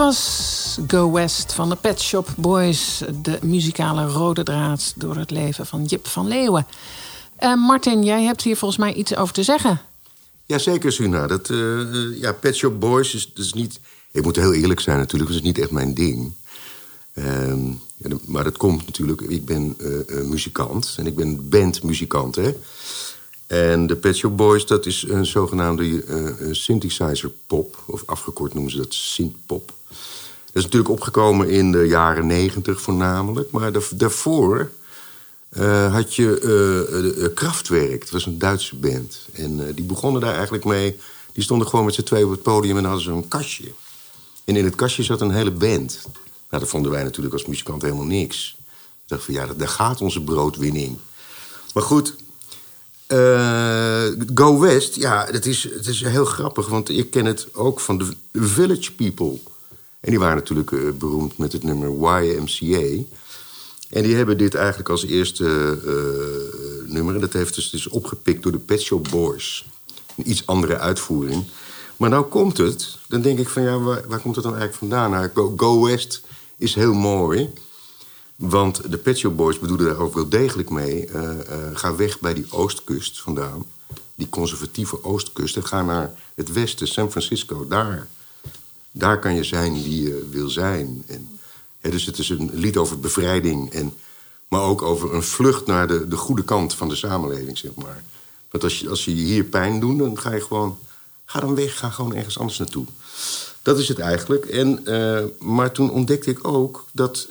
Was Go West van de Pet Shop Boys. De muzikale rode draad door het leven van Jip van Leeuwen. Eh, Martin, jij hebt hier volgens mij iets over te zeggen. Jazeker, Suna. Dat, eh, eh, ja, Pet Shop Boys is, is niet... Ik moet heel eerlijk zijn natuurlijk, dat is niet echt mijn ding. Ehm, maar dat komt natuurlijk... Ik ben muzikant en ik ben bandmuzikant, hè. En de Pet Shop Boys, dat is een zogenaamde eh, synthesizer pop. Of afgekort noemen ze dat synthpop. Dat is natuurlijk opgekomen in de jaren negentig voornamelijk. Maar daar- daarvoor eh, had je eh, Kraftwerk. Dat was een Duitse band. En die begonnen daar eigenlijk mee. Die stonden gewoon met z'n tweeën op het podium en hadden een kastje. En in het kastje zat een hele band. Nou, dat vonden wij natuurlijk als muzikant helemaal niks. Ik dacht van ja, daar gaat onze broodwinning. Maar goed, eh, Go West, ja, dat is, het is heel grappig. Want ik ken het ook van de Village People. En die waren natuurlijk eh, beroemd met het nummer YMCA. En die hebben dit eigenlijk als eerste eh, nummer. En dat heeft dus, dus opgepikt door de Pet Shop Boys. Een iets andere uitvoering. Maar nou komt het, dan denk ik van ja, waar, waar komt het dan eigenlijk vandaan? Nou, Go, Go West is heel mooi. Want de Pet Shop Boys bedoelen daar ook wel degelijk mee. eh, eh, ga weg bij die oostkust vandaan. Die conservatieve oostkust. En ga naar het westen, San Francisco. Daar, daar kan je zijn wie je wil zijn. En, dus het is een lied over bevrijding. En, maar ook over een vlucht naar de, de goede kant van de samenleving, zeg maar. Want als je, als je hier pijn doet, dan ga je gewoon... Ga dan weg, ga gewoon ergens anders naartoe. Dat is het eigenlijk. En, eh, maar toen ontdekte ik ook dat...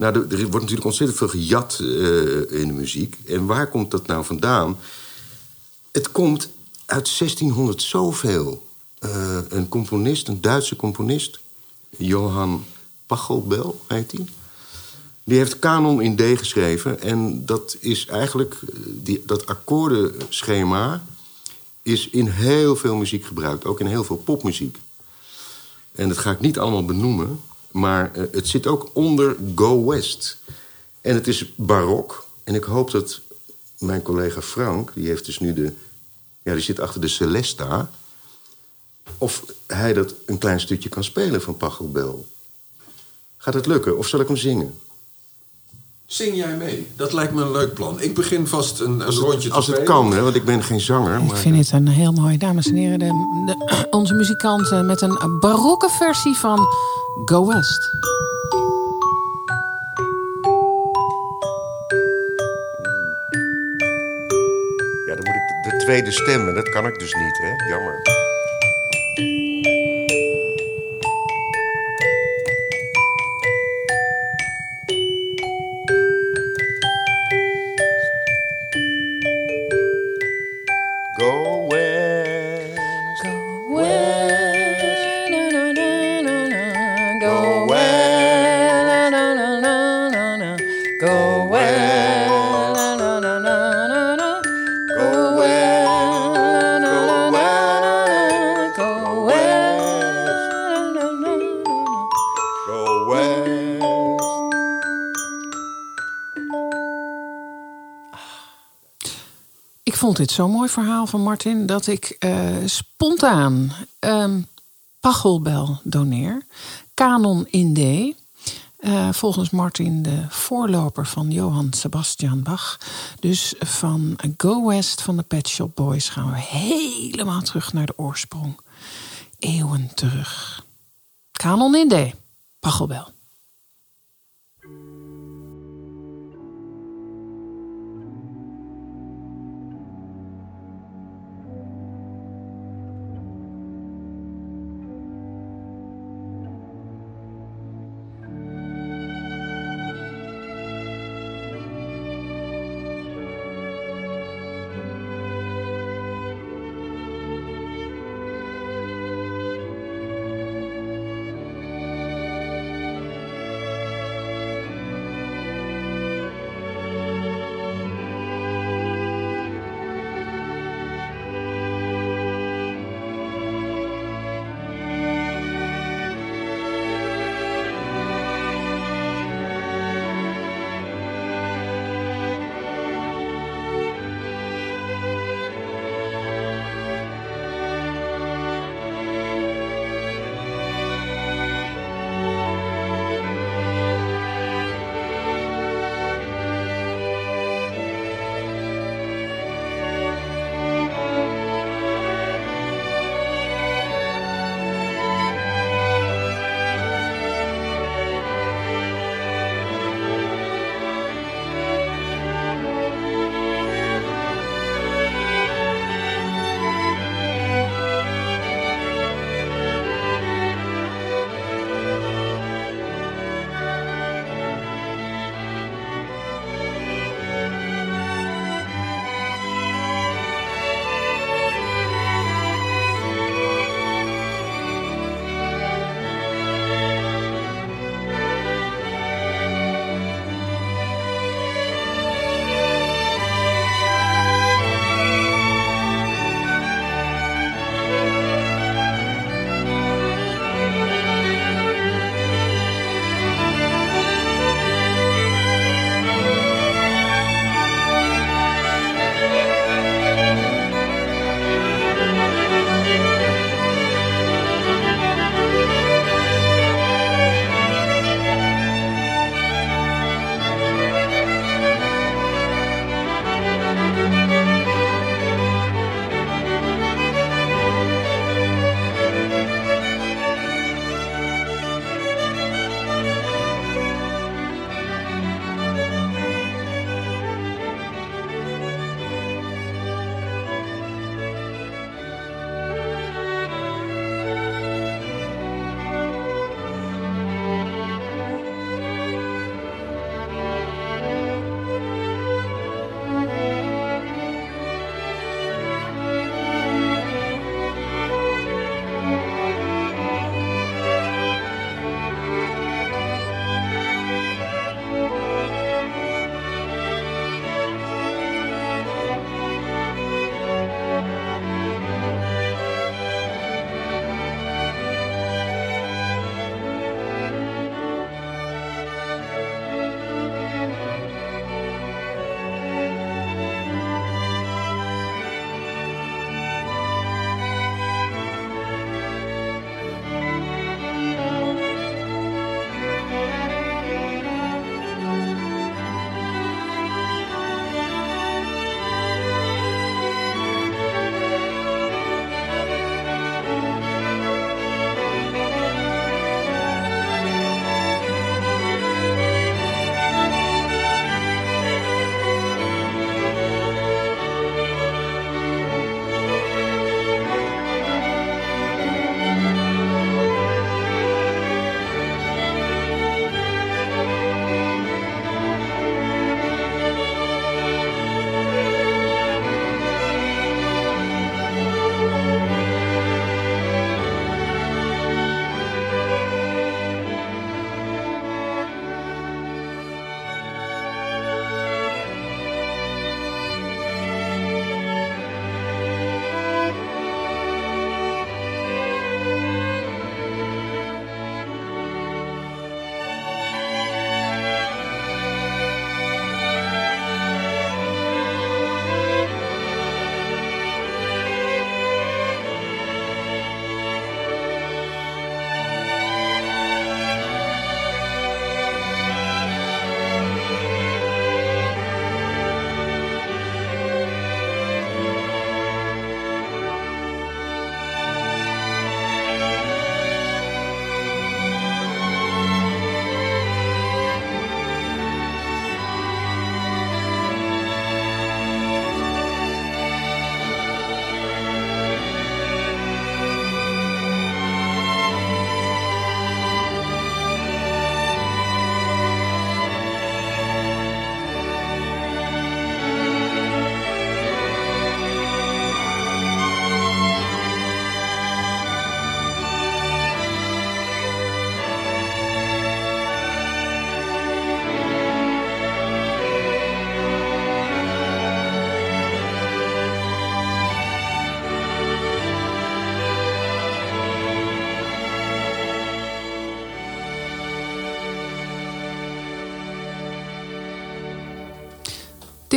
nou, er, wordt natuurlijk ontzettend veel gejat eh, in de muziek. En waar komt dat nou vandaan? Het komt uit 1600 zoveel. Eh, een componist, een Duitse componist, Johann Pachelbel heet hij. Die heeft Canon in D geschreven. En dat is eigenlijk, eh, die, dat akkoordenschema is in heel veel muziek gebruikt. Ook in heel veel popmuziek. En dat ga ik niet allemaal benoemen. Maar eh, het zit ook onder Go West. En het is barok. En ik hoop dat mijn collega Frank, die heeft dus nu de. Ja, die zit achter de Celesta. Of hij dat een klein stukje kan spelen van Pachelbel. Gaat het lukken? Of zal ik hem zingen? Zing jij mee? Dat lijkt me een leuk plan. Ik begin vast een, een rondje te Als het kan, hè, want ik ben geen zanger. Ik Maar vind het een heel mooi, dames en heren. De, de- onze muzikanten met een barokke versie van Go West. Ja, dan moet ik de, de tweede stem. En dat kan ik dus niet, hè? Jammer. Dit zo'n mooi verhaal van Martin dat ik eh, spontaan ehm Pachelbel doneer. Canon in D. Eh, volgens Martin de voorloper van Johann Sebastian Bach. Dus van Go West van de Pet Shop Boys gaan we helemaal terug naar de oorsprong. Eeuwen terug. Canon in D. Pachelbel.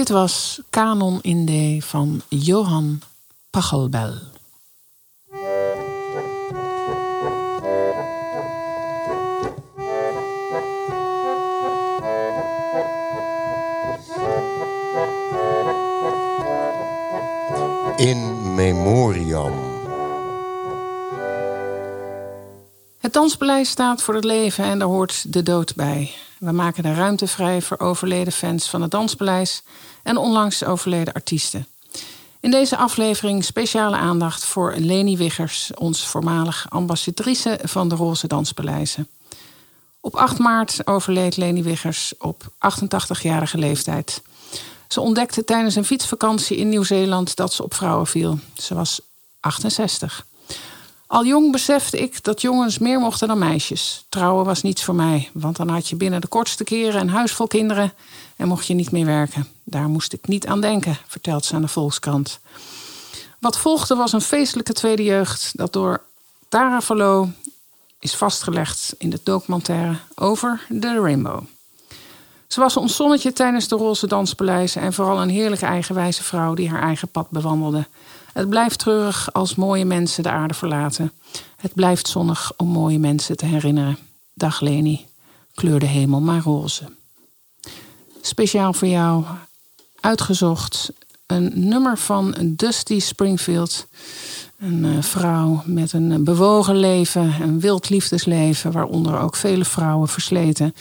Dit was Canon in D van Johan Pachelbel. In memoriam. Het Danspaleis staat voor het leven en daar hoort de dood bij. We maken de ruimte vrij voor overleden fans van het Danspaleis en onlangs overleden artiesten. In deze aflevering speciale aandacht voor Leni Wiggers, ons voormalig ambassadrice van de Roze Danspaleizen. Op 8 maart overleed Leni Wiggers op 88-jarige leeftijd. Ze ontdekte tijdens een fietsvakantie in Nieuw-Zeeland dat ze op vrouwen viel. Ze was 68. Al jong besefte ik dat jongens meer mochten dan meisjes. Trouwen was niets voor mij, want dan had je binnen de kortste keren een huis vol kinderen en mocht je niet meer werken. Daar moest ik niet aan denken, vertelt ze aan de Volkskrant. Wat volgde was een feestelijke tweede jeugd dat door Tara Verloo is vastgelegd in de documentaire over de Rainbow. Ze was ons zonnetje tijdens de Roze Danspaleizen en vooral een heerlijke eigenwijze vrouw die haar eigen pad bewandelde. Het blijft treurig als mooie mensen de aarde verlaten. Het blijft zonnig om mooie mensen te herinneren. Dag Leni, kleur de hemel maar roze. Speciaal voor jou uitgezocht een nummer van Dusty Springfield. Een eh, vrouw met een bewogen leven, een wild liefdesleven, waaronder ook vele vrouwen versleten.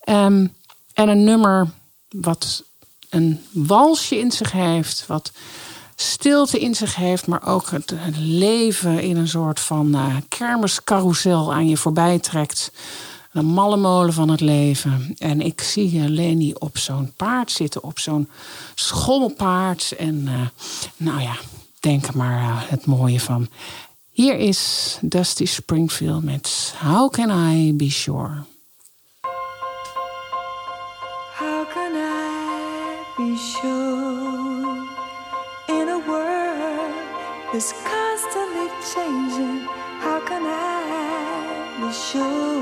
Ehm, en een nummer wat een walsje in zich heeft, wat stilte in zich heeft, maar ook het, leven in een soort van uh, kermiscarousel aan je voorbij trekt. Een malle molen van het leven. En ik zie uh, Leni op zo'n paard zitten, op zo'n schommelpaard. En uh, nou ja, denk er maar het mooie van. Hier is Dusty Springfield met How Can I Be Sure? How can I be sure that's constantly changing? How can I be sure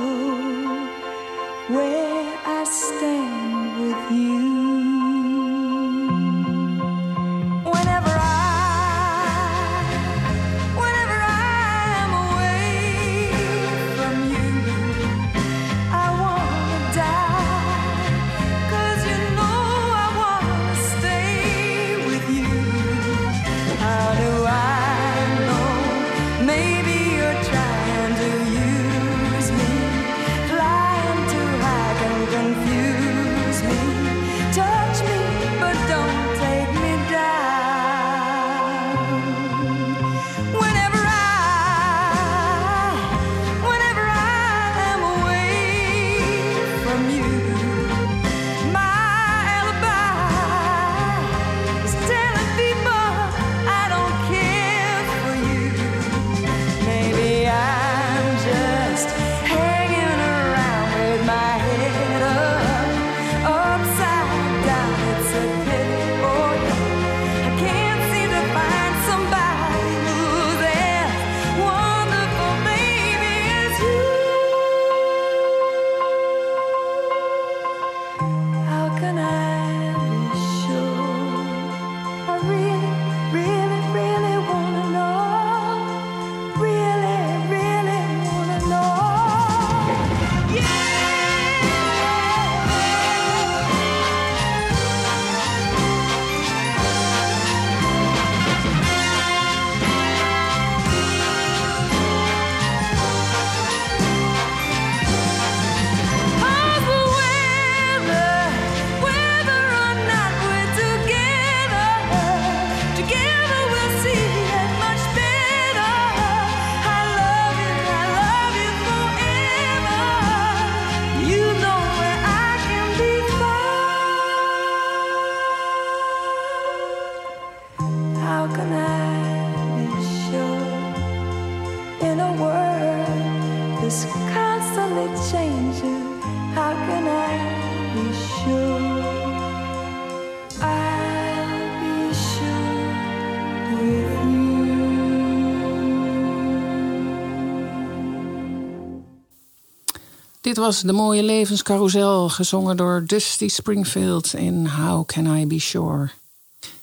Dit was De Mooie Levenscarousel, gezongen door Dusty Springfield in How Can I Be Sure.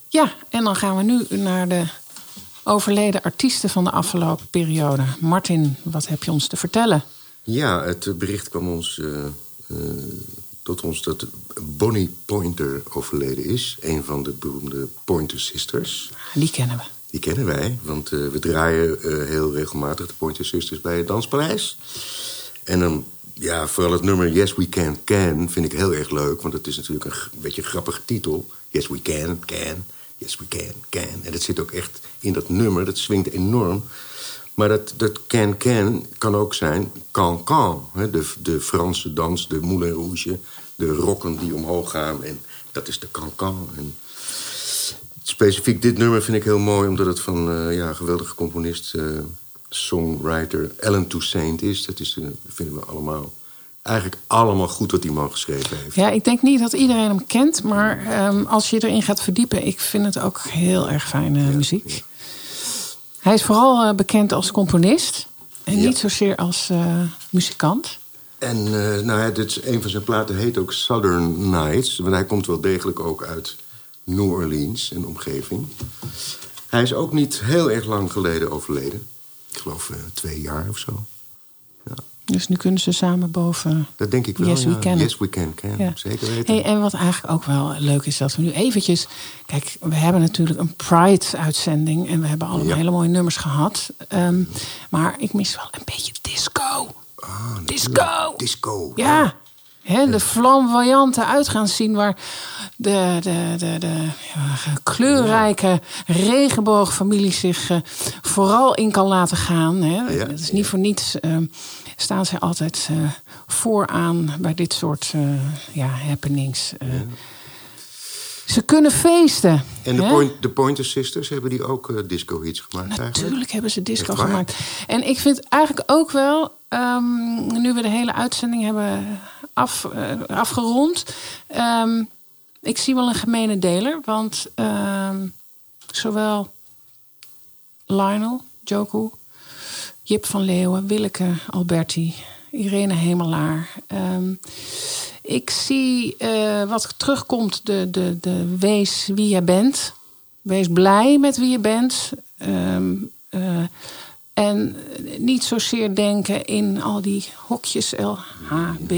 Ja, en dan gaan we nu naar de overleden artiesten van de afgelopen periode. Martin, wat heb je ons te vertellen? Ja, het bericht kwam ons, eh, eh, tot ons dat Bonnie Pointer overleden is. Een van de beroemde Pointer Sisters. Die kennen we. Die kennen wij, want eh, we draaien heel regelmatig de Pointer Sisters bij het Danspaleis. En dan, ja, vooral het nummer Yes We Can Can vind ik heel erg leuk. Want het is natuurlijk een, beetje een grappige titel. Yes We Can Can, Yes We Can Can. En dat zit ook echt in dat nummer, dat swingt enorm. Maar dat, dat can can kan ook zijn can can. Hè? De, de Franse dans, de moulin rouge, de rokken die omhoog gaan. En dat is de can can. En specifiek dit nummer vind ik heel mooi... omdat het van eh, ja, een geweldige componist, eh, songwriter Ellen Toussaint is. Dat, is eh, vinden we allemaal... Eigenlijk allemaal goed wat die man geschreven heeft. Ja, ik denk niet dat iedereen hem kent, maar ehm, als je erin gaat verdiepen, ik vind het ook heel erg fijne muziek. Hij is vooral eh, bekend als componist en niet zozeer als eh, muzikant. En nou ja, dit is, een van zijn platen heet ook Southern Nights. Want hij komt wel degelijk ook uit New Orleans en omgeving. Hij is ook niet heel erg lang geleden overleden. Ik geloof eh, twee jaar of zo. Dus nu kunnen ze samen boven. Dat denk ik wel. Yes, we ja. can. Yes, we can. can. Ja. Zeker weten. Hey, en wat eigenlijk ook wel leuk is, dat we nu eventjes... Kijk, we hebben natuurlijk een Pride-uitzending... en we hebben allemaal Ja. hele mooie nummers gehad. Ehm, maar ik mis wel een beetje disco. disco! Disco. Ja, de flamboyante uitgaanszien... waar de, de, de, de ja, kleurrijke regenboogfamilie zich eh, vooral in kan laten gaan. Hè. Ja, Het is niet voor niets... ehm, staan zij altijd eh, vooraan bij dit soort eh, ja, happenings. Ze kunnen feesten. En de, point, de Pointer Sisters, hebben die ook disco-hits gemaakt eigenlijk? Natuurlijk hebben ze disco gemaakt. En ik vind eigenlijk ook wel, ehm, nu we de hele uitzending hebben af, eh, afgerond, ehm, ik zie wel een gemene deler. Want ehm, zowel Lionel, Joku, Jip van Leeuwen, Willeke Alberti, Irene Hemelaar. ehm, ik zie eh, wat terugkomt, de, de, de wees wie je bent. Wees blij met wie je bent. Eh, en niet zozeer denken in al die hokjes L, H, B,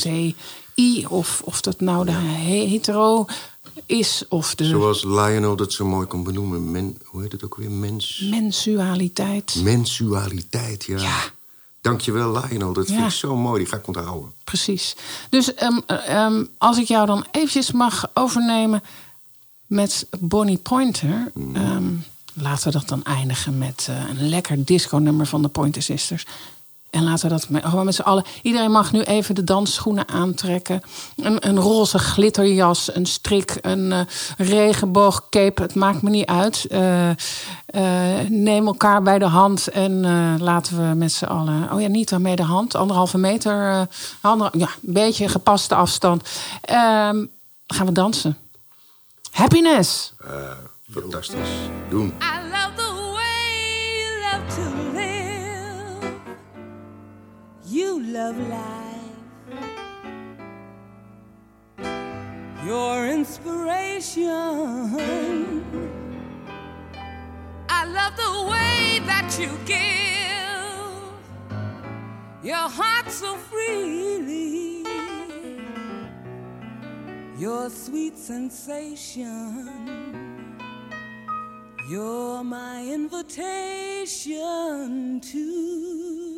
C, I. Of, of dat nou de hetero is of de Zoals Lionel dat zo mooi kon benoemen. Men, hoe heet het ook weer? Mens... mensualiteit. Mensualiteit, ja. Dankjewel, Lionel. Dat vind Ja. ik zo mooi. Die ga ik onthouden. Precies. Dus ehm, ehm, als ik jou dan eventjes mag overnemen met Bonnie Pointer. ehm, laten we dat dan eindigen met eh, een lekker disco-nummer van de Pointer Sisters. En laten we dat met, gewoon met z'n allen. Iedereen mag nu even de dansschoenen aantrekken. Een, een roze glitterjas, een strik, een eh, regenboogcape. Het maakt me niet uit. Eh, neem elkaar bij de hand en laten we met z'n allen. Oh ja, niet bij de hand. Anderhalve meter. ander, ja, een beetje gepaste afstand. Ehm, gaan we dansen. Happiness. Fantastisch. Doen. I love the way you love to live. You love life. Your inspiration. I love the way that you give your heart so freely. Your sweet sensation. You're my invitation to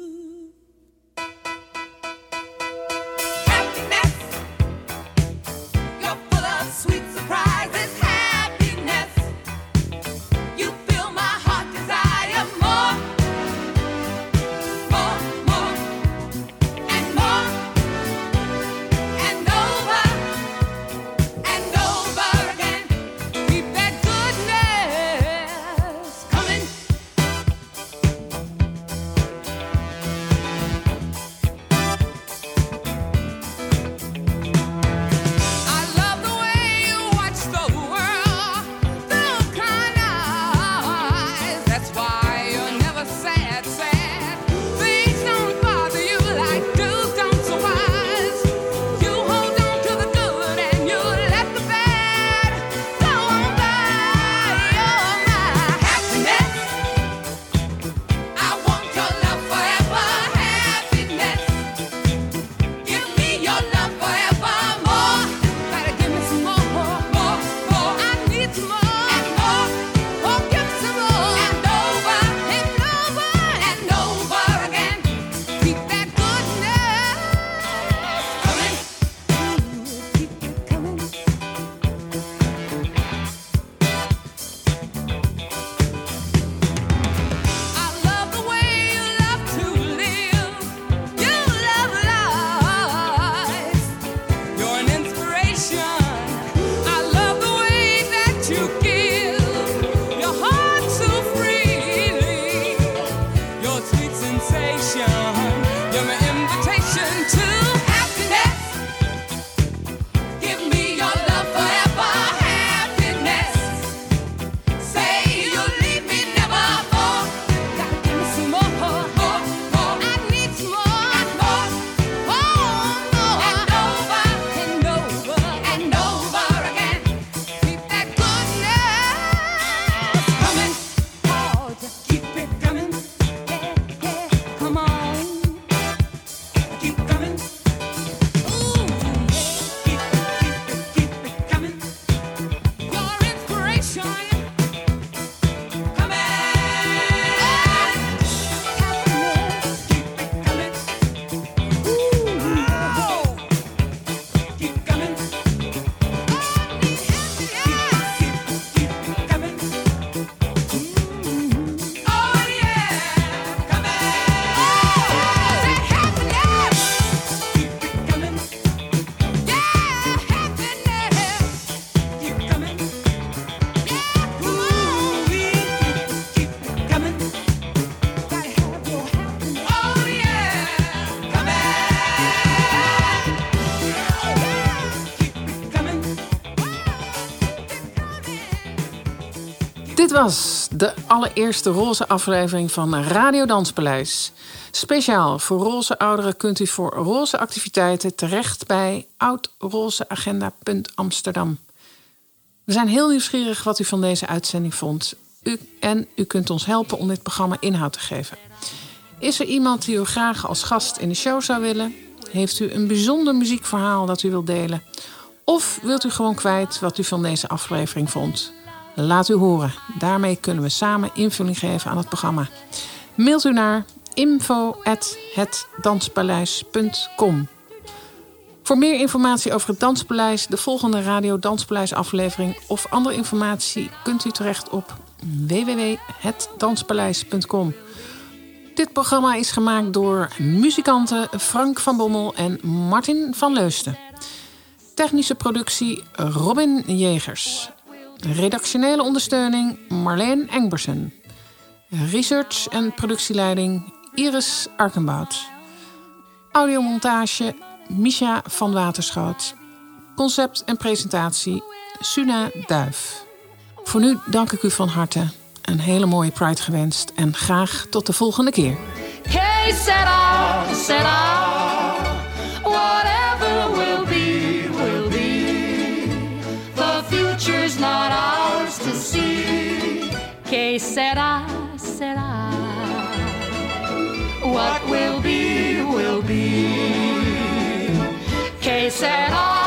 Dit was de allereerste roze aflevering van Radio Danspaleis. Speciaal voor roze ouderen kunt u voor roze activiteiten terecht bij oudrozeagenda.amsterdam. We zijn heel nieuwsgierig wat u van deze uitzending vond. U, en u kunt ons helpen om dit programma inhoud te geven. Is er iemand die u graag als gast in de show zou willen? Heeft u een bijzonder muziekverhaal dat u wilt delen? Of wilt u gewoon kwijt wat u van deze aflevering vond? Laat u horen. Daarmee kunnen we samen invulling geven aan het programma. Mailt u naar info.hetdanspaleis.com Voor meer informatie over het Danspaleis, de volgende Radio Danspaleis aflevering of andere informatie kunt u terecht op www.hetdanspaleis.com. Dit programma is gemaakt door muzikanten Frank van Bommel en Martin van Leusten. Technische productie Robin Jegers. Redactionele ondersteuning Marleen Engbersen. Research en productieleiding Iris Arkenbout. Audiomontage Misha van Waterschoot. Concept en presentatie Suna Duif. Voor nu dank ik u van harte. Een hele mooie Pride gewenst en graag tot de volgende keer. at all. Oh,